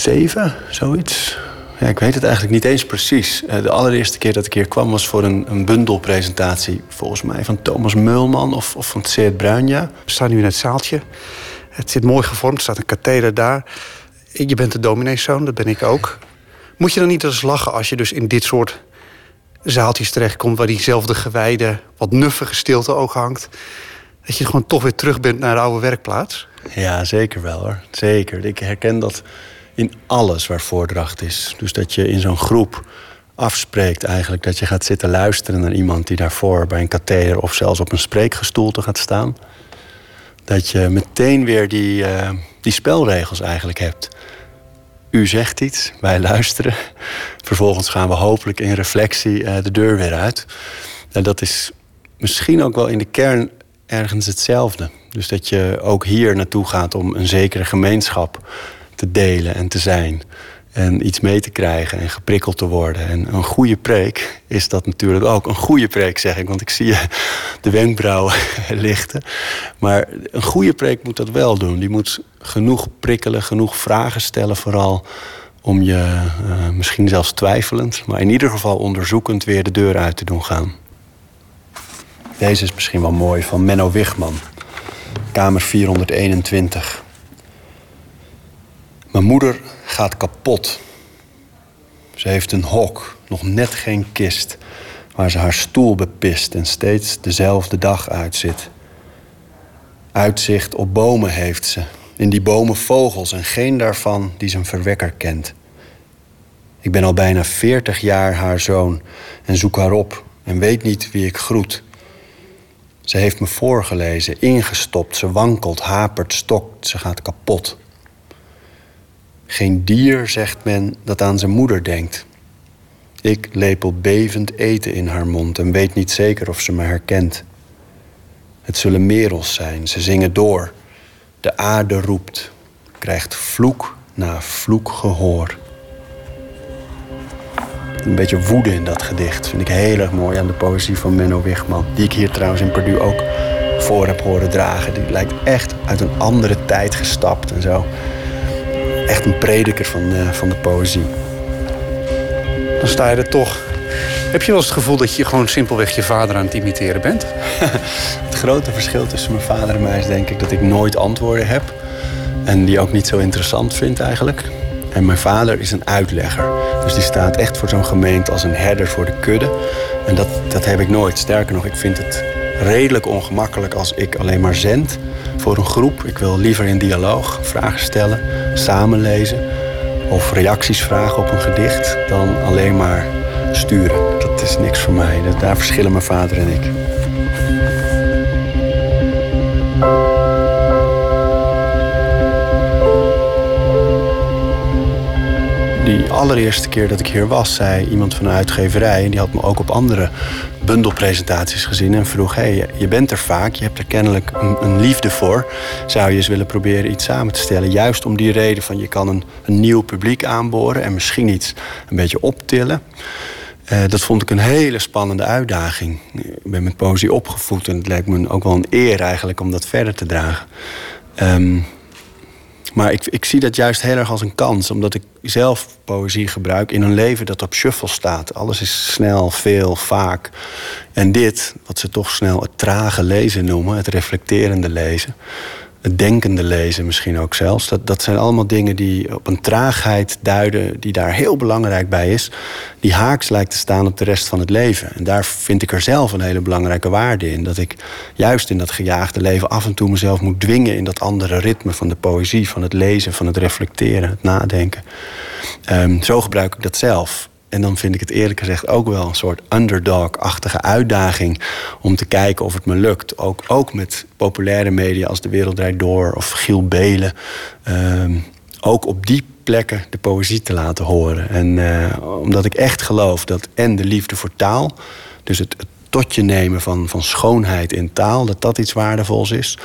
zeven, zoiets. Ja, ik weet het eigenlijk niet eens precies. Eh, de allereerste keer dat ik hier kwam was voor een, een bundelpresentatie... volgens mij van Thomas Meulman of, of van Seert Bruinja. We staan nu in het zaaltje. Het zit mooi gevormd, er staat een katheder daar. Je bent de domineeszoon, dat ben ik ook. Moet je dan niet eens lachen als je dus in dit soort zaaltjes terechtkomt... waar diezelfde gewijde, wat nuffige stilte ook hangt... dat je gewoon toch weer terug bent naar de oude werkplaats? Ja, zeker wel hoor. Zeker. Ik herken dat in alles waar voordracht is. Dus dat je in zo'n groep afspreekt eigenlijk dat je gaat zitten luisteren naar iemand die daarvoor bij een katheder of zelfs op een spreekgestoelte gaat staan. Dat je meteen weer die, eh, die spelregels eigenlijk hebt. U zegt iets, wij luisteren. Vervolgens gaan we hopelijk in reflectie eh, de deur weer uit. En dat is misschien ook wel in de kern ergens hetzelfde. Dus dat je ook hier naartoe gaat om een zekere gemeenschap te delen en te zijn. En iets mee te krijgen en geprikkeld te worden. En een goede preek is dat natuurlijk ook. Een goede preek zeg ik, want ik zie de wenkbrauwen lichten. Maar een goede preek moet dat wel doen. Die moet genoeg prikkelen, genoeg vragen stellen vooral. Om je uh, misschien zelfs twijfelend, maar in ieder geval onderzoekend weer de deur uit te doen gaan. Deze is misschien wel mooi, van Menno Wigman. Kamer 421. Mijn moeder gaat kapot. Ze heeft een hok, nog net geen kist, waar ze haar stoel bepist en steeds dezelfde dag uitzit. Uitzicht op bomen heeft ze, in die bomen vogels en geen daarvan die zijn verwekker kent. Ik ben al bijna veertig jaar haar zoon en zoek haar op en weet niet wie ik groet. Ze heeft me voorgelezen, ingestopt, ze wankelt, hapert, stokt, ze gaat kapot. Geen dier, zegt men, dat aan zijn moeder denkt. Ik lepel bevend eten in haar mond en weet niet zeker of ze me herkent. Het zullen merels zijn, ze zingen door. De aarde roept, krijgt vloek na vloek gehoor. Een beetje woede in dat gedicht vind ik heel erg mooi aan de poëzie van Menno Wigman. Die ik hier trouwens in Purdue ook voor heb horen dragen. Die lijkt echt uit een andere tijd gestapt en zo echt een prediker van, uh, van de poëzie. Dan sta je er toch. Heb je wel eens het gevoel dat je gewoon simpelweg je vader aan het imiteren bent? het grote verschil tussen mijn vader en mij is denk ik dat ik nooit antwoorden heb. En die ook niet zo interessant vind eigenlijk. En mijn vader is een uitlegger. Dus die staat echt voor zo'n gemeente als een herder voor de kudde. En dat, dat heb ik nooit. Sterker nog, ik vind het redelijk ongemakkelijk als ik alleen maar zend voor een groep. Ik wil liever in dialoog vragen stellen, samenlezen of reacties vragen op een gedicht dan alleen maar sturen. Dat is niks voor mij. Daar verschillen mijn vader en ik. Die allereerste keer dat ik hier was, zei iemand van een uitgeverij... en die had me ook op andere bundelpresentaties gezien... en vroeg, hey, je- bent er vaak, je hebt er kennelijk een, een liefde voor... zou je eens willen proberen iets samen te stellen? Juist om die reden van je kan een, een nieuw publiek aanboren... en misschien iets een beetje optillen. Eh, dat vond ik een hele spannende uitdaging. Ik ben met poëzie opgevoed en het lijkt me ook wel een eer eigenlijk om dat verder te dragen. Ehm, maar ik, ik zie dat juist heel erg als een kans, omdat ik zelf poëzie gebruik in een leven dat op shuffle staat. Alles is snel, veel, vaak. En dit, wat ze toch snel het trage lezen noemen, het reflecterende lezen, het denkende lezen misschien ook zelfs, dat, dat zijn allemaal dingen die op een traagheid duiden, die daar heel belangrijk bij is, die haaks lijkt te staan op de rest van het leven. En daar vind ik er zelf een hele belangrijke waarde in. Dat ik juist in dat gejaagde leven af en toe mezelf moet dwingen in dat andere ritme van de poëzie, van het lezen, van het reflecteren, het nadenken. Ehm, zo gebruik ik dat zelf. En dan vind ik het eerlijk gezegd ook wel een soort underdog-achtige uitdaging om te kijken of het me lukt. Ook, ook met populaire media als De Wereld Draait Door of Giel Belen. Ehm, ook op die plekken de poëzie te laten horen. En eh, omdat ik echt geloof dat en de liefde voor taal, dus het, het tot je nemen van, van schoonheid in taal, dat dat iets waardevols is.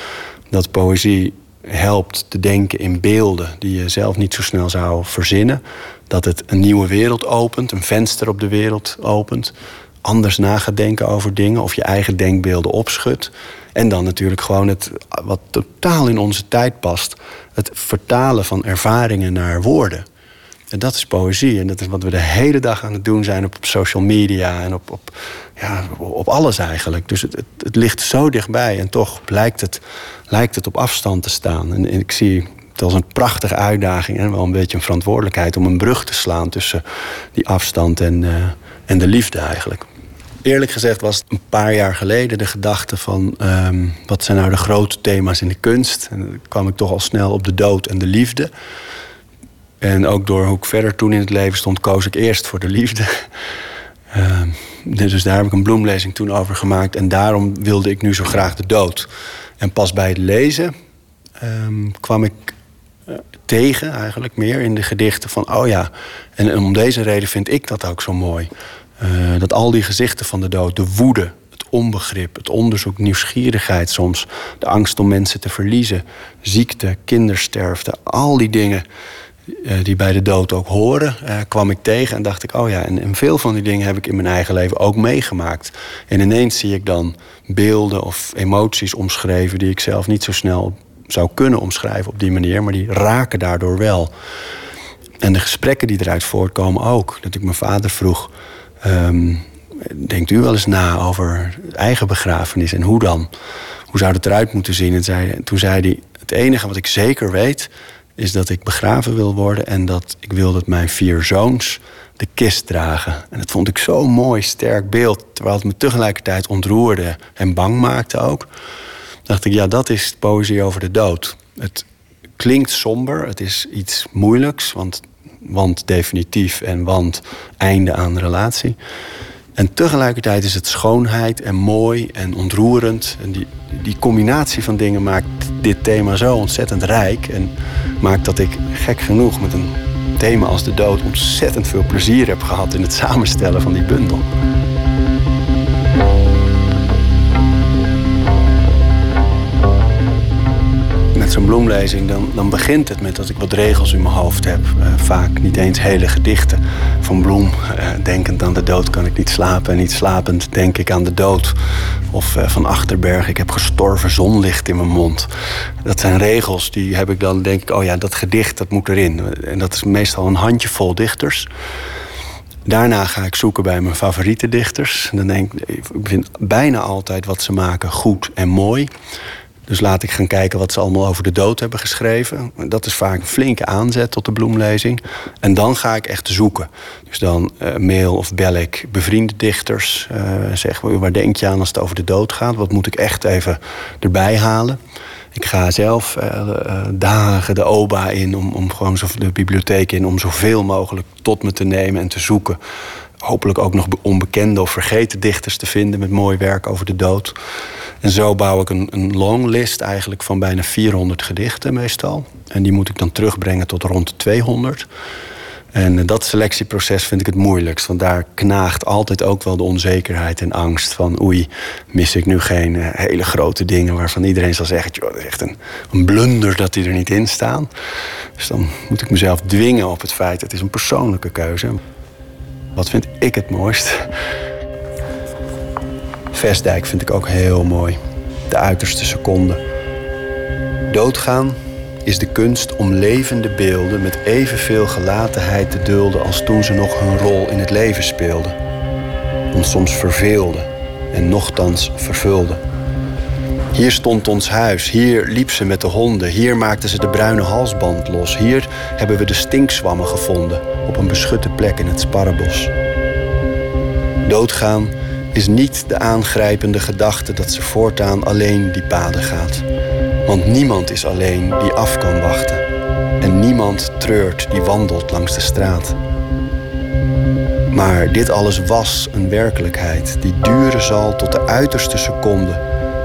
Dat poëzie helpt te denken in beelden die je zelf niet zo snel zou verzinnen. Dat het een nieuwe wereld opent, een venster op de wereld opent. Anders na gaat denken over dingen of je eigen denkbeelden opschudt. En dan natuurlijk gewoon het, wat totaal in onze tijd past, het vertalen van ervaringen naar woorden. En dat is poëzie. En dat is wat we de hele dag aan het doen zijn op social media en op, op, ja, op alles eigenlijk. Dus het, het, ligt zo dichtbij en toch lijkt het, lijkt het op afstand te staan. En, ik zie het als een prachtige uitdaging en wel een beetje een verantwoordelijkheid om een brug te slaan tussen die afstand en, uh, en de liefde eigenlijk. Eerlijk gezegd was het een paar jaar geleden de gedachte van um, wat zijn nou de grote thema's in de kunst. En dan kwam ik toch al snel op de dood en de liefde. En ook door hoe ik verder toen in het leven stond, koos ik eerst voor de liefde. Uh, dus daar heb ik een bloemlezing toen over gemaakt. En daarom wilde ik nu zo graag de dood. En pas bij het lezen um, kwam ik uh, tegen, eigenlijk meer in de gedichten van: oh ja, en, om deze reden vind ik dat ook zo mooi. Uh, dat al die gezichten van de dood, de woede, het onbegrip, het onderzoek, nieuwsgierigheid soms, de angst om mensen te verliezen, ziekte, kindersterfte, al die dingen die bij de dood ook horen, uh, kwam ik tegen en dacht ik, oh ja, en, en, veel van die dingen heb ik in mijn eigen leven ook meegemaakt. En ineens zie ik dan beelden of emoties omschreven die ik zelf niet zo snel zou kunnen omschrijven op die manier, maar die raken daardoor wel. En de gesprekken die eruit voortkomen ook. Dat ik mijn vader vroeg, um, denkt u wel eens na over eigen begrafenis en hoe dan? Hoe zou het eruit moeten zien? En zei, toen zei hij, het enige wat ik zeker weet is dat ik begraven wil worden en dat ik wil dat mijn vier zoons de kist dragen. En dat vond ik zo'n mooi, sterk beeld, terwijl het me tegelijkertijd ontroerde en bang maakte ook. Dacht ik, ja, dat is poëzie over de dood. Het klinkt somber, het is iets moeilijks, want, want definitief en want einde aan de relatie. En tegelijkertijd is het schoonheid en mooi en ontroerend. En die, die combinatie van dingen maakt dit thema zo ontzettend rijk. En maakt dat ik gek genoeg met een thema als de dood ontzettend veel plezier heb gehad in het samenstellen van die bundel. Met zo'n bloemlezing dan, dan begint het met dat ik wat regels in mijn hoofd heb. Uh, vaak niet eens hele gedichten van Bloem. Uh, denkend aan de dood kan ik niet slapen. En niet slapend denk ik aan de dood. Of uh, van Achterberg, ik heb gestorven zonlicht in mijn mond. Dat zijn regels, die heb ik dan, denk ik, oh ja, dat gedicht, dat moet erin. En dat is meestal een handjevol dichters. Daarna ga ik zoeken bij mijn favoriete dichters. Dan denk ik, ik vind bijna altijd wat ze maken goed en mooi. Dus laat ik gaan kijken wat ze allemaal over de dood hebben geschreven. Dat is vaak een flinke aanzet tot de bloemlezing. En dan ga ik echt zoeken. Dus dan uh, mail of bel ik bevriende dichters. Uh, zeg, waar denk je aan als het over de dood gaat? Wat moet ik echt even erbij halen? Ik ga zelf uh, dagen de OBA in, om, om gewoon zo, de bibliotheek in... om zoveel mogelijk tot me te nemen en te zoeken hopelijk ook nog onbekende of vergeten dichters te vinden met mooi werk over de dood. En zo bouw ik een, een longlist eigenlijk van bijna 400 gedichten meestal. En die moet ik dan terugbrengen tot rond de 200. En dat selectieproces vind ik het moeilijkst. Want daar knaagt altijd ook wel de onzekerheid en angst van... oei, mis ik nu geen eh, hele grote dingen waarvan iedereen zal zeggen... joh, dat is echt een, een blunder dat die er niet in staan. Dus dan moet ik mezelf dwingen op het feit... het is een persoonlijke keuze. Wat vind ik het mooist? Vestdijk vind ik ook heel mooi. De uiterste seconde. Doodgaan is de kunst om levende beelden met evenveel gelatenheid te dulden als toen ze nog hun rol in het leven speelden. Ons soms verveelden en nochtans vervulden. Hier stond ons huis, hier liep ze met de honden, hier maakten ze de bruine halsband los, hier hebben we de stinkswammen gevonden op een beschutte plek in het sparrenbos. Doodgaan is niet de aangrijpende gedachte dat ze voortaan alleen die paden gaat. Want niemand is alleen die af kan wachten. En niemand treurt die wandelt langs de straat. Maar dit alles was een werkelijkheid die duren zal tot de uiterste seconde.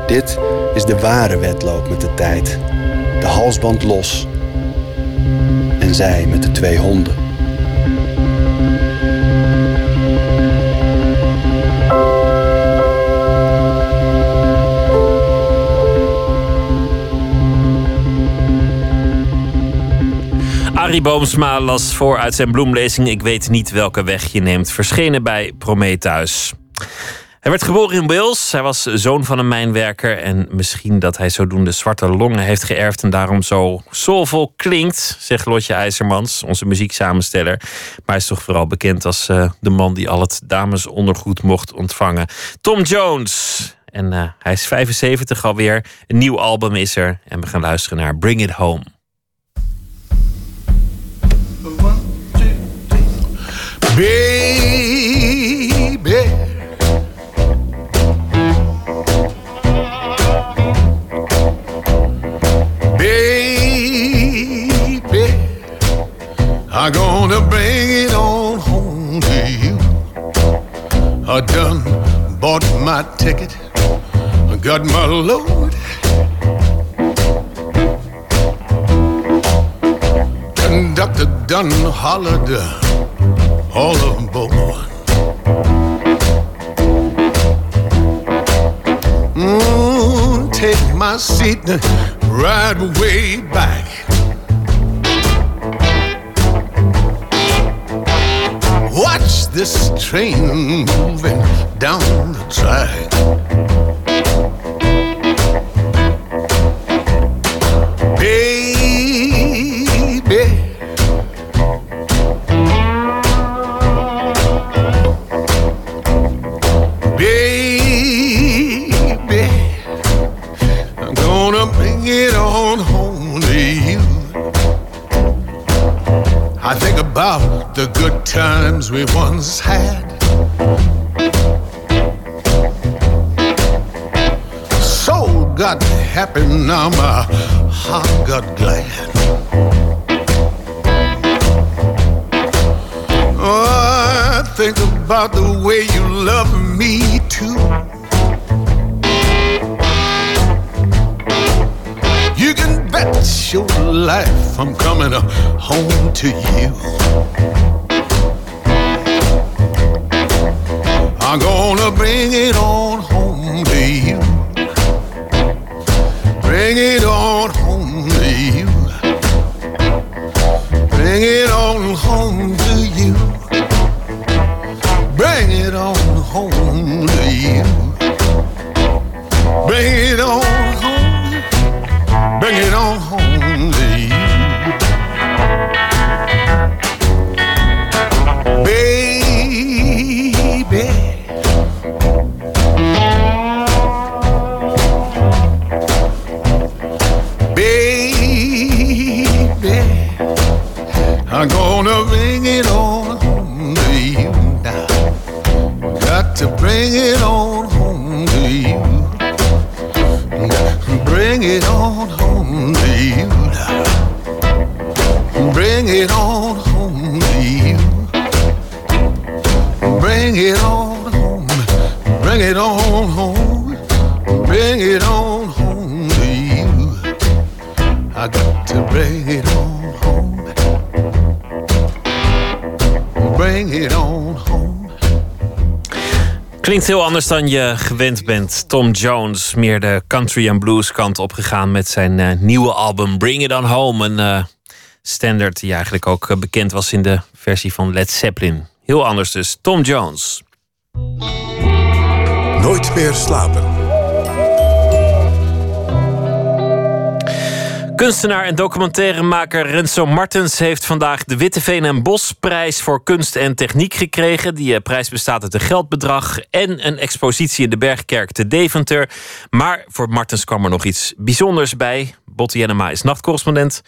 Dit is de ware wedloop met de tijd. De halsband los. En zij met de twee honden. Arie Boomsma las voor uit zijn bloemlezing Ik weet niet welke weg je neemt, verschenen bij Prometheus. Hij werd geboren in Wales. Hij was zoon van een mijnwerker. En misschien dat hij zodoende zwarte longen heeft geërfd. En daarom zo soulvol klinkt, zegt Lotje IJzermans, onze muzieksamensteller. Maar hij is toch vooral bekend als uh, de man die al het damesondergoed mocht ontvangen. Tom Jones. En uh, hij is 75 alweer. Een nieuw album is er. En we gaan luisteren naar Bring It Home. Baby. Baby, I'm gonna bring it on home to you. I done bought my ticket, I got my load. Conductor done hollered uh, all of them aboard. Mm, take my seat and ride way back. Watch this train moving down the track. I think about the good times we once had. Soul got happy, now my heart got glad. Oh, I think about the way you love me bet your life I'm coming home to you. I'm gonna bring it on home to you. Bring it on home to you. Bring it on home Klinkt heel anders dan je gewend bent. Tom Jones, meer de country en blues kant opgegaan met zijn eh, nieuwe album Bring It On Home. Een eh, standaard die eigenlijk ook eh, bekend was in de versie van Led Zeppelin. Heel anders dus. Tom Jones. Nooit meer slapen. Kunstenaar en documentairemaker Renzo Martens heeft vandaag de Witteveen en Bosprijs voor kunst en techniek gekregen. Die eh, prijs bestaat uit een geldbedrag en een expositie in de Bergkerk te Deventer. Maar voor Martens kwam er nog iets bijzonders bij. Botte Jennema is nachtcorrespondent.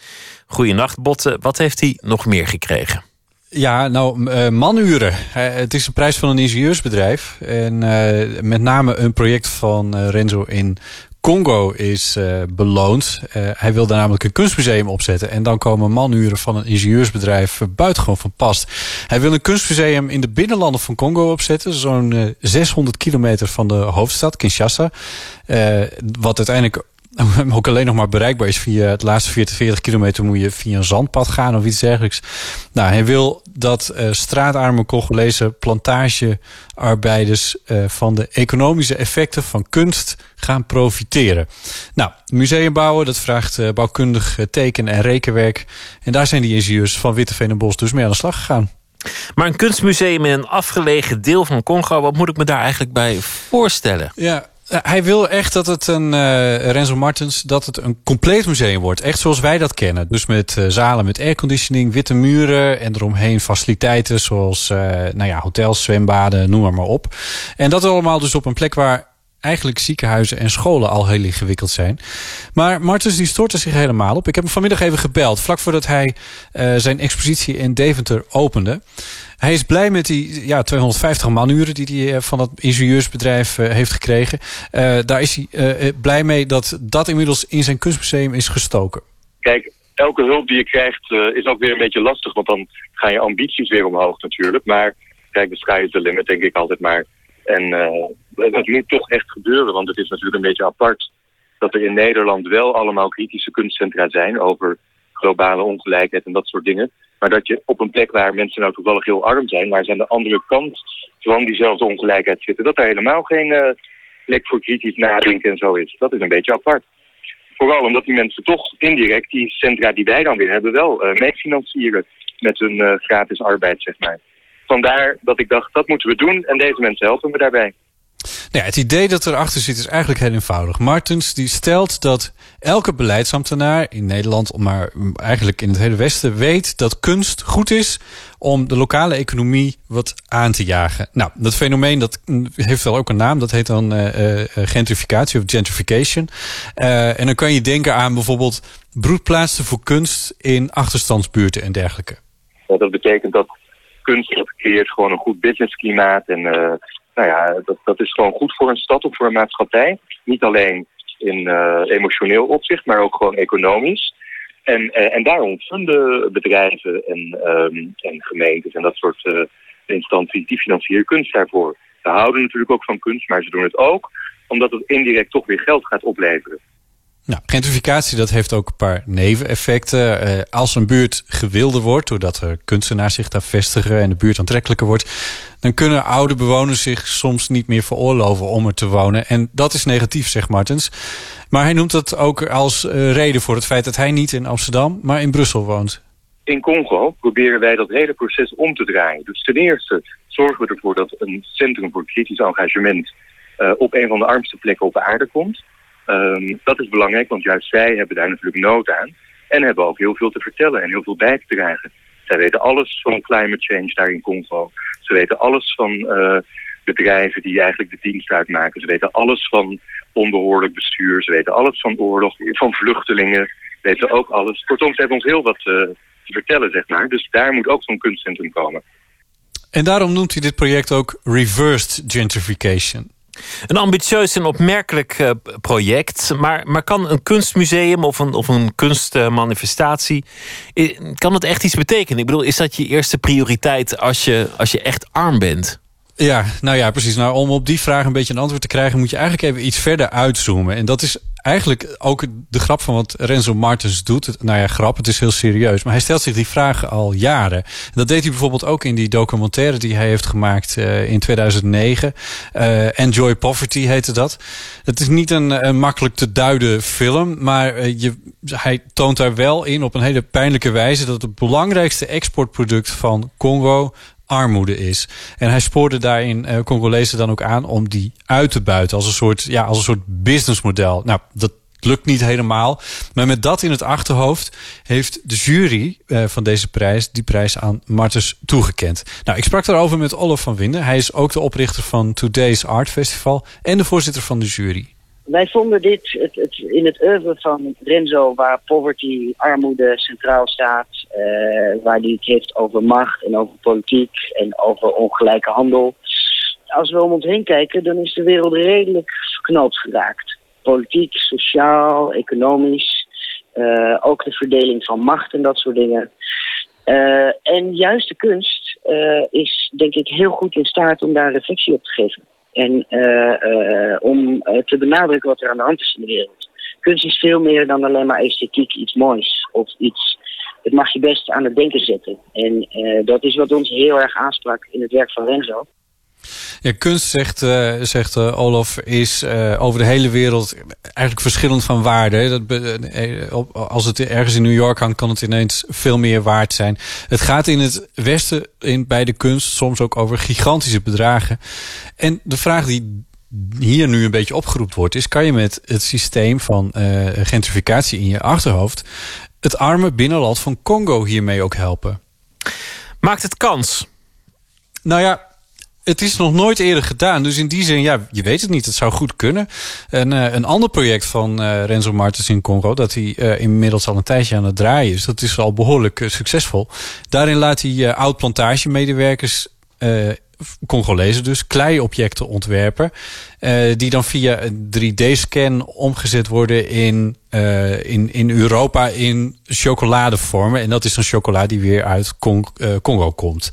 Goedenacht, Botte. Wat heeft hij nog meer gekregen? Ja, nou, eh, manuren. Eh, het is een prijs van een ingenieursbedrijf. En met name een project van Renzo in Congo is eh, beloond. Eh, hij wil namelijk een kunstmuseum opzetten. En dan komen manuren van een ingenieursbedrijf eh, buitengewoon van pas. Hij wil een kunstmuseum in de binnenlanden van Congo opzetten. Zo'n eh, 600 kilometer van de hoofdstad, Kinshasa. Eh, wat uiteindelijk ook alleen nog maar bereikbaar is via het laatste 40, 40 kilometer moet je via een zandpad gaan of iets dergelijks. Nou, hij wil dat eh, straatarme Congolese plantagearbeiders eh, van de economische effecten van kunst gaan profiteren. Nou, museum bouwen, dat vraagt eh, bouwkundig teken- en rekenwerk. En daar zijn die ingenieurs van Witteveen en Bos dus mee aan de slag gegaan. Maar een kunstmuseum in een afgelegen deel van Congo, wat moet ik me daar eigenlijk bij voorstellen? Ja, hij wil echt dat het een, eh, Renzo Martens, dat het een compleet museum wordt. Echt zoals wij dat kennen. Dus met eh, zalen met airconditioning, witte muren en eromheen faciliteiten zoals eh, nou ja, hotels, zwembaden, noem maar, maar op. En dat allemaal dus op een plek waar eigenlijk ziekenhuizen en scholen al heel ingewikkeld zijn. Maar Martens die stortte zich helemaal op. Ik heb hem vanmiddag even gebeld, vlak voordat hij eh, zijn expositie in Deventer opende. Hij is blij met die ja, 250 manuren die hij eh, van dat ingenieursbedrijf eh, heeft gekregen. Daar is hij blij mee dat dat inmiddels in zijn kunstmuseum is gestoken. Kijk, elke hulp die je krijgt is ook weer een beetje lastig, want dan gaan je ambities weer omhoog natuurlijk. Maar kijk, de sky is the limit, denk ik altijd maar. En het moet toch echt gebeuren, want het is natuurlijk een beetje apart dat er in Nederland wel allemaal kritische kunstcentra zijn over globale ongelijkheid en dat soort dingen. Maar dat je op een plek waar mensen nou toevallig heel arm zijn, waar ze aan de andere kant van diezelfde ongelijkheid zitten, dat er helemaal geen eh, plek voor kritisch nadenken en zo is. Dat is een beetje apart. Vooral omdat die mensen toch indirect die centra die wij dan weer hebben wel eh meefinancieren met hun eh, gratis arbeid, zeg maar. Vandaar dat ik dacht, dat moeten we doen en deze mensen helpen me daarbij. Nou ja, het idee dat erachter zit is eigenlijk heel eenvoudig. Martens die stelt dat elke beleidsambtenaar in Nederland, maar eigenlijk in het hele Westen, weet dat kunst goed is om de lokale economie wat aan te jagen. Nou, dat fenomeen dat heeft wel ook een naam. Dat heet dan eh, eh, gentrificatie of gentrification. Eh, en dan kan je denken aan bijvoorbeeld broedplaatsen voor kunst in achterstandsbuurten en dergelijke. Ja, dat betekent dat kunst creëert gewoon een goed businessklimaat. En nou ja, dat, dat is gewoon goed voor een stad of voor een maatschappij. Niet alleen in eh, emotioneel opzicht, maar ook gewoon economisch. En, eh, en daarom vinden bedrijven en, ehm, en gemeentes en dat soort eh, instanties, die financieren kunst daarvoor. Ze houden natuurlijk ook van kunst, maar ze doen het ook omdat het indirect toch weer geld gaat opleveren. Nou, gentrificatie dat heeft ook een paar neveneffecten. Eh, als een buurt gewilder wordt, doordat er kunstenaars zich daar vestigen en de buurt aantrekkelijker wordt, dan kunnen oude bewoners zich soms niet meer veroorloven om er te wonen. En dat is negatief, zegt Martens. Maar hij noemt dat ook als eh, reden voor het feit dat hij niet in Amsterdam, maar in Brussel woont. In Congo proberen wij dat hele proces om te draaien. Dus ten eerste zorgen we ervoor dat een centrum voor kritisch engagement eh, op een van de armste plekken op de aarde komt. Ehm, dat is belangrijk, want juist zij hebben daar natuurlijk nood aan. En hebben ook heel veel te vertellen en heel veel bij te dragen. Zij weten alles van climate change daar in Congo. Ze weten alles van eh, bedrijven die eigenlijk de dienst uitmaken. Ze weten alles van onbehoorlijk bestuur. Ze weten alles van oorlog, van vluchtelingen. Ze weten ook alles. Kortom, ze hebben ons heel wat eh, te vertellen, zeg maar. Dus daar moet ook zo'n kunstcentrum komen. En daarom noemt hij dit project ook reversed gentrification. Een ambitieus en opmerkelijk eh, project. Maar, maar kan een kunstmuseum of een, of een kunstmanifestatie... eh, kan het echt iets betekenen? Ik bedoel, is dat je eerste prioriteit als je, als je echt arm bent? Ja, nou ja, precies. Nou, om op die vraag een beetje een antwoord te krijgen, moet je eigenlijk even iets verder uitzoomen. En dat is eigenlijk ook de grap van wat Renzo Martens doet. Nou ja, grap, het is heel serieus. Maar hij stelt zich die vragen al jaren. En dat deed hij bijvoorbeeld ook in die documentaire die hij heeft gemaakt eh, in 2009. Eh, Enjoy Poverty heette dat. Het is niet een, een makkelijk te duiden film, maar eh, je, hij toont daar wel in op een hele pijnlijke wijze dat het belangrijkste exportproduct van Congo armoede is. En hij spoorde daarin eh Congolezen dan ook aan om die uit te buiten als een soort, ja, als een soort businessmodel. Nou, dat lukt niet helemaal. Maar met dat in het achterhoofd heeft de jury eh, van deze prijs die prijs aan Martens toegekend. Nou, ik sprak daarover met Olaf van Winden. Hij is ook de oprichter van Today's Art Festival en de voorzitter van de jury. Wij vonden dit het, het, in het oeuvre van Renzo, waar poverty, armoede centraal staat, eh, waar hij het heeft over macht en over politiek en over ongelijke handel. Als we om ons heen kijken, dan is de wereld redelijk verknoopt geraakt. Politiek, sociaal, economisch, eh, ook de verdeling van macht en dat soort dingen. Eh, en juist de kunst is, denk ik, heel goed in staat om daar reflectie op te geven. En eh, eh, om eh, te benadrukken wat er aan de hand is in de wereld. Kunst is veel meer dan alleen maar esthetiek, iets moois. Of iets, het mag je best aan het denken zetten. En dat is wat ons heel erg aansprak in het werk van Renzo. Ja, kunst, zegt, eh, zegt eh, Olaf, is eh, over de hele wereld eigenlijk verschillend van waarde. Dat, be- als het ergens in New York hangt, kan het ineens veel meer waard zijn. Het gaat in het Westen in, bij de kunst soms ook over gigantische bedragen. En de vraag die hier nu een beetje opgeroepen wordt, is: kan je met het systeem van gentrificatie in je achterhoofd het arme binnenland van Congo hiermee ook helpen? Maakt het kans? Nou ja, het is nog nooit eerder gedaan. Dus in die zin, ja, je weet het niet. Het zou goed kunnen. En, eh, een ander project van eh, Renzo Martens in Congo... dat hij eh, inmiddels al een tijdje aan het draaien is... dat is al behoorlijk eh, succesvol. Daarin laat hij oud-plantagemedewerkers... Congolezen dus, kleiobjecten ontwerpen... eh, die dan via een 3D-scan omgezet worden in, eh, in, in Europa in chocoladevormen. En dat is dan chocolade die weer uit eh, Congo komt.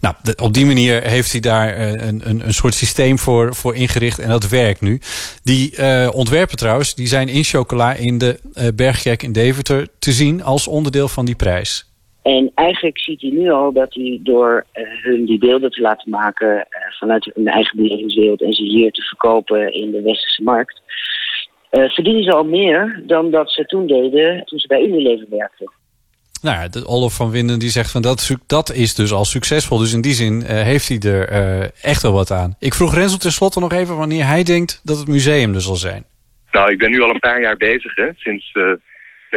Nou, op die manier heeft hij daar een, een, een soort systeem voor, voor ingericht en dat werkt nu. Die ontwerpen trouwens, die zijn in chocola in de Bergkerk in Deventer te zien als onderdeel van die prijs. En eigenlijk ziet hij nu al dat hij door eh, hun die beelden te laten maken eh, vanuit hun eigen belevingswereld en ze hier te verkopen in de westerse markt, eh, verdienen ze al meer dan dat ze toen deden toen ze bij Unilever werkten. Nou ja, de Olaf van Winden die zegt van dat, is- dat is dus al succesvol. Dus in die zin eh, heeft hij er eh, echt wel wat aan. Ik vroeg Renzo tenslotte nog even wanneer hij denkt dat het museum er zal zijn. Nou, ik ben nu al een paar jaar bezig. Hè. Sinds eh,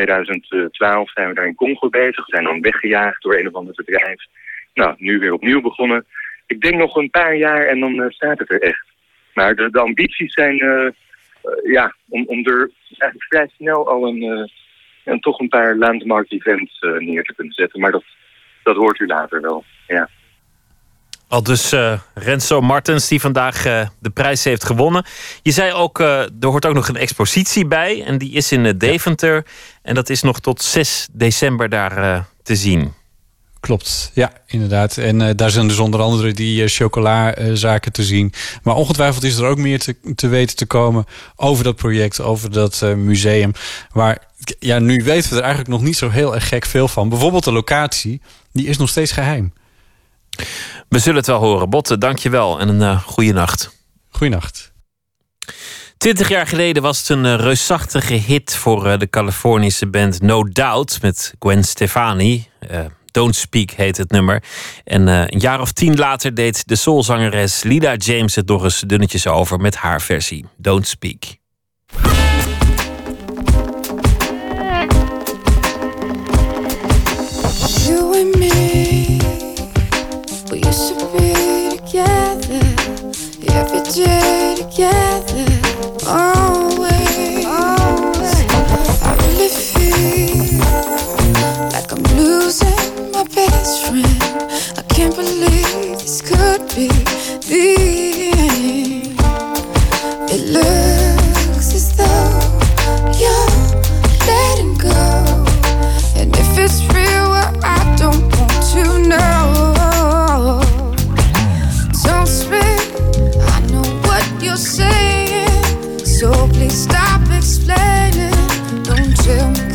2012 zijn we daar in Congo bezig. We zijn dan weggejaagd door een of ander bedrijf. Nou, nu weer opnieuw begonnen. Ik denk nog een paar jaar en dan eh, staat het er echt. Maar de, ambities zijn, eh, eh, ja, om, om er eigenlijk vrij snel al een, en toch een paar landmark events neer te kunnen zetten. Maar dat, dat hoort u later wel, ja. Al dus eh, Renzo Martens, die vandaag eh, de prijs heeft gewonnen. Je zei ook, eh, er hoort ook nog een expositie bij. En die is in Deventer. En dat is nog tot 6 december daar te zien. Klopt, ja, inderdaad. En daar zijn dus onder andere die uh, chocola-zaken te zien. Maar ongetwijfeld is er ook meer te, te weten te komen over dat project, over dat museum. Waar, ja, nu weten we er eigenlijk nog niet zo heel erg gek veel van. Bijvoorbeeld de locatie, die is nog steeds geheim. We zullen het wel horen. Botte, dank je wel en een uh, goede nacht. Goeienacht. Twintig jaar geleden was het een uh, reusachtige hit voor uh, de Californische band No Doubt met Gwen Stefani. Uh, Don't Speak heet het nummer. En uh, een jaar of tien later deed de soulzangeres Lida James het nog eens dunnetjes over met haar versie Don't Speak. You and me, together every day together, always. I really feel like I'm losing my best friend. I can't believe this could be the end. It looks as though you're letting go. And if it's real, well, I don't want to know. impossível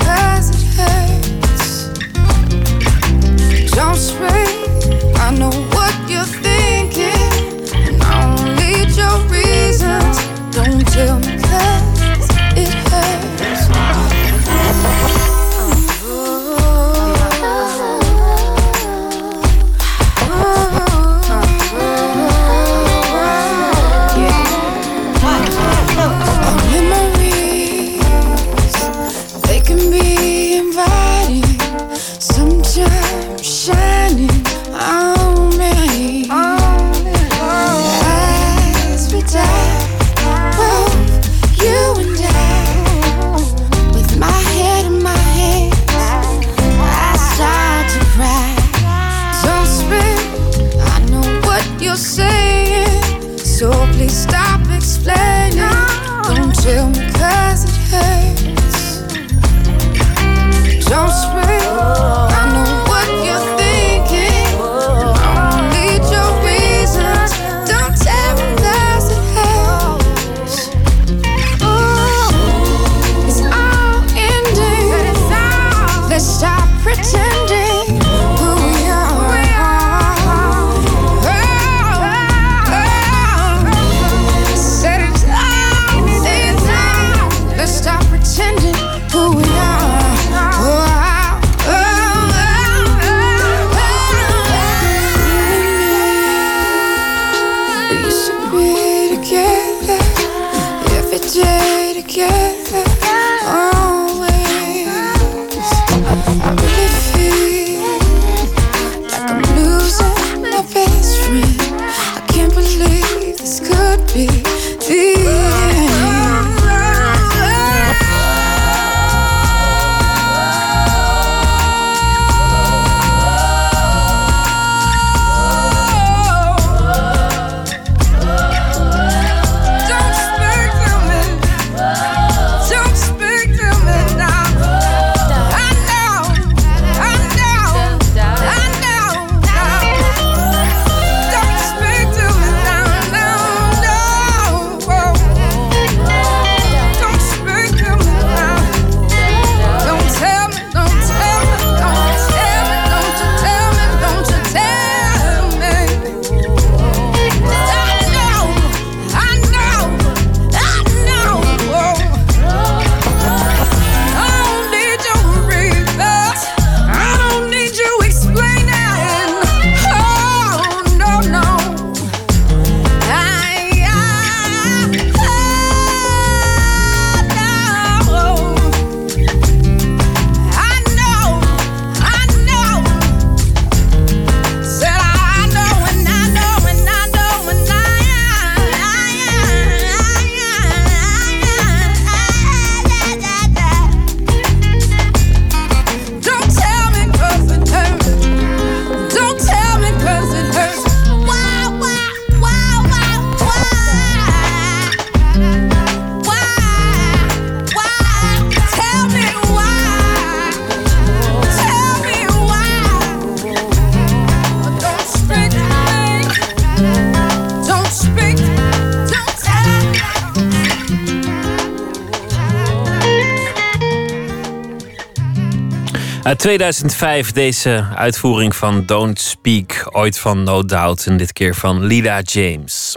2005 deze uitvoering van Don't Speak, ooit van No Doubt en dit keer van Lida James.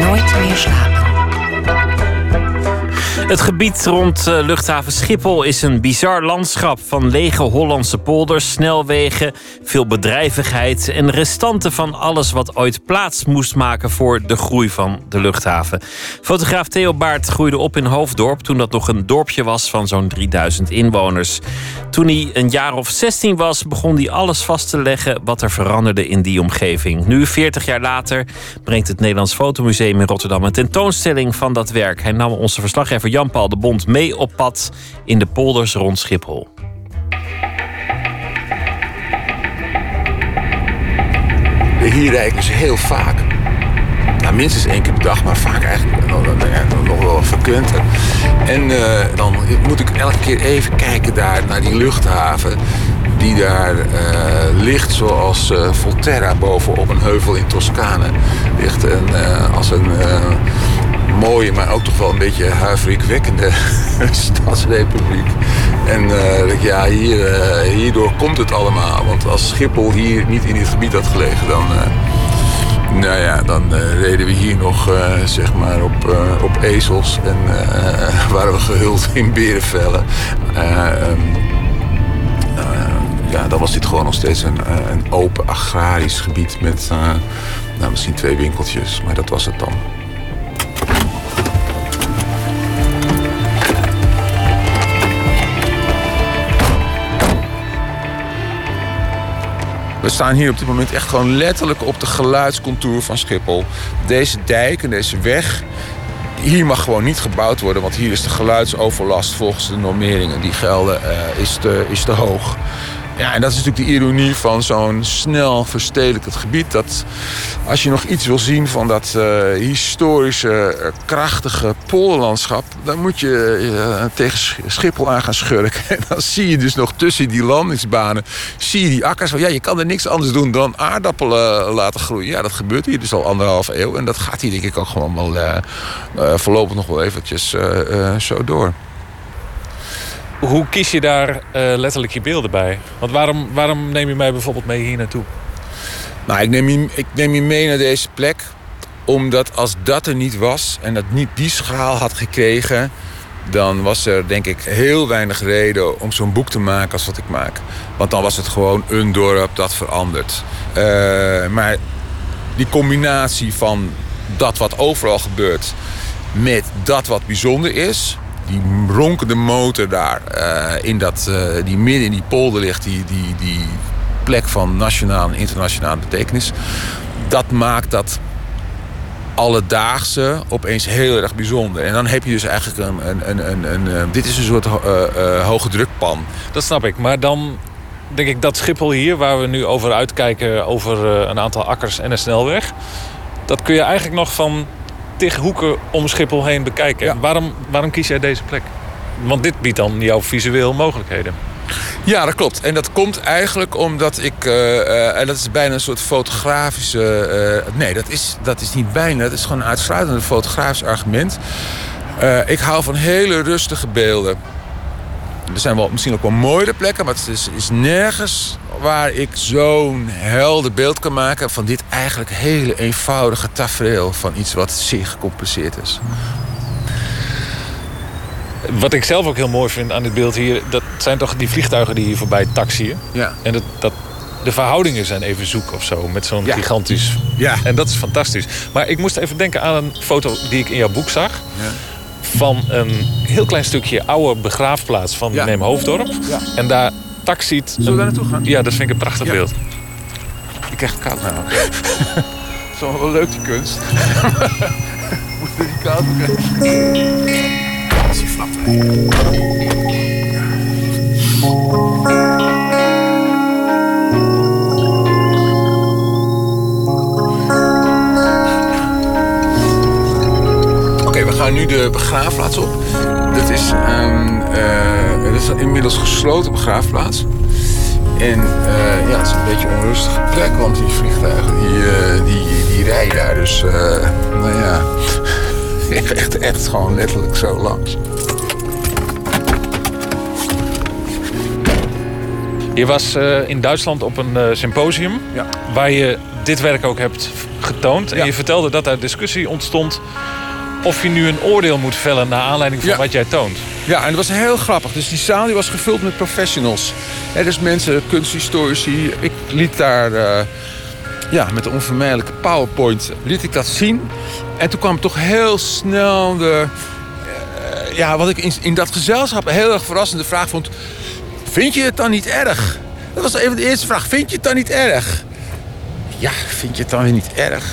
Nooit meer slapen. Het gebied rond eh, luchthaven Schiphol is een bizar landschap van lege Hollandse polders, snelwegen, veel bedrijvigheid en restanten van alles wat ooit plaats moest maken voor de groei van de luchthaven. Fotograaf Theo Baart groeide op in Hoofddorp toen dat nog een dorpje was van zo'n 3000 inwoners. Toen hij een jaar of 16 was, begon hij alles vast te leggen wat er veranderde in die omgeving. Nu, 40 jaar later, brengt het Nederlands Fotomuseum in Rotterdam een tentoonstelling van dat werk. Hij nam onze verslaggever Jan-Paul de Bond mee op pad in de polders rond Schiphol. Hier rijden ze heel vaak. Nou, minstens één keer per dag, maar vaak eigenlijk nog, wel frequenter. En eh, dan moet ik elke keer even kijken daar naar die luchthaven. Die daar eh, ligt zoals eh, Volterra boven op een heuvel in Toscane ligt. En, als een, mooie, maar ook toch wel een beetje huiveringwekkende stadsrepubliek. En eh, ja, hier, eh, hierdoor komt het allemaal. Want als Schiphol hier niet in dit gebied had gelegen, dan, uh, nou ja, dan reden we hier nog zeg maar op, op ezels en waren we gehuld in berenvellen. Ehm, ja, dan was dit gewoon nog steeds een, een open agrarisch gebied met nou, misschien twee winkeltjes, maar dat was het dan. We staan hier op dit moment echt gewoon letterlijk op de geluidscontour van Schiphol. Deze dijk en deze weg, hier mag gewoon niet gebouwd worden... want hier is de geluidsoverlast volgens de normeringen die gelden, uh, is, te, is te hoog. Ja, en dat is natuurlijk de ironie van zo'n snel verstedelijkend gebied. Dat als je nog iets wil zien van dat uh, historische, uh, krachtige polderlandschap... dan moet je uh, tegen Schiphol aan gaan schurken. En dan zie je dus nog tussen die landingsbanen... zie je die akkers ja, je kan er niks anders doen dan aardappelen laten groeien. Ja, dat gebeurt hier dus al anderhalf eeuw. En dat gaat hier denk ik ook gewoon wel voorlopig nog wel eventjes zo door. Hoe kies je daar uh, letterlijk je beelden bij? Want waarom, waarom neem je mij bijvoorbeeld mee hier naartoe? Nou, ik neem, je, ik neem je mee naar deze plek omdat als dat er niet was en dat niet die schaal had gekregen, dan was er denk ik heel weinig reden om zo'n boek te maken als wat ik maak. Want dan was het gewoon een dorp dat verandert. Uh, maar die combinatie van dat wat overal gebeurt met dat wat bijzonder is, die ronkende motor daar, uh, in dat, uh, die midden in die polder ligt, die, die, die plek van nationale en internationale betekenis. Dat maakt dat alledaagse opeens heel erg bijzonder. En dan heb je dus eigenlijk een... een, een, een, dit is een soort uh, hoge drukpan. Dat snap ik. Maar dan denk ik dat Schiphol hier... waar we nu over uitkijken over een aantal akkers en een snelweg... dat kun je eigenlijk nog van tig hoeken om Schiphol heen bekijken. Waarom, waarom kies jij deze plek? Want dit biedt dan jouw visueel mogelijkheden. Ja, dat klopt. En dat komt eigenlijk omdat ik... Uh, uh, en dat is bijna een soort fotografische... Uh, nee, dat is, dat is niet bijna. Dat is gewoon een uitsluitend fotografisch argument. ik hou van hele rustige beelden. Er zijn wel, misschien ook wel mooiere plekken... maar het is, is nergens waar ik zo'n helder beeld kan maken... van dit eigenlijk hele eenvoudige tafereel... van iets wat zeer gecompliceerd is. Wat ik zelf ook heel mooi vind aan dit beeld hier... dat zijn toch die vliegtuigen die hier voorbij taxiën. Ja. En dat, dat, de verhoudingen zijn even zoek of zo. Met zo'n gigantisch... Ja. En dat is fantastisch. Maar ik moest even denken aan een foto die ik in jouw boek zag. Ja. Van een heel klein stukje oude begraafplaats van Ja. Neem Hoofddorp. Ja. En daar taxiet... Zullen we daar naartoe gaan? Ja, dat vind ik een prachtig Ja. beeld. Ik krijg het koud nou. Het is wel wel leuk, die kunst. Moet je niet koud krijgen. Als je flapt. Oké, nu de begraafplaats op. Dat is, ehm, eh, dat is een inmiddels gesloten begraafplaats. En eh, ja, het is een beetje een onrustige plek, want die vliegtuigen die, eh, die, die rijden daar. Dus, nou ja, echt, echt gewoon letterlijk zo langs. Je was in Duitsland op een symposium Ja. waar je dit werk ook hebt getoond. En je vertelde dat daar discussie ontstond of je nu een oordeel moet vellen naar aanleiding van Ja. wat jij toont. Ja, en dat was heel grappig. Dus die zaal die was gevuld met professionals. Dus mensen, kunsthistorici. Ik liet daar eh, ja, met een onvermijdelijke PowerPoint liet ik dat zien. En toen kwam toch heel snel de... eh, ja, wat ik in, in dat gezelschap een heel erg verrassende vraag vond... Vind je het dan niet erg? Dat was even de eerste vraag. Vind je het dan niet erg? Ja, vind je het dan weer niet erg?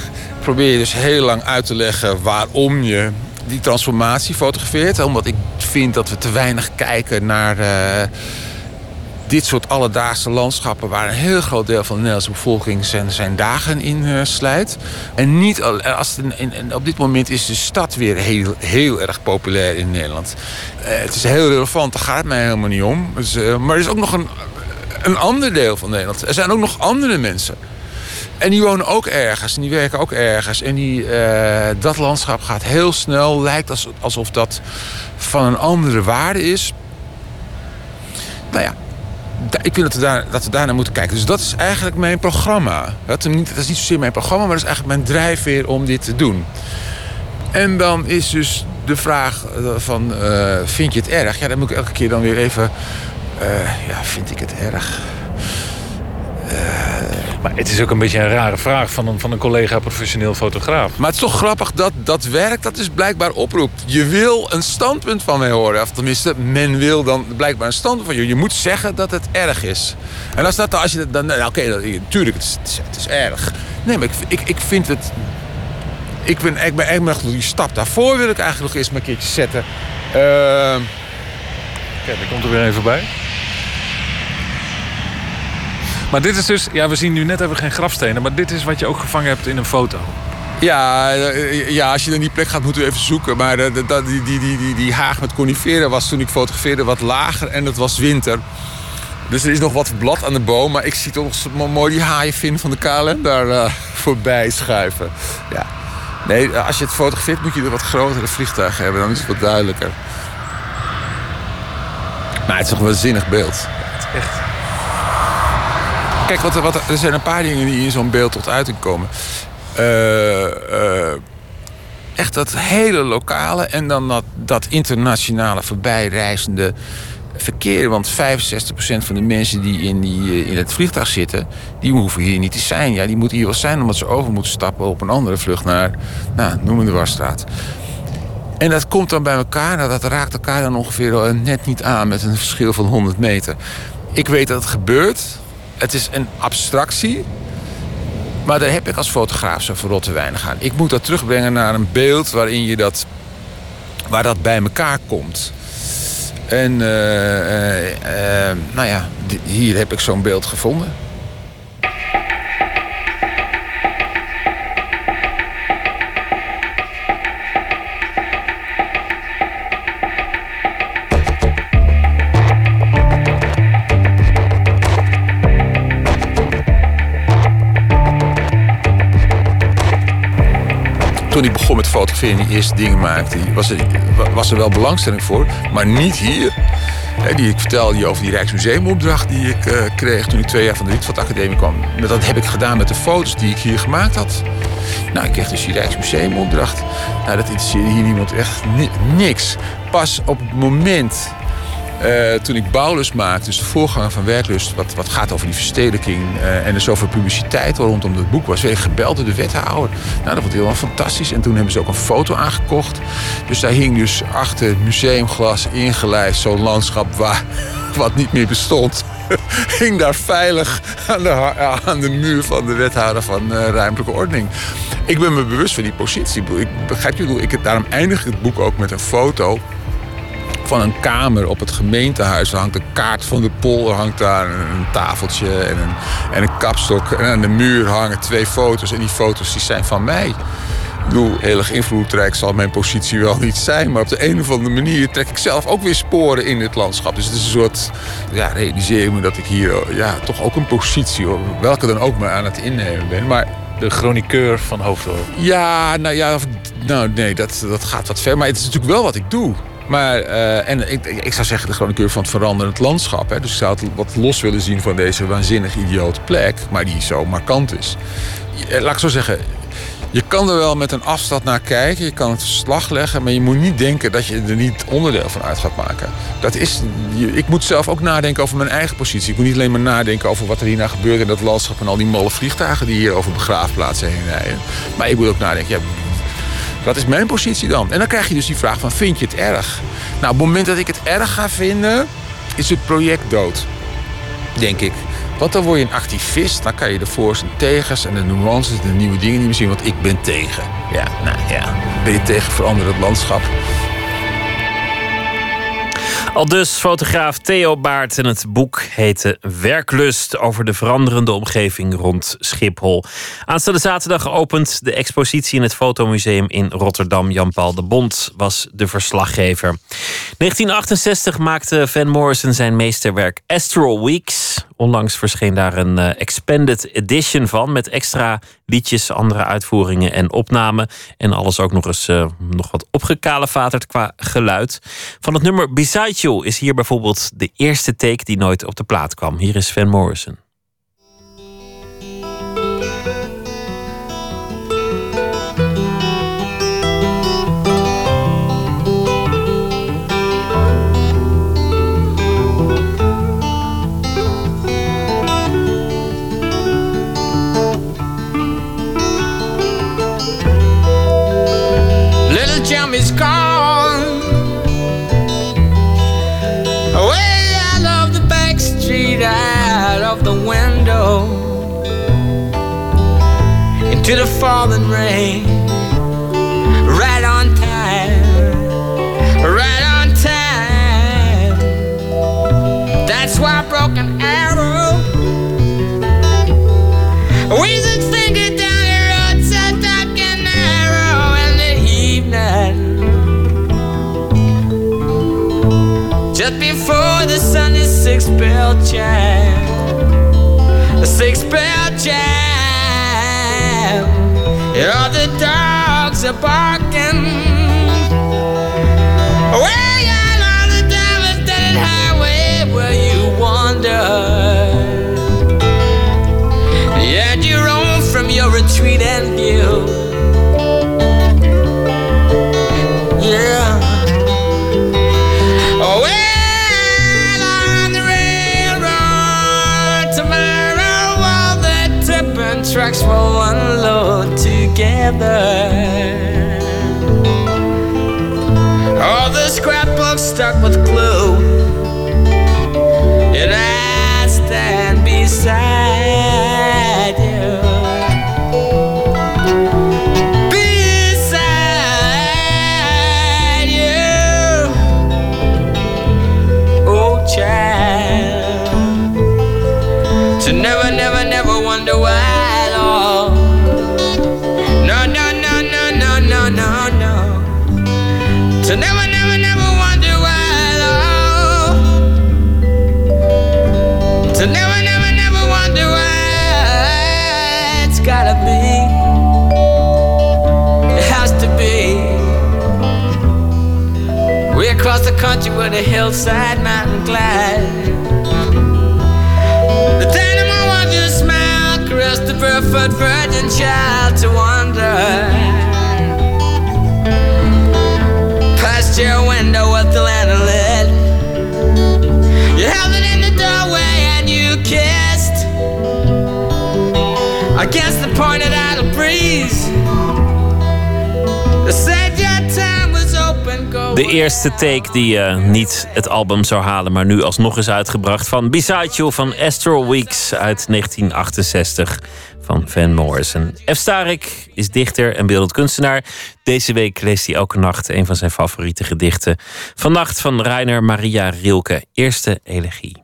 Probeer je dus heel lang uit te leggen waarom je die transformatie fotografeert. Omdat ik vind dat we te weinig kijken naar eh, dit soort alledaagse landschappen... waar een heel groot deel van de Nederlandse bevolking zijn, dagen in eh, slijt. En niet en als op dit moment is de stad weer heel, heel erg populair in Nederland. Eh, het is heel relevant, daar gaat het mij helemaal niet om. Dus, eh, maar er is ook nog een, een ander deel van Nederland. Er zijn ook nog andere mensen En die wonen ook ergens en die werken ook ergens. En die, eh, dat landschap gaat heel snel. Lijkt als, alsof dat van een andere waarde is. Nou ja, ik vind dat we, daar, dat we daar naar moeten kijken. Dus dat is eigenlijk mijn programma. Dat is niet, dat is niet zozeer mijn programma, maar dat is eigenlijk mijn drijfveer om dit te doen. En dan is dus de vraag eh, van, eh, vind je het erg? Ja, dan moet ik elke keer dan weer even... ja, vind ik het erg? Maar het is ook een beetje een rare vraag van een, van een collega professioneel fotograaf. Maar het is toch grappig dat dat werk dat dus blijkbaar oproept. Je wil een standpunt van mij horen. Of tenminste, men wil dan blijkbaar een standpunt van je. Je moet zeggen dat het erg is. En als, dat, als je dat dan... Nou, Oké, natuurlijk, tuurlijk, het is, het, is, het is erg. Nee, maar ik, ik, ik vind het... Ik ben, ik ben echt die stap daarvoor wil ik eigenlijk nog eens maar een keertje zetten. Ehm, Kijk, daar komt er weer even bij. Maar dit is dus, ja, we zien nu net hebben we geen grafstenen, maar dit is wat je ook gevangen hebt in een foto. Ja, eh, ja, als je naar die plek gaat, moeten we even zoeken. Maar eh, die, die, die, die, die haag met coniferen was toen ik fotografeerde wat lager en het was winter. Dus er is nog wat blad aan de boom, maar ik zie toch mooi die haaienvin van de KLM daar eh, voorbij schuiven. Ja. Nee, als je het fotografeert moet je er wat grotere vliegtuigen hebben, dan is het wat duidelijker. Maar het is toch een waanzinnig beeld. Het is echt. Kijk, wat, wat, er zijn een paar dingen die in zo'n beeld tot uiting komen. Eh, eh, echt dat hele lokale en dan dat, dat internationale voorbijreizende verkeer. Want 65% van de mensen die in, die eh, in het vliegtuig zitten... die hoeven hier niet te zijn. Ja, die moeten hier wel zijn omdat ze over moeten stappen... op een andere vlucht naar, nou, noem de Warstraat. En dat komt dan bij elkaar. Nou, dat raakt elkaar dan ongeveer net niet aan... met een verschil van 100 meter. Ik weet dat het gebeurt. Het is een abstractie. Maar daar heb ik als fotograaf zo verrot te weinig aan. Ik moet dat terugbrengen naar een beeld waarin je dat, waar dat bij elkaar komt. En eh, eh, eh, nou ja, hier heb ik zo'n beeld gevonden. Toen ik begon met fotograferen en die eerste dingen maakte, was er, was er wel belangstelling voor, maar niet hier. Die ik vertelde je over die Rijksmuseumopdracht die ik eh, kreeg toen ik twee jaar van de Rietveld Academie kwam. Maar Dat heb ik gedaan met de foto's die ik hier gemaakt had. Nou, ik kreeg dus die Rijksmuseumopdracht. Nou, dat interesseerde hier niemand echt ni- niks. Pas op het moment eh, toen ik Bouwlus maakte, dus de voorganger van Werklust, wat, wat gaat over die verstedelijking eh, en er zoveel publiciteit rondom het boek was, werd gebeld door de wethouder. Nou, dat vond ik helemaal fantastisch. En toen hebben ze ook een foto aangekocht. Dus daar hing dus achter het museumglas ingelijst zo'n landschap waar, wat niet meer bestond. hing daar veilig aan de, aan de muur van de wethouder van eh, ruimtelijke ordening. Ik ben me bewust van die positie. Begrijp je, ik daarom eindig het boek ook met een foto van een kamer op het gemeentehuis. Er hangt een kaart van de polder, hangt daar een, tafeltje en een, en een kapstok. En aan de muur hangen twee foto's. En die foto's die zijn van mij. Ik bedoel, heel erg invloedrijk zal mijn positie wel niet zijn. Maar op de een of andere manier trek ik zelf ook weer sporen in dit landschap. Dus het is een soort, ja, realiseer ik me dat ik hier ja, toch ook een positie, welke dan ook maar aan het innemen ben. Maar De chroniqueur van Hoofddorp. ja, nou ja, nou nee, dat, dat gaat wat ver. Maar het is natuurlijk wel wat ik doe. Maar, eh, en ik, ik zou zeggen de chroniqueur van het veranderend landschap. Hè. Dus ik zou het wat los willen zien van deze waanzinnig idiote plek. Maar die zo markant is. Eh, Laat ik zo zeggen, je kan er wel met een afstand naar kijken. Je kan het verslag leggen. Maar je moet niet denken dat je er niet onderdeel van uit gaat maken. Dat is, ik moet zelf ook nadenken over mijn eigen positie. Ik moet niet alleen maar nadenken over wat er hierna gebeurt in dat landschap. En al die malle vliegtuigen die hier over begraafplaatsen heen rijden. Maar ik moet ook nadenken, wat is mijn positie dan? En dan krijg je dus die vraag van, vind je het erg? Nou, op het moment dat ik het erg ga vinden, is het project dood. Denk ik. Want dan word je een activist. Dan kan je de voor's en tegens en de nuances, de nieuwe dingen niet meer zien. Want ik ben tegen. Ja, nou ja. Ben je tegen veranderend landschap? Al dus fotograaf Theo Baart en het boek heette Werklust over de veranderende omgeving rond Schiphol. Aanstaande zaterdag geopend de expositie in het Fotomuseum in Rotterdam. Jan-Paul de Bond was de verslaggever. 1968 maakte Van Morrison zijn meesterwerk Astral Weeks. Onlangs verscheen daar een eh, expanded edition van. Met extra liedjes, andere uitvoeringen en opnamen. En alles ook nog eens eh, nog wat opgekalevaterd qua geluid. Van het nummer Beside You is hier bijvoorbeeld de eerste take die nooit op de plaat kwam. Hier is Van Morrison. Falling rain. Right on time, right on time. That's why broken arrow. Its finger down the road, so dark and narrow in the evening. Just before the sun is six bell chime, six bell chime. All the dogs are barking. Together. All the scrapbooks stuck with glue. And I stand beside the hillside mountain glide. The dynamo wants you smile, caress the barefoot virgin child to wonder. De eerste take die eh, niet het album zou halen, maar nu alsnog is uitgebracht van Beside van Astral Weeks uit 1968 van Van Morrison. F. Starik is dichter en beeldend kunstenaar. Deze week leest hij elke nacht een van zijn favoriete gedichten. Vannacht van Rainer Maria Rilke, Eerste Elegie.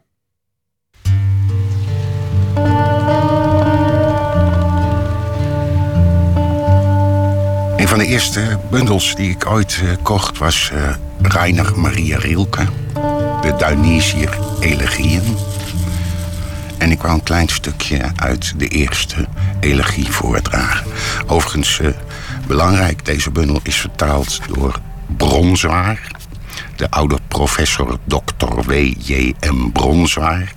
De eerste bundels die ik ooit eh, kocht was eh Rainer Maria Rilke. De Duinesier Elegieën. En ik wou een klein stukje uit de eerste elegie voordragen. Overigens, eh, belangrijk, deze bundel is vertaald door Bronzwaar. De oude professor Dr. W.J.M. Bronzwaar.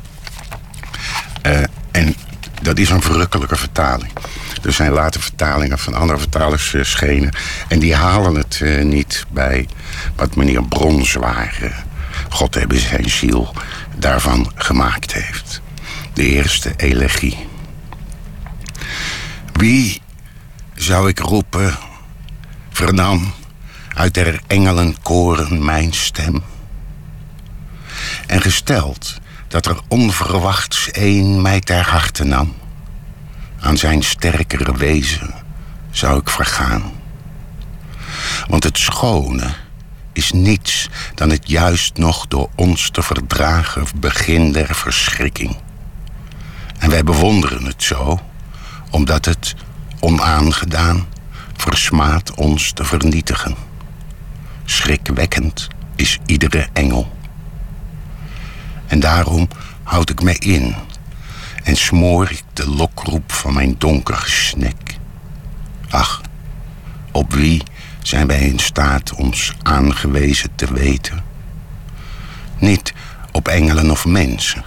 Eh, en dat is een verrukkelijke vertaling. Er zijn later vertalingen van andere vertalers verschenen. En die halen het eh, niet bij wat meneer Bronzwaar, eh, God hebben zijn ziel, daarvan gemaakt heeft. De eerste elegie. Wie zou ik roepen, vernam uit der engelen koren mijn stem? En gesteld dat er onverwachts een mij ter harte nam, aan zijn sterkere wezen zou ik vergaan. Want het schone is niets dan het juist nog door ons te verdragen begin der verschrikking. En wij bewonderen het zo, omdat het onaangedaan versmaadt ons te vernietigen. Schrikwekkend is iedere engel. En daarom houd ik mij in En smoor ik de lokroep van mijn donker gesnek. Ach, op wie zijn wij in staat ons aangewezen te weten? Niet op engelen of mensen.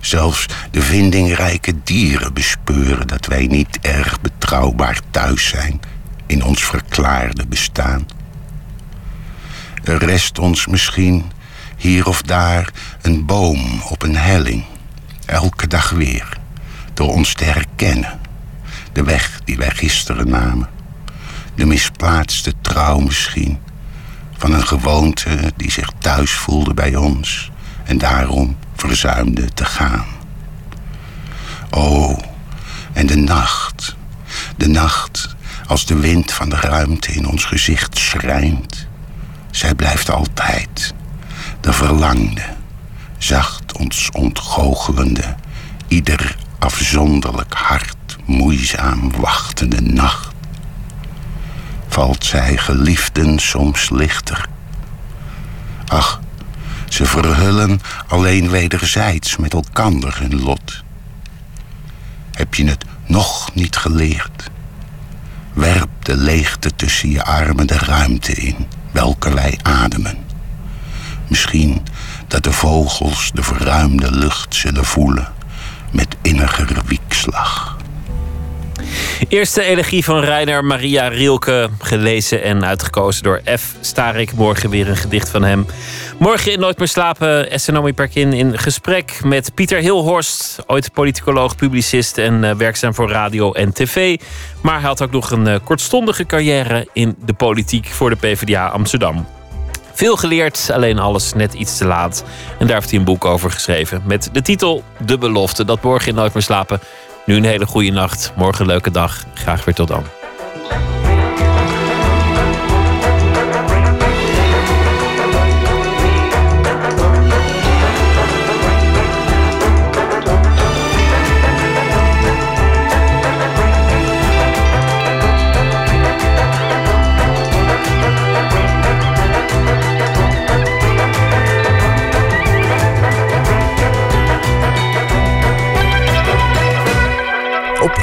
Zelfs de vindingrijke dieren bespeuren dat wij niet erg betrouwbaar thuis zijn in ons verklaarde bestaan. Er rest ons misschien hier of daar een boom op een helling, elke dag weer, door ons te herkennen. De weg die wij gisteren namen, de misplaatste trouw misschien, van een gewoonte die zich thuis voelde bij ons en daarom verzuimde te gaan. O, en de nacht, de nacht als de wind van de ruimte in ons gezicht schrijnt. Zij blijft altijd de verlangde, zacht ons ontgoochelende, ieder afzonderlijk hart moeizaam wachtende nacht. Valt zij geliefden soms lichter? Ach, ze verhullen alleen wederzijds met elkander hun lot. Heb je het nog niet geleerd? Werp de leegte tussen je armen de ruimte in, welke wij ademen. Misschien dat de vogels de verruimde lucht zullen voelen met inniger wiekslag. Eerste elegie van Reiner Maria Rielke, gelezen en uitgekozen door F. Starik. Morgen weer een gedicht van hem. Morgen in Nooit meer slapen, Essenomie Perkin in gesprek met Pieter Hilhorst. Ooit politicoloog, publicist en uh, werkzaam voor radio en tv. Maar hij had ook nog een uh, kortstondige carrière in de politiek voor de PvdA Amsterdam. Veel geleerd, alleen alles net iets te laat. En daar heeft hij een boek over geschreven. Met de titel De Belofte. Dat morgen in Nooit meer slapen. Nu een hele goede nacht. Morgen een leuke dag. Graag weer tot dan.